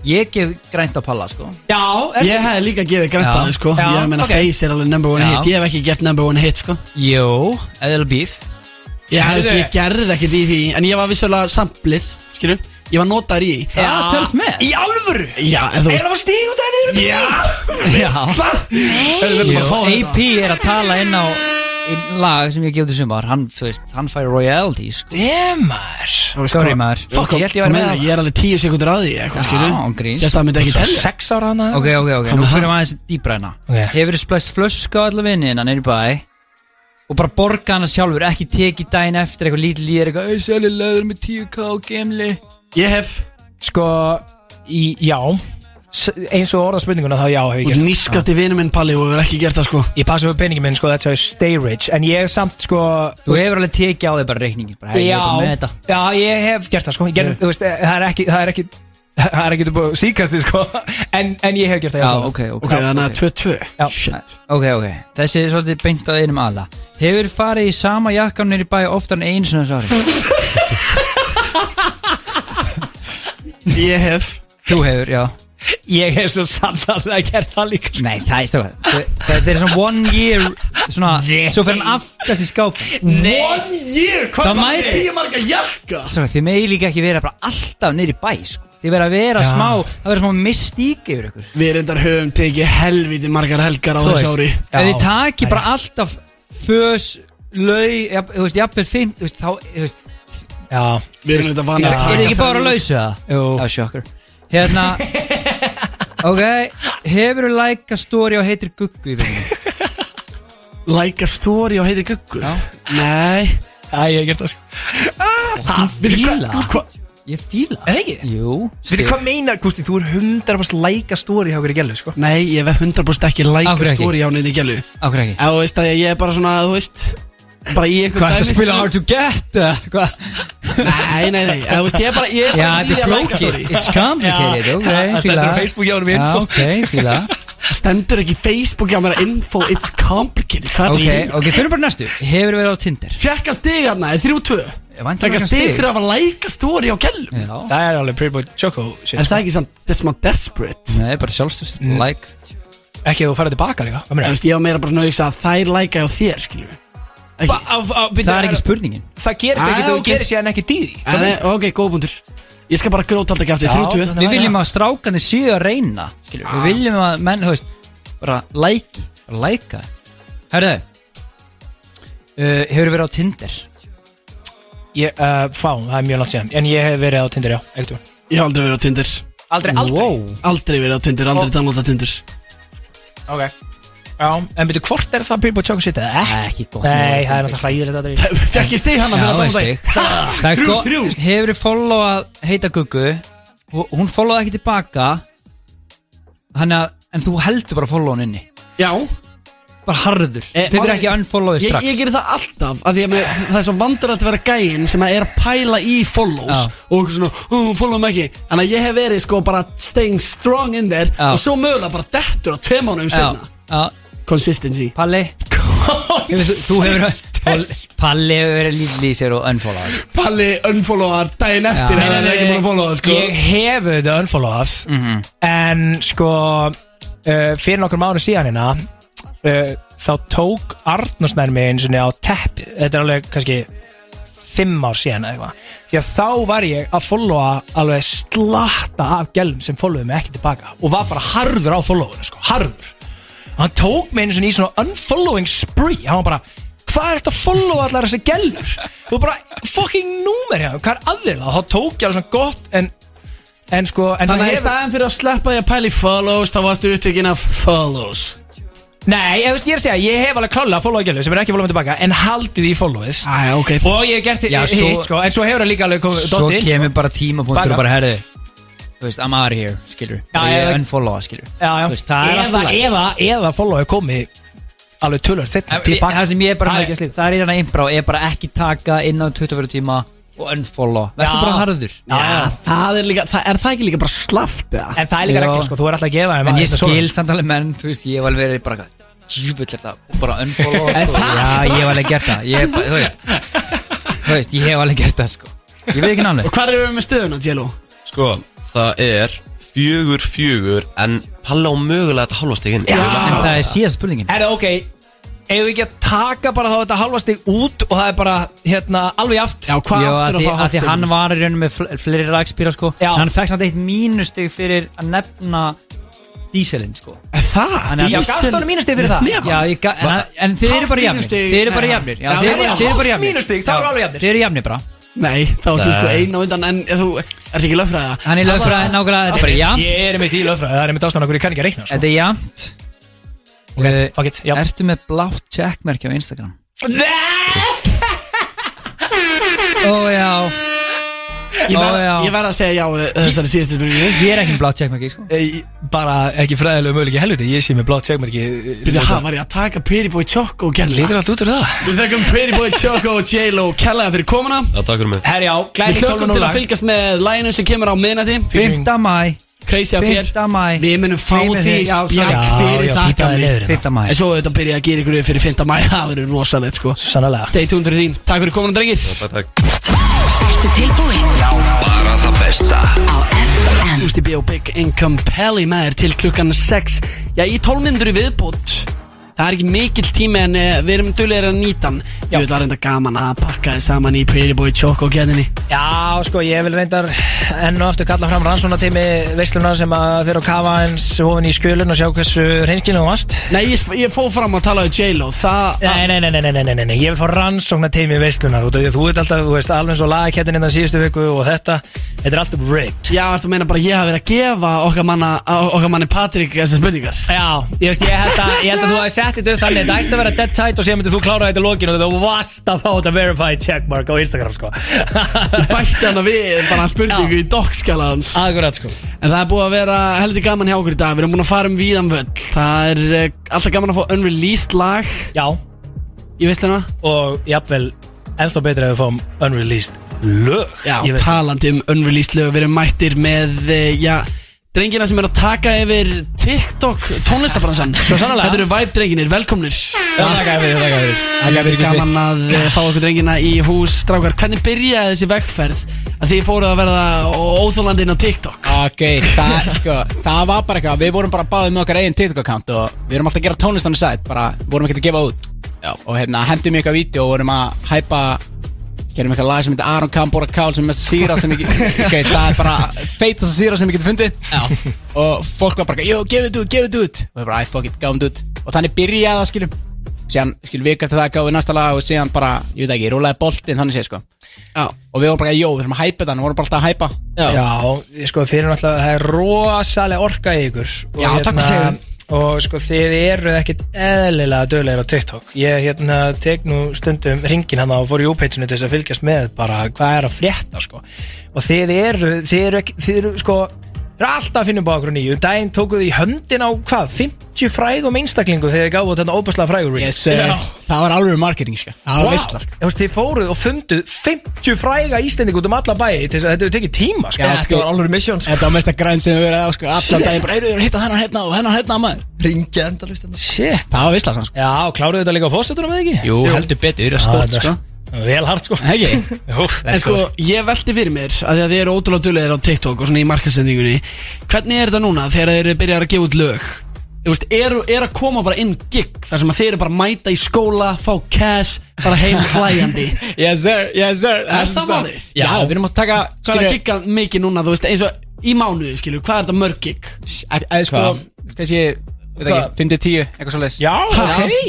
Speaker 3: Ég gef grænt á palla, sko.
Speaker 2: Já, er
Speaker 4: Ég hef líka gefið grænt á þau sko.
Speaker 2: Já,
Speaker 4: Ég meina
Speaker 2: ok.
Speaker 4: Face er alveg number one
Speaker 3: Já.
Speaker 4: hit. Ég hef ekki gert number one hit sko.
Speaker 3: Jó, eðal bíf
Speaker 4: Ég, hef,
Speaker 2: Heyrðu.
Speaker 4: ég gerði ekkert í því En ég var vissulega samplið Skilu Ég var notaður í því.
Speaker 3: Það telst með.
Speaker 2: Í alvöru?
Speaker 4: Já, en þú
Speaker 2: Er
Speaker 4: veist
Speaker 2: það að stíga út af því?
Speaker 4: Já.
Speaker 3: Já.
Speaker 4: Við verðum bara að fá
Speaker 3: Jú, AP er að tala inn á einn lag sem ég gefði sumar. Hann, þú veist, hann fær royalties sko.
Speaker 2: Demar
Speaker 3: Sorry maður.
Speaker 2: Fuck, ég held ég var
Speaker 4: meina,
Speaker 2: með
Speaker 4: Ég er alveg tíu sekundur að því eitthvað skilu
Speaker 3: Já, gríns.
Speaker 4: Ég held að það myndi ekki tella
Speaker 2: Sex ára hana
Speaker 3: Ok, ok, ok, nú fyrir
Speaker 4: það?
Speaker 3: maður aðeins dýbra hérna.
Speaker 2: Ok.
Speaker 3: Hefur þið splæst flösku á alla vinni innan er í bæ? Og bara borga hana sjálfur Ekki tekið daginn eftir eitthvað lítið líður Eitthvað, ei, selja leður með 10k og gemli
Speaker 4: Ég hef
Speaker 2: Sko, í, já. Eins og orða spurninguna þá já hef ég gert
Speaker 4: nískast í vinur minn Palli og hefur ekki gert það sko.
Speaker 2: Ég passa upp peningin minn sko, that's how I stay rich. En ég samt sko
Speaker 3: Þú hefur alveg tekið á þig bara reikningin bara, hey, ég er bara með
Speaker 2: Já,
Speaker 3: þetta.
Speaker 2: Já, ég hef gert það sko. Ég gerði, þú veist, Það er ekki Það er ekki Það er ekki búið síkasti sko. En, en ég hef gert það
Speaker 3: Já, ok, ok.
Speaker 4: Ok, þannig að 2-2
Speaker 2: Já.
Speaker 4: Shit.
Speaker 3: Ok, ok, þessi er svolítið beint að einum aðla Hefur farið í sama jakkan nýri bæ oftar en einu svona þessu ári?
Speaker 4: Ég hef.
Speaker 3: Þú hefur, já.
Speaker 2: Ég hef svo sannarlega gert það líka sko.
Speaker 3: Nei, það er stóð Þetta er svona one year Svona, svo fyrir hann aftast í skáp.
Speaker 4: One year, hvað
Speaker 3: Það
Speaker 4: er
Speaker 3: mæti-
Speaker 4: því marga jakka?
Speaker 3: Svona, þið megi líka ekki vera bara alltaf nýri bæ sko. Þið verða að vera
Speaker 4: Já.
Speaker 3: smá Það verða smá mystík yfir ykkur.
Speaker 4: Við reyndar höfum tekið helviti margar helgar á
Speaker 3: Þú
Speaker 4: þessu ári.
Speaker 3: veist, Ef þið taki bara alltaf Fös, lau, jafn- þú veist, jafnvel fimm Þú veist, þá, þú veist
Speaker 2: Já
Speaker 4: Við erum þetta vanið
Speaker 3: Er
Speaker 4: að taka
Speaker 3: ekki bara að lausa það?
Speaker 2: Jú
Speaker 3: Já, sjokkur Hérna Ok, hefur þú læka story á heitir Guggu í vinnunni?
Speaker 4: Læka story á heiti Guggu? Já Nei
Speaker 2: Æ, ég hef gert það sko
Speaker 3: Ég fíla
Speaker 2: Hva?
Speaker 3: Ég fíla
Speaker 2: Eða ekki?
Speaker 3: Jú
Speaker 2: Veitir hvað meinar, Gústi, þú er 100% læka stóri hjá hverju gælu, sko
Speaker 4: Nei, ég hef 100% ekki læka
Speaker 3: hverju ekki?
Speaker 4: story á neiti gælu
Speaker 3: Áhverju ekki?
Speaker 4: Þú veist að ég er bara svona, þú veist Bara í einhver
Speaker 3: Hvað er það að spila hard to get?
Speaker 4: Nei, nei, nei, þú veist, ég er bara, ég er
Speaker 3: Já,
Speaker 4: bara í
Speaker 3: þetta er
Speaker 4: að læka
Speaker 3: flókið
Speaker 4: story
Speaker 3: It's complicated, ok
Speaker 2: það stendur
Speaker 3: fíla.
Speaker 2: á Facebook hjá honum í
Speaker 3: Já,
Speaker 2: info.
Speaker 3: ok, fíla
Speaker 4: Það stendur ekki Facebook hjá mér að info, it's complicated Hvað er
Speaker 3: Ok,
Speaker 4: það?
Speaker 3: ok, fyrir bara næstu Hefur verið á Tinder?
Speaker 4: Fjekka stig hérna, er 3-2
Speaker 3: væntanlega
Speaker 4: Fjekka
Speaker 3: stig.
Speaker 4: stig fyrir að hafa læka story á gælu
Speaker 3: Já
Speaker 2: Það er alveg pretty boy choco shit,
Speaker 4: En
Speaker 2: sko.
Speaker 4: það er ekki samt, það er smá desperate
Speaker 3: Nei, bara sjálfstöðst Like
Speaker 2: Ekki ef þú farið tilbaka líka Hvað
Speaker 4: Þú
Speaker 2: meinar?
Speaker 4: veist, ég var meira bara svona að hugsa að þær læka á þér, skilju
Speaker 2: Ba- á- á- byrju,
Speaker 3: Það er ekki spurningin.
Speaker 2: Það gerist
Speaker 4: Ah,
Speaker 2: ekki, þú
Speaker 4: ok.
Speaker 2: gerir síðan ekki dýði
Speaker 4: En, Ok, góð búndur Ég skal bara gróta alltaf ekki aftur,
Speaker 2: Já,
Speaker 4: 30
Speaker 3: Við viljum að strákandi séu að reyna skilur.
Speaker 4: Ah.
Speaker 3: Við viljum að menn, þú veist Bara læki, bara læka. Herðu uh, Hefur verið á Tinder?
Speaker 2: Ég, uh, fá, það er mjög langt síðan. En ég hef verið á Tinder, já, ekkert
Speaker 4: Ég hef aldrei verið á Tinder.
Speaker 2: Aldrei, aldrei?
Speaker 3: Wow.
Speaker 4: Aldrei verið á Tinder, aldrei downloada Tinder.
Speaker 2: Ok Já, en byrju, hvort er það pretty boy choco shit eða ekki?
Speaker 3: Ekki gott.
Speaker 2: Nei, það er náttúrulega hræðilegt að þetta
Speaker 4: Fekk ég stig fyrir að
Speaker 3: veist
Speaker 4: downloada
Speaker 3: ég Það er
Speaker 4: Þrjú,
Speaker 3: gott.
Speaker 4: þrjú.
Speaker 3: Hefur þið followað heita Guggu? Og Hún followaði ekki tilbaka. Þannig að En þú heldur bara að followa hann inni?
Speaker 4: Já.
Speaker 3: Bara harður.
Speaker 4: Eh,
Speaker 3: Tekur
Speaker 4: Máli-
Speaker 3: ekki unfollowið
Speaker 4: Ég,
Speaker 3: strax?
Speaker 4: ég gerir það alltaf að því að mér, það er svo vandur að vera gæinn sem að er að pæla í follows
Speaker 3: Já.
Speaker 4: og svona, ó, follow mig ekki. Þannig að ég hef verið sko bara staying strong in there
Speaker 3: Já.
Speaker 4: og svo mögulega bara dettur á tvei mánuðum
Speaker 3: Já,
Speaker 4: senna
Speaker 3: já
Speaker 4: Consistency.
Speaker 3: Palli. Hefur, þú, hefur Palli, Palli hefur verið lítið í sér og unfollowað
Speaker 4: Palli unfollowar daginn eftir
Speaker 3: Já.
Speaker 4: ef hann er ekki búin að followa það sko?
Speaker 2: Ég hef þetta unfollowað
Speaker 3: Mhm.
Speaker 2: En sko uh, Fyrir nokkur mánu síðan hérna uh, Þá tók Arnarsnær mig eins og á teppi Þetta er alveg kannski Fimm ár síðan eða eitthvað. Því að þá var ég að followa Alveg slatta af gælum sem followið mig ekki tilbaka Og var bara harður á followinu sko Harður Og hann tók mig eins og í svona unfollowing spree Hann var bara Hvað er þetta að followa allar þessi gælur? Þú bara fucking númer hérna Hvað er aðriðlega? Þá tók ég alveg svona gott En En sko en
Speaker 4: Þannig
Speaker 2: það
Speaker 4: að í
Speaker 2: hefur-
Speaker 4: staðin fyrir að sleppa því að pæla í follows þá varstu upptökin af follows
Speaker 2: Nei, ég, veist, ég er að segja, ég hef alveg klálega að followa gælu sem er ekki að followa mig tilbaka en haldið í followið
Speaker 4: Æja, ok
Speaker 2: og ég hef gert
Speaker 3: Já,
Speaker 2: hitt,
Speaker 3: svo-
Speaker 2: sko, en svo hefur það líka alveg komið
Speaker 3: Svo
Speaker 2: dottið inn,
Speaker 3: kemur
Speaker 2: sko.
Speaker 3: bara tímapunktur og bara herði Þú veist, I'm out of here, skilur
Speaker 2: Já,
Speaker 3: Og ég
Speaker 2: já,
Speaker 3: unfollowa, skilur
Speaker 2: Já, já.
Speaker 3: Þú veist, það er
Speaker 2: eða,
Speaker 3: alltaf
Speaker 2: eða, eða followið komið alveg tölvöld setna tilbaka
Speaker 3: Það sem ég er bara
Speaker 2: Það er ekki slíkt.
Speaker 3: það er hérna imprá er bara ekki taka inn á 24 tíma og unfollow Vertu
Speaker 2: Já.
Speaker 3: bara harður
Speaker 4: Já, það er líka, það, er það ekki líka bara slaft eða?
Speaker 2: En það er líka
Speaker 3: Já.
Speaker 2: regla, sko, þú er alltaf að gefa þeim
Speaker 3: En
Speaker 2: að-
Speaker 3: ég
Speaker 2: þetta er
Speaker 3: skil
Speaker 2: svona.
Speaker 3: samt alveg menn, þú veist, ég hef alveg verið bara Júvill er það, bara unfollow
Speaker 4: Er
Speaker 3: sko.
Speaker 4: það
Speaker 3: Já, ég hef alveg gert það Ég hef, bara- þú veist Þú veist, ég hef alveg gert það, sko Ég veit ekki nálega
Speaker 4: Og hvað erum við með stöðuna, Jello?
Speaker 16: Sko, það er fjögur fjögur En Palla á mögulega þetta hálfastegin
Speaker 2: Já.
Speaker 3: En það er síðast spurningin
Speaker 2: Er það ok, eigum við ekki að taka bara þá þetta halva stig út og það er bara, hérna, alveg jaft
Speaker 4: Já, hvað
Speaker 3: Já,
Speaker 4: áttur
Speaker 3: að
Speaker 4: að
Speaker 3: því,
Speaker 4: fá
Speaker 3: að því hann var í rauninu með fl fleiri rakspýra, sko
Speaker 2: Já.
Speaker 3: Hann fekk samt eitt mínustig fyrir að nefna díselin, sko
Speaker 4: Er það?
Speaker 3: Þannig að-
Speaker 2: Já, gafst honum mínustig fyrir það?
Speaker 3: Já, ég ga- en, en þið eru bara jafnir
Speaker 4: mínustig?
Speaker 3: Þið eru bara
Speaker 4: Nei.
Speaker 3: jafnir Já,
Speaker 4: Já,
Speaker 3: þið eru bara- þið eru bara
Speaker 2: hálft
Speaker 3: jafnir
Speaker 2: mínustig, þá eru alveg jafnir.
Speaker 3: Þið eru jafnir bara
Speaker 4: Nei, þá ertu sko einn á undan En þú ert ekki lögfræða
Speaker 3: Hann er lögfræði nákvæmlega, þetta er bara jafn
Speaker 2: Ég er einmitt í lögfræði, það er einmitt ástæðan okkur ég kann ekki að reikna sko.
Speaker 3: Þetta er jafnt.
Speaker 2: Ok, fuck it, jafnt
Speaker 3: Ertu með blátt checkmerki á Instagram?
Speaker 2: Nei!
Speaker 3: Ó já
Speaker 4: Ég verð
Speaker 3: já.
Speaker 4: ég verð að segja já við þessari síðustu spurningu
Speaker 3: Ég er ekki með blátt checkmarki sko.
Speaker 2: Ei, Bara ekki fræðilega möguleiki helviti Ég sé með blátt segmerki
Speaker 4: Býtu, ha, var ég að taka Pretty Boy Choco og Kella
Speaker 2: Lítur allt út úr það
Speaker 4: Við þekkum Pretty Boy Choco og J-Lo Kellaði fyrir komuna
Speaker 16: Já, takk fyrir mig
Speaker 2: Herjá,
Speaker 4: Við
Speaker 2: glæni
Speaker 4: hlökkum til að fylgjast með læginu sem kemur á miðnætti
Speaker 3: 5. mæ
Speaker 4: Crazy af þér
Speaker 3: 5. mæ
Speaker 4: Við munum fá
Speaker 3: Gleymið
Speaker 4: því
Speaker 3: þið- já,
Speaker 4: spjall
Speaker 3: já,
Speaker 4: fyrir
Speaker 2: já,
Speaker 4: það
Speaker 2: pípaði
Speaker 4: gamli.
Speaker 2: niður hérna.
Speaker 3: 5. mæ
Speaker 4: En svo auðvitað byrja að gera ykkur upp fyrir 5. mæ Það verður rosalegt sko
Speaker 2: Sannlega
Speaker 4: Stay tuned fyrir þín Takk fyrir komuna drengir
Speaker 16: Takk, takk
Speaker 6: Ertu tilbúinn? Já.
Speaker 9: Bara það besta.
Speaker 6: Á FM
Speaker 4: Ústi B og Big Income Pelli með þér til klukkan 6 Já, í 12 myndur í viðbútt Það er ekki mikill tími en uh, við erum duglegir að nýta hann. Ég vil að reynda gaman að pakka þið saman í Pretty Boy Choco gettinni
Speaker 2: Já, sko, ég vil reyndar enn og aftur kalla fram rannsónateimi veislunar sem að fyrir að kafa eins ofin í skjölun og sjá hversu reynskilinu þú varst.
Speaker 4: Nei, ég, sp- ég fóð fram að tala um J-Lo. Það
Speaker 2: Nei, nei, nei, nei, nei, nei, nei, nei, nei, ég vil fá rannsóknateimi veislunar að þú veit alltaf, þú veist, alveg og lagakettin innan síðustu viku og þetta Þetta er alltaf rigged.
Speaker 4: Já, þú meina bara ég hafi verið að gefa okkar, manna, okkar manni Patrik þessar spurningar?
Speaker 2: Já, ég veist, ég held að, ég held að þú hafi sett þetta upp þannig Þetta ætti að vera dead tight og síðan myndir þú klára þetta í lokinu og þú varst að fá þetta verified checkmark á Instagram, sko.
Speaker 4: Bætti hana við bara spurningu í dockskjala hans.
Speaker 2: Akkurat, sko.
Speaker 4: En það er búið að vera heldur gaman hjá okkur í dag. Við erum búin að fara um víðan völl. Það er uh, alltaf gaman að fá unreleased lag.
Speaker 2: Já.
Speaker 4: Í veisluna.
Speaker 2: Og jafnvel, ennþá betra ef við fáum unreleased lög
Speaker 4: Já,
Speaker 2: Ég veist-
Speaker 4: talandi um unreleased lög. Við erum mættir með, uh, já Drengina sem er að taka yfir TikTok tónlistabransan
Speaker 2: Svo sannarlega.
Speaker 4: Þetta eru Vibe drenginir, velkomnir.
Speaker 2: Takk fyrir, takk fyrir
Speaker 4: Það er gaman að uh, fá okkur drengina í hús. Strákar, hvernig byrjaði þessi vegferð Að þið fóruð að verða óþólandi inn á TikTok?
Speaker 15: Ok, það, sko, það var bara eitthvað. Við vorum bara báðið með okkar eigin TikTok-account Og við erum alltaf að gera tónlistan í sæt. Bara vorum ekkert að gefa út. Já. Og hérna, hendum við eitthvað vídeo Og vorum að hæpa Gerum eitthvað lag sem heitir Aron Kambora Kál Sem er mest síra sem ég Ok, það er bara feitast síra sem ég geti fundið. Já. Og fólk var bara, jú, gefið út, gefið út. Og við bara, I fuck it, þetta út. Og þannig byrjaði það, skiljum Síðan, skiljum, vika eftir það gáum við næsta lag Og síðan bara, ég veit ekki, rúlaði boltinn Þannig sé, sko.
Speaker 4: Já.
Speaker 15: Og við vorum bara, jó, við þurfum að hæpa þetta Við vorum bara alltaf að hæpa
Speaker 2: Já, sko þið eru náttúrulega, það er rosalega orka í ykkur. Og,
Speaker 15: Já, takk fyrir. það.
Speaker 2: Og sko þið eru ekkit eðlilega döglegir á TikTok. Ég hérna tek nú stundum ringin hann og fór í úpeitsinu til þess að fylgjast með bara hvað er að frétta sko. Og þið eru, þið eru ekki, þið eru sko Þið eru alltaf að finna upp á okkur nýju. Um daginn tókuð í höndin á hvað, 50 frægum einstaklingu þegar þið gáðu þetta óbærslega frægur
Speaker 15: Yes, uh, það var alveg marketing, sko. Það var
Speaker 2: Wow.
Speaker 15: veistlar, sko.
Speaker 2: Þú veist, þið fóruð og funduð 50 fræga íslendingu út um alla bæi til þess að þetta hefur tekið tíma sko.
Speaker 15: Þetta var alveg mission sko. Þetta var mesta græn sem við verið á sko. Allan daginn bara, heyrðu, hitta hennar hérna og hennar hérna maður.
Speaker 14: Ringja endalust
Speaker 2: Shit.
Speaker 15: Það var sann sko.
Speaker 2: Já, kláruðu þetta líka á fósettunum eða ekki?
Speaker 15: Jú, heldur betur, það er stórt sko
Speaker 2: Vel hart sko. Jú,
Speaker 4: En sko, ég velti fyrir mér að þið eru ótrúlega duglegir á TikTok og svona í markasendingunni Hvernig er þetta núna þegar þið eru byrjað að gefa út lög? Þú veist, er, er að koma bara inn gig þar sem að þið eru bara að mæta í skóla, fá cash, bara heim hlæjandi?
Speaker 15: Yes sir, yes sir.
Speaker 4: Er það málið?
Speaker 15: Já, við erum að taka
Speaker 4: Hvað er að gigga mikið núna, þú veist, eins og í mánuði, skilur, hvað er þetta mörg gig?
Speaker 15: Sko, kannski, veit ekki, 5-10, eitthvað svo leis
Speaker 2: Já,
Speaker 4: ok.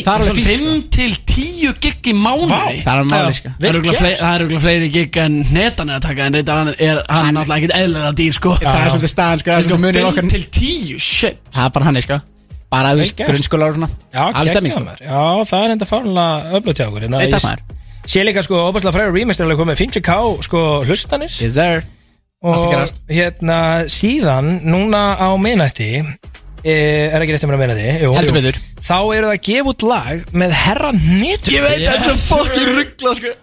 Speaker 15: Það er alveg fínt sko.
Speaker 4: 5 til 10 gig í mánuði.
Speaker 15: Það er máli sko.
Speaker 4: Það eru örugglega fleiri- það eru örugglega fleiri gig en netan er að taka En reyndar hann er hann náttúrulega ekkert eðlilega dýr sko.
Speaker 15: Það er svolítið staðan sko, það er sko munir okkar
Speaker 4: 5 til 10, shit.
Speaker 15: Það er bara hann sko. Bara
Speaker 2: gert.
Speaker 15: grunnskólar og svona.
Speaker 2: Já, geggjað
Speaker 15: sko.
Speaker 2: Já, það er enda fárlega öflut hjá okkur hérna.
Speaker 15: Takk
Speaker 2: Ég
Speaker 15: maður.
Speaker 2: Sé líka sko, óbærslega er alveg komið 50k sko hlustanir.
Speaker 15: Yes sir.
Speaker 2: Og
Speaker 15: gerast.
Speaker 2: hérna síðan, núna á minnætti Er ekki rétt um að meina því. Þá eru það að gefa út lag með herra netur
Speaker 7: Ég veit, þetta er fucking ruggla sko.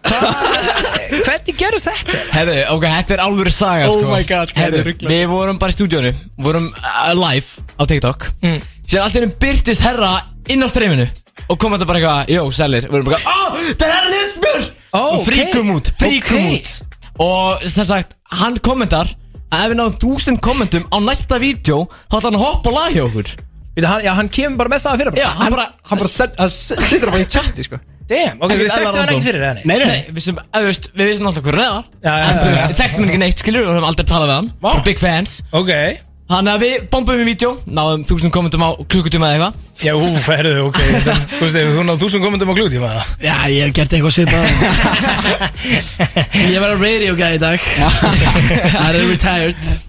Speaker 2: Hvernig gerist þetta?
Speaker 17: Herðu, ok, þetta er alveg saga
Speaker 7: Oh
Speaker 17: sko.
Speaker 7: my god, sko, ruglað.
Speaker 17: við vorum bara í stúdíónu Vorum uh, live á TikTok.
Speaker 2: Mm.
Speaker 17: Sér allt innum byrtist herra inn á streyminu Og kom þetta bara eitthvað, jó, selir Við vorum bara, oh, það er herra Nilsbjörn
Speaker 2: Ó,
Speaker 17: Og fríkum út, fríkum
Speaker 2: Ok.
Speaker 17: út. Og sem sagt, hann kommentar Að ef við náðum þúsund kommentum á næsta vídeo Þá ætla hann að hoppa og laga okkur.
Speaker 2: Veitu, hann, já, hann kemur bara með það fyrir
Speaker 17: Já, hann bara,
Speaker 15: Hann bara set- hann situr bara í chatti sko.
Speaker 2: Damn, ok,
Speaker 17: Ekkert
Speaker 2: við þekktum
Speaker 17: eðlilega
Speaker 2: hann ekki
Speaker 17: random.
Speaker 2: fyrir það
Speaker 17: Nei, nei, nei, við vissum, eða, þú veist, við vissum alltaf hverju neðar
Speaker 2: Já, já,
Speaker 17: En þú
Speaker 2: já,
Speaker 17: veist,
Speaker 2: já.
Speaker 17: við þekktum hann ekki neitt, skilur Við höfum aldrei talað við hann.
Speaker 2: Vá.
Speaker 17: Bara big fans.
Speaker 2: Ok
Speaker 17: Þannig að við bombum í vídeo Náðum þúsund kommentum á klukkutíma eða eitthvað.
Speaker 2: Já, ú, ferðu, ok Þú veist, ef þú náðu þúsund komendum á glútíma
Speaker 4: Já, ég hef gert eitthvað svipað. Ég var að radio guy í dag. Það er retired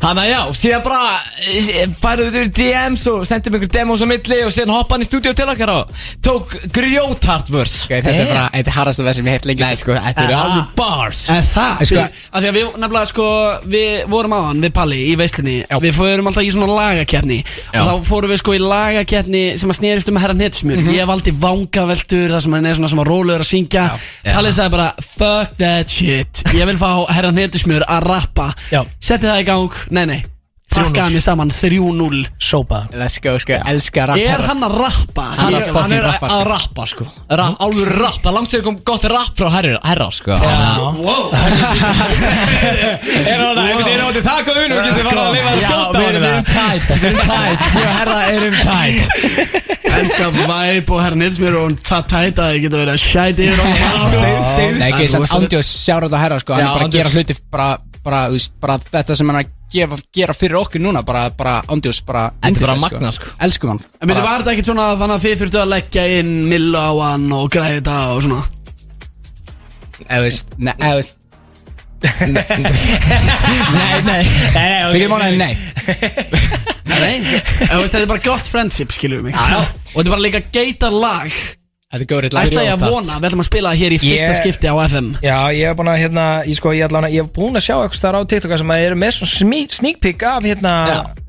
Speaker 17: Þannig að já, síðan bara eh, færðu þau DMs og sendum ykkur demos á milli og síðan hoppa hann í stúdíu til okkar og tók grjóthart vörs
Speaker 15: Þetta er bara, þetta er harðasta verð sem ég hef lengi.
Speaker 17: Nei, sko, þetta eru alveg bars.
Speaker 4: En það,
Speaker 15: Sko-
Speaker 4: sko, að því að við nefnilega sko, við vorum aðan við Palli í veislinni Við fórum alltaf í svona lagakeppni.
Speaker 15: Já.
Speaker 4: Og þá fórum við sko í lagakeppni sem að snerist um að herra netusmjör
Speaker 15: Mhm.
Speaker 4: Ég valdi vangaveltur þar sem hann er svona sem að rólegur að syngja. Palli sagði bara, fuck that shit. Ég vil fá herra netusmjör að rappa. Setti það í gang, nei nei. Pakkaði mig saman 3-0
Speaker 2: Sópa.
Speaker 15: Let's go, sko, elska rapp
Speaker 4: Er hann að rappa?
Speaker 17: Hann er,
Speaker 15: er
Speaker 17: hann er
Speaker 15: fucking
Speaker 17: að
Speaker 15: rappa,
Speaker 17: rappa sko. Ra Álfur rapp, það langt sér kom gott rapp frá herra, herra sko.
Speaker 4: Wow.
Speaker 2: Er það einhvern veginn átti taka unum þið fara að lifa að
Speaker 17: Já,
Speaker 2: skjóta á
Speaker 17: við
Speaker 2: henni
Speaker 17: erum erum tætt, við erum tætt Ég og herra erum tætt
Speaker 4: Ennska væp og herra netusmjör Og það tætaði geta verið að yfir okkur
Speaker 15: Nei, ekki, sann Andjós sjára þetta herra, sko. Hann
Speaker 17: Já,
Speaker 15: er bara að gera hluti bara, bara, veist, bara þetta sem hann er að gefa, gera fyrir okkur núna Bara, bara, Andjós, bara
Speaker 17: Þetta er bara
Speaker 15: yndislegt,
Speaker 17: magnað, sko.
Speaker 15: Elskum hann
Speaker 4: En myndi var þetta ekkert svona þannig að þið þurftu að leggja inn millu á hann og græði þetta og svona?
Speaker 15: Eða veist, nei, eða veist
Speaker 17: Nei, nei.
Speaker 15: Við getum ánægði nei.
Speaker 4: Nei, Þú veist, þetta er bara gott friendship, skiljum mig. Og þetta er bara líka geita lag
Speaker 15: Þetta er góður
Speaker 4: Ætla ég að vona, við ætlum að spila það hér í fyrsta
Speaker 2: Ég-
Speaker 4: skipti á FM
Speaker 2: Já, ég hef búin að hérna, ég sko, ég ætla að, ég hef búin að sjá eitthvað þar á TikTok sem að eru með svona smi- sneak peek af hérna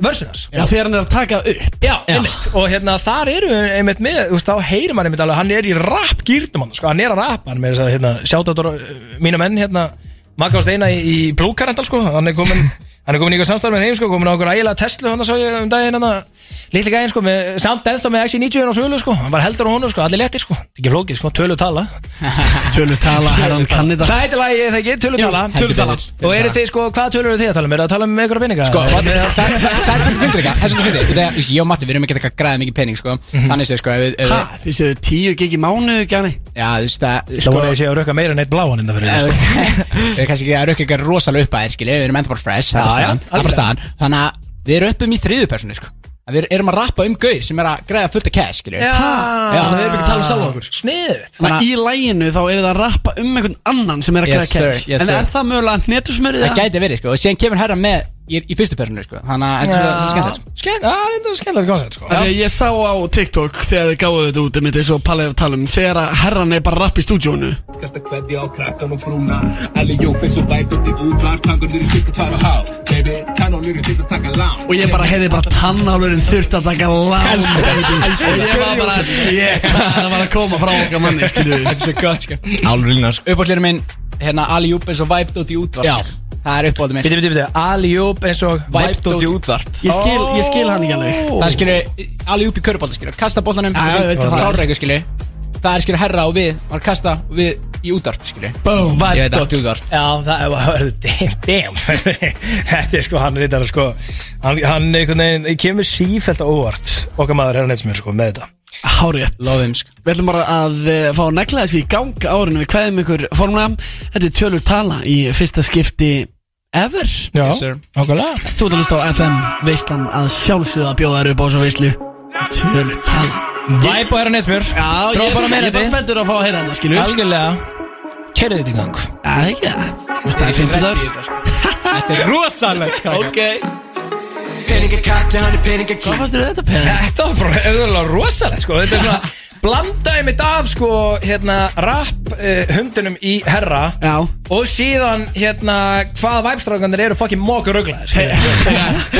Speaker 2: vörsunas
Speaker 4: Já, þegar hann er að taka upp.
Speaker 2: Já, einmitt, og hérna þar eru við einmitt með, þú veist, þá heyrir mann einmitt alveg, hann er í rap gýrnum hann, sko, hann er að rappa, hann með þess að, hérna, sjátt á mína menn, hérna, Magga og Steina í, í Blue Current, sko, hann er komin, hann er komin í eitthvað samstarf með þeim, sko, komin á okkur ægilega Tesla, hann sá ég um daginn, hann litli gæðin, sko, með, samt ennþá með XC90 á sölu, sko, hann bara heldur á honum, sko, allir lettir, sko, ekki flókið, sko, tölu tala.
Speaker 4: Tölu tala, herran kann þetta.
Speaker 2: Það heitir lagi, það ekki, tölu tala,
Speaker 15: Jú, heldur
Speaker 2: tala. Og eru þið, sko, hvaða tölur eru þið að tala um, eru það að tala um einhverja peninga?
Speaker 15: Sko, það er svolítið fyndir eitthvað Það er Þegar, þú veist, Ég og Matti, við erum ekki eitthvað að græða mikið pening, sko. Þannig séu, sko ef við- ef
Speaker 4: Ha,
Speaker 15: við-
Speaker 4: þið séu tíu gig í mánu, gæni
Speaker 15: Já, þú veist, það
Speaker 2: Það voru að ég sé að rökka meira en eitt bláan innan fyrir þið,
Speaker 15: þú
Speaker 2: sko.
Speaker 15: Við erum kannski ekki að rukka eitthvað rosalega upp að þér, skilju Við erum enda bara fresh, það bara staðan Þannig að við erum uppum í þriðu personu, sko. Að Við erum að rappa um gaur sem er að græða fullt af cash, skilju
Speaker 2: Já,
Speaker 15: Já,
Speaker 2: þannig að við erum ekki að tala um
Speaker 15: sjálf
Speaker 2: okkur. Sniðut
Speaker 4: Þannig að í læginu þá er það að rappa um einhvern annan sem er að
Speaker 15: Yes,
Speaker 4: græða
Speaker 15: sir,
Speaker 4: cash.
Speaker 15: Yes,
Speaker 4: En
Speaker 15: sir.
Speaker 4: er það mögulega netusmörið
Speaker 15: Það gæti verið, sko. Og síðan kemur herra með í, í fyrstu personu, sko. Þannig að þetta er svo- svo skemmtilegt, sko.
Speaker 2: Skemmt, það er enda skemmtilegt koncept, sko.
Speaker 4: Þegar ég sá á TikTok þegar þið gáðu þetta út einmitt eins og Palli er að tala um þegar að herran er bara að rappa í stúdíónu
Speaker 10: Kasta kveðja á krakkan og frúna Alli jóp eins og væp upp í útvar Tangur fyrir cirka tvær og hálf Baby, er til að taka lán.
Speaker 4: Og ég bara heyrði bara tannálurinn þurft að taka lán og ég var bara shit það var að koma frá okkar manni
Speaker 15: Þetta er svo gott, sko.
Speaker 17: Álfur
Speaker 15: út í. Það er uppállið minn
Speaker 2: Biti, biti, biti, Ali-Júp eins og
Speaker 15: Vibed út í
Speaker 17: útvarp.
Speaker 4: Ég skil, ég skil hann ekki alveg.
Speaker 15: Það er skilju, Ali Júp í körubólta, skilju Kasta boltanum,
Speaker 4: Já, ég veit hvað það er.
Speaker 15: klárreiku, skilju Það er skilju herra og við, var að kasta og við í útvarp, skilju
Speaker 4: Boom,
Speaker 15: Ég veit
Speaker 17: Væp
Speaker 15: það.
Speaker 17: dótt útvarp.
Speaker 2: Já, það var, damn, damn. Þetta er sko, hann er þetta sko Hann, hann einhvern veginn, ég kemur sífælt á óvart Okkar maður er hann eitt sem er sko, með þetta
Speaker 4: Hárétt Við ætlum bara að uh, fá að negla þessu í gang árinu. Við kveðum ykkur formulega Þetta er tölur tala í fyrsta skipti ever.
Speaker 2: Já, okkarlega
Speaker 4: Þú ert að hlusta á FM Veislan að sjálfsögða að bjóða þær upp á svo veislu. Tölur tala.
Speaker 2: Væp og herra neitt
Speaker 4: Já, ég, ég er bara spenntur að fá að heyra þetta skilju
Speaker 2: Algjörlega. Kerðu þetta í gang.
Speaker 4: Já, ekki það. Þú veist það er 50 dagur
Speaker 15: Þetta er rosalegt, sko
Speaker 4: Ok
Speaker 10: Peningakakki, hann er peningakík
Speaker 4: Hvað fannst þér þetta peð?
Speaker 2: Þetta var bara eðurlega rosalegt sko Þetta er svona Blandaði mitt af sko Hérna rap uh, hundunum í herra
Speaker 4: Já
Speaker 2: Og síðan hérna Hvaða væpstrákandir eru fucking mókur ruglaðir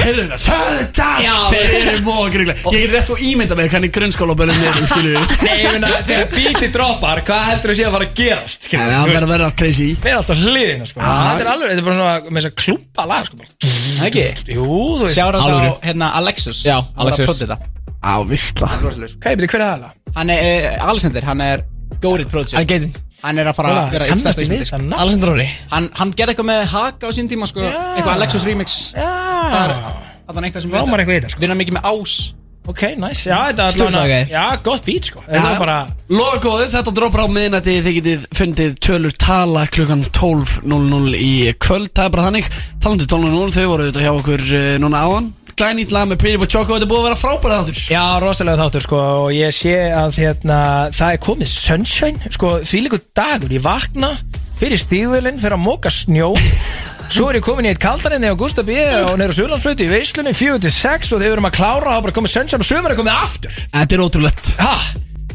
Speaker 4: Heyrðu þetta Tölur tala
Speaker 2: Já.
Speaker 4: Þeir eru mók gruglega Ég er rétt svo ímynda með hvernig grunnskóla börnum niður skilju
Speaker 2: Nei, ég meina Þegar bíti droppar Hvað heldur þú sé að fara að gerast skilur
Speaker 4: Það
Speaker 2: við?
Speaker 4: verður að vera crazy
Speaker 2: Við erum alltaf hliðina sko Þetta er alveg Þetta er bara svona Með þess að klúpa lag sko bara.
Speaker 15: Ekki
Speaker 2: Jú, þú veist
Speaker 15: Sjára þetta á, hérna, Alexus
Speaker 17: Já, Alexus.
Speaker 15: Þetta.
Speaker 4: Á, vissla.
Speaker 2: Hvað er þetta? Hver er það?
Speaker 15: Hann er, uh, Alexander, hann er Górit producer.
Speaker 17: Hann geitin
Speaker 15: Hann er að fara að vera eitt stærsta
Speaker 2: það nafn?
Speaker 17: Alessandro Róri
Speaker 15: Hann, hann gerði eitthvað með Haka á sín tíma sko. Eitthvað Alexus remix. Það er
Speaker 2: Já
Speaker 15: Þannig eitthvað sem
Speaker 2: Rámar eitthvað í þetta sko.
Speaker 15: Vinna mikið með ás.
Speaker 2: Ok, nice. Já, þetta er allavega
Speaker 17: gæði.
Speaker 2: Já, gott beat sko. Þetta er bara
Speaker 4: Lofa góðu, þetta droppar á miðnætti Þið getið fundið tölur tala klukkan 12.00 í kvöld. Það er bara þannig. Talandu 12.00, þau voru auðvitað hjá okkur uh, núna áðan Glænýtt lag með Pretty Boy Choco Þetta er búið að vera frábæra þáttur.
Speaker 2: Já, rosalega þáttur sko og ég sé að hérna, það er komið sunshine sko, því líkur dagur, ég vakna fyrir stíðvélinn, fyrir að móka snjó. Svo er ég komin í eitt kaldarinni á Gustaf B og neyru Suðlandsflötu í veislunni 4-6 og þeir verðum að klára og bara komið Sunshine og sömur er komið aftur.
Speaker 4: Þetta er ótrúlegt.
Speaker 2: Ha?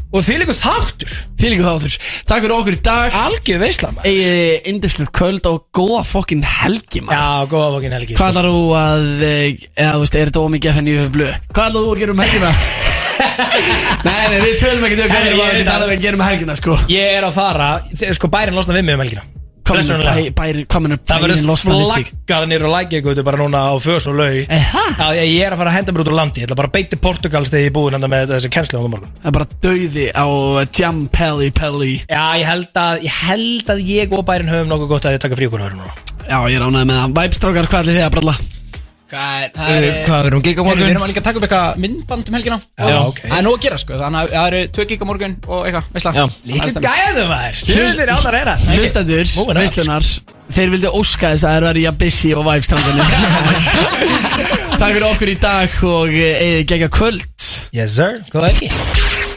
Speaker 2: Og því líka þáttur.
Speaker 4: Því líka þáttur. Takk fyrir okkur í dag.
Speaker 2: Algjör veislam
Speaker 4: Egið indislegt kvöld og góða fokkin helgi maður.
Speaker 2: Já, góða fokkin helgi
Speaker 4: Hvað ætlar þú að, eh, eða þú veist, er þetta ómikið FN í blöð? Hvað ætlar þú að gera um helgina? nei, nei, við tölum ekki um hvað erum
Speaker 2: ég
Speaker 4: að gera um helgina, sko.
Speaker 2: Ég er að fara, sko bærin losna við mig um helgina
Speaker 4: Hvað mennur
Speaker 2: Það
Speaker 4: bærin
Speaker 2: verður
Speaker 4: losna við þig?
Speaker 2: flaggað nýra lækjagutu bara núna á fös og lau ég ég er að fara að henda mér út úr landi. Ég ætla bara að beiti Portugals þegar ég er enda með þessi kennslu á morgun.
Speaker 4: Það er bara dauði á Jam Pelli Pelli.
Speaker 2: Já, ég held að ég, held að ég og bærin höfum nokkuð gott að ég taka frí okkur núna.
Speaker 4: Já, ég er ánægð með það. Væpstrákar, hvað ætlir þið að bralla?
Speaker 15: Hvað er,
Speaker 17: Eh, hvað erum gig á morgun?
Speaker 15: Við erum að líka að taka upp eitthvað myndband um helgina.
Speaker 2: Já, ok.
Speaker 15: Það er nóg að gera sko Þannig að það eru tvö gig á morgun og eitthvað Veistla.
Speaker 2: Líka gæðum maður. Hlustir á það reyna
Speaker 4: Hlustendur,
Speaker 2: Moving on.
Speaker 4: veislunar Þeir vildi óska þess að þeir eru í Abissi og Væpstrákarnir Takk fyrir okkur í dag og eigið gegja kvöld.
Speaker 2: Yes sir, góða ekki